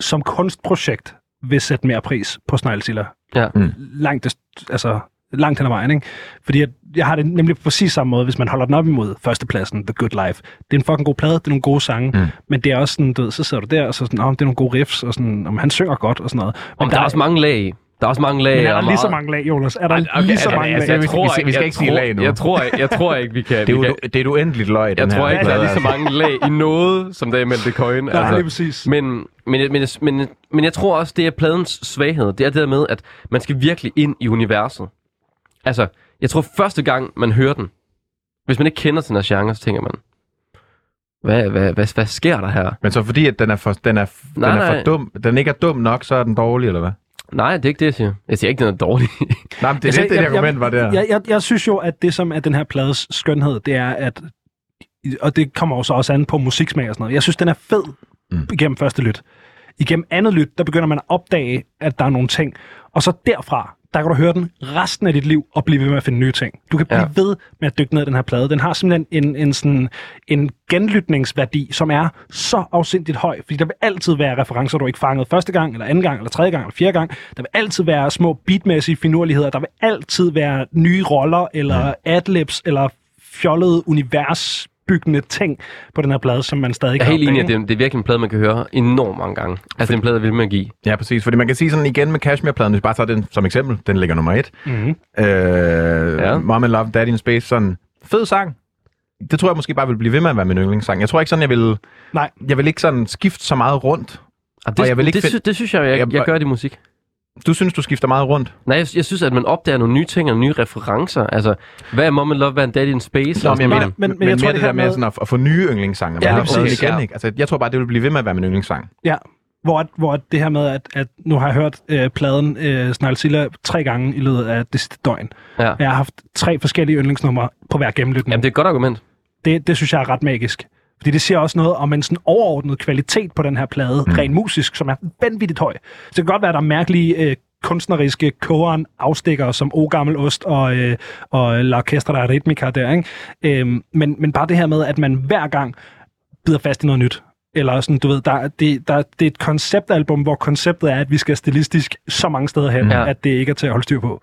som kunstprojekt vil sætte mere pris på Sneglsiller. Ja. Mm. Langt, altså, langt hen ad vejen, ikke? Fordi at jeg har det nemlig på præcis samme måde, hvis man holder den op imod førstepladsen, The Good Life. Det er en fucking god plade, det er nogle gode sange, Mm. men det er også sådan, du ved, så sidder du der, og så sådan, oh, det er nogle gode riffs, og sådan, om han synger godt, og sådan noget. Om der er også mange lag i. Der er også mange lag. men er og der lige så meget- mange lag, Jonas? Er der okay, lige så altså, mange altså, lag? jeg Vi- tror vi skal- vi skal jeg ikke sige tror- lag nu. Jeg tror, jeg, jeg tror ikke, vi kan... Det er, vi jo, kan det er et uendeligt løg, jeg den her tror ikke, der er lige så altså. mange lag i noget, som der er i Melte Coin. Nej, lige præcis. Men, men, men, men, men jeg tror også, det er pladens svaghed. Det er det der med, at man skal virkelig ind i universet. Altså, jeg tror første gang, man hører den, hvis man ikke kender den her genre, så tænker man, hvad, hvad, hvad, hvad sker der her? Men så fordi, at den er for, den er, Nej, den er nej. for dum, den ikke er dum nok, så er den dårlig, eller hvad? Nej, det er ikke det, jeg siger. Jeg siger ikke, den er dårlig. [laughs] Nej, men det er Altså, lidt det, jeg- det argument var der. Jeg, jeg, jeg synes jo, at det, som er den her plades skønhed, det er, at og det kommer jo så også an på musiksmag og sådan noget. Jeg synes, den er fed mm. igennem første lyt. Igennem andet lyt, der begynder man at opdage, at der er nogle ting. Og så derfra, der kan du høre den resten af dit liv og blive ved med at finde nye ting. Du kan blive Ja. ja. ved med at dykke ned i den her plade. Den har simpelthen en, en, sådan, en genlytningsværdi, som er så afsindigt høj. Fordi der vil altid være referencer, du ikke fangede første gang, eller anden gang, eller tredje gang, eller fjerde gang. Der vil altid være små beatmæssige finurligheder. Der vil altid være nye roller, eller adlibs, eller fjollede universbyggende ting på den her plade, som man stadig Jeg er kan helt enig, at det, er- det er virkelig en plade, man kan høre enormt mange gange. Altså, det er en plade, jeg vil med at give. Ja, præcis. Fordi man kan sige sådan igen med Kashmir-pladen, hvis vi bare tager den som eksempel, den ligger nummer et. Mhm. Øh, Ja. Mom and Love, Daddy in Space, sådan fed sang. Det tror jeg måske bare vil blive ved med at være min yndlingssang. Jeg tror ikke sådan, jeg vil, Nej. jeg vil ikke sådan skifte så meget rundt. Og det, Og jeg vil ikke det, find- sy- det synes jeg, jeg, Jeg- jeg gør i musik. Du synes, du skifter meget rundt? Nej, jeg, jeg synes, at man opdager nogle nye ting og nye referencer. Altså, hvad er Mom and Love, hvad er Daddy in Space? Nå, men jeg sådan mener, noget. men, men, men jeg tror, det, det her med, sådan at, at få nye yndlingssange. Ja, lige præcis, igen, ja. ikke? Altså, jeg tror bare, det vil blive ved med at være min yndlingssang. Ja, hvor, hvor det her med, at, at nu har jeg hørt øh, pladen øh, Snarlzilla tre gange i løbet af det sidste døgn. Ja. Jeg har haft tre forskellige yndlingsnumre på hver gennemlytning. Jamen, det er et godt argument. Det, det synes jeg er ret magisk. Fordi det siger også noget om en sådan overordnet kvalitet på den her plade, mm. rent musisk, som er vanvittigt høj. Så det kan godt være, at der er mærkelige øh, kunstneriske kogeren afstikker som O Gammel Ost og, øh, og La Orchestra der Ritmica der, ikke? Øhm, men, men bare det her med, at man hver gang bider fast i noget nyt. Eller sådan, du ved, der, det, der, det er et konceptalbum, hvor konceptet er, at vi skal stilistisk så mange steder hen, Ja. ja. at det ikke er til at holde styr på.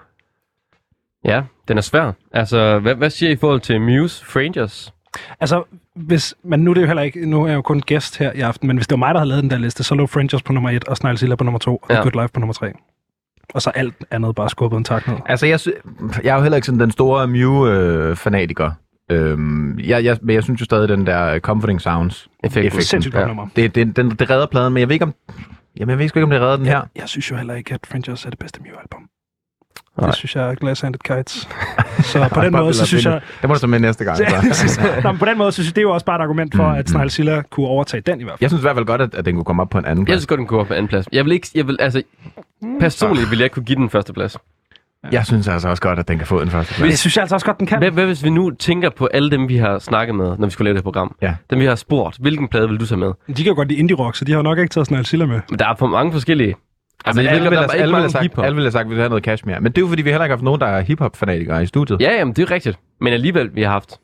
Ja, den er svær. Altså, hvad, hvad siger I i forhold til Muse, Frangers? Altså, hvis, men nu er det jo heller ikke, nu er jeg jo kun gæst her i aften, men hvis det var mig, der havde lavet den der liste, så lå Frangers på nummer 1, og Snarlzilla på nummer 2, og Ja. ja. Good Life på nummer 3. Og så alt andet bare skubbet en tak ned. Altså, jeg, jeg er jo heller ikke sådan den store Mew-fanatiker. Øhm, jeg, jeg, men jeg synes jo stadig, den der Comforting Sounds Effekten. Sindssygt godt nummer. Det, det, den, det redder pladen, men jeg ved ikke om... Jamen, jeg ved ikke, om det redder den her. Jeg synes jo heller ikke, at Frangers er det bedste Mew-album. Nej. Det synes jeg er Glass Handed Kites. [laughs] Så på den måde, så synes jeg... Det må du tage med næste gang. [laughs] Så. Nå, men på den måde, så synes jeg, det er jo også bare et argument for, Mm, at Snarlzilla kunne overtage den i hvert fald. Jeg synes i hvert fald godt, at, at den kunne komme op på en anden Jeg plads. synes godt, den kunne gå på anden plads. Jeg vil ikke, jeg vil, altså, personligt vil jeg ikke kunne give den første plads. Jeg synes altså også godt, at den kan få en første plads. Det synes jeg altså også godt, den kan. Hvad, hvad hvis vi nu tænker på alle dem, vi har snakket med, når vi skulle lave det her program? Ja. Dem, vi har spurgt. Hvilken plade vil du tage med? De kan jo godt lide indie-rock, så de har nok ikke taget Snarlzilla med. Men der er for mange forskellige. Altså, ved alle, godt, vil der er ikke alle, sagt, alle vil have sagt, at vi vil have noget Kashmir. Men det er jo fordi, vi heller ikke har haft nogen, der er hiphop-fanatikere i studiet. Ja, jamen, det er rigtigt. Men alligevel, vi har haft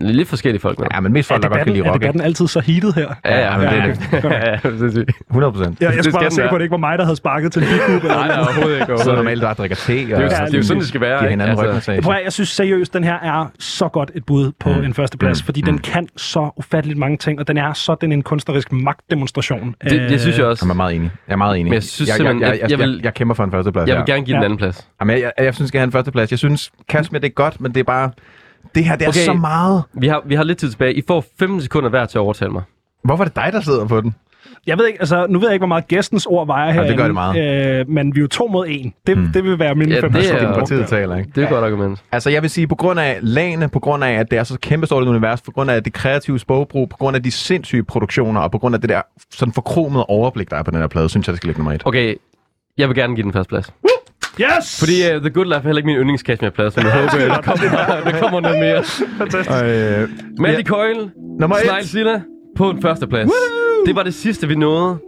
Lidt forskellige folk med. Ja, men mest Er folk, der godt kan lide er rock. ikke? debatten altid så heatet her? Ja, ja, men Ja, det er ja, det. [laughs] Ja, ja, sindssygt. 100 procent. Ja, jeg Det skulle bare være. på, at det ikke var mig, der havde sparket til en [laughs] bikup. Nej, nej, overhovedet ikke. Så normalt der drikker te. Det er jo, og det er jo sådan, det skal være. Giver hinanden Altså, rygmassage. Prøv at, jeg synes seriøst, den her er så godt et bud på mm. en førsteplads, Mm. fordi den kan så ufatteligt mange ting, og den er sådan en kunstnerisk magtdemonstration. det, det synes jeg også. Jeg er meget enig. Jeg er meget enig. Men jeg synes jeg, jeg, jeg, jeg- jeg, jeg jeg, vil- jeg kæmper for en førsteplads Jeg vil gerne give den anden plads. Jamen, jeg, jeg, jeg synes, skal have en førsteplads. Jeg synes, Kashmir, det er godt, men det er bare... Det her, det er Okay. så meget. Vi har, vi har lidt tid tilbage. I får 15 sekunder hver til at overtale mig. Hvorfor er det dig, der sidder på den? Jeg ved ikke, altså, nu ved jeg ikke, hvor meget gæstens ord vejer her. det gør det meget. Øh, men vi er jo to mod en. Det, mm. det vil være mine Ja, fem det er-. Demokratiet taler, ikke? Det er et godt argument. Altså, jeg vil sige, på grund af lagene, på grund af, at det er så kæmpestort et univers, på grund af det kreative sprogbrug, på grund af de sindssyge produktioner, og på grund af det der sådan forkromede overblik, der er på den her plade, synes jeg, det skal ligge nummer et. Okay, jeg vil gerne give den første plads. Yes! Fordi uh, The Good Life er heller ikke min yndlingskashmir-plads, men jeg håber, at der [laughs] kommer, der kommer noget mere. Fantastisk. Øh, Mandy Ja. Coyle, nummer et. Silla på den første plads. Det var det sidste, vi nåede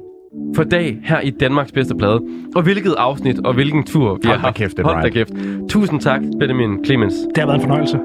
for dag her i Danmarks bedste plade. Og hvilket afsnit og hvilken tur vi Hold har da haft. kæft, det er Hold da kæft. Tusind tak, Benjamin Clemens. Det har været en fornøjelse.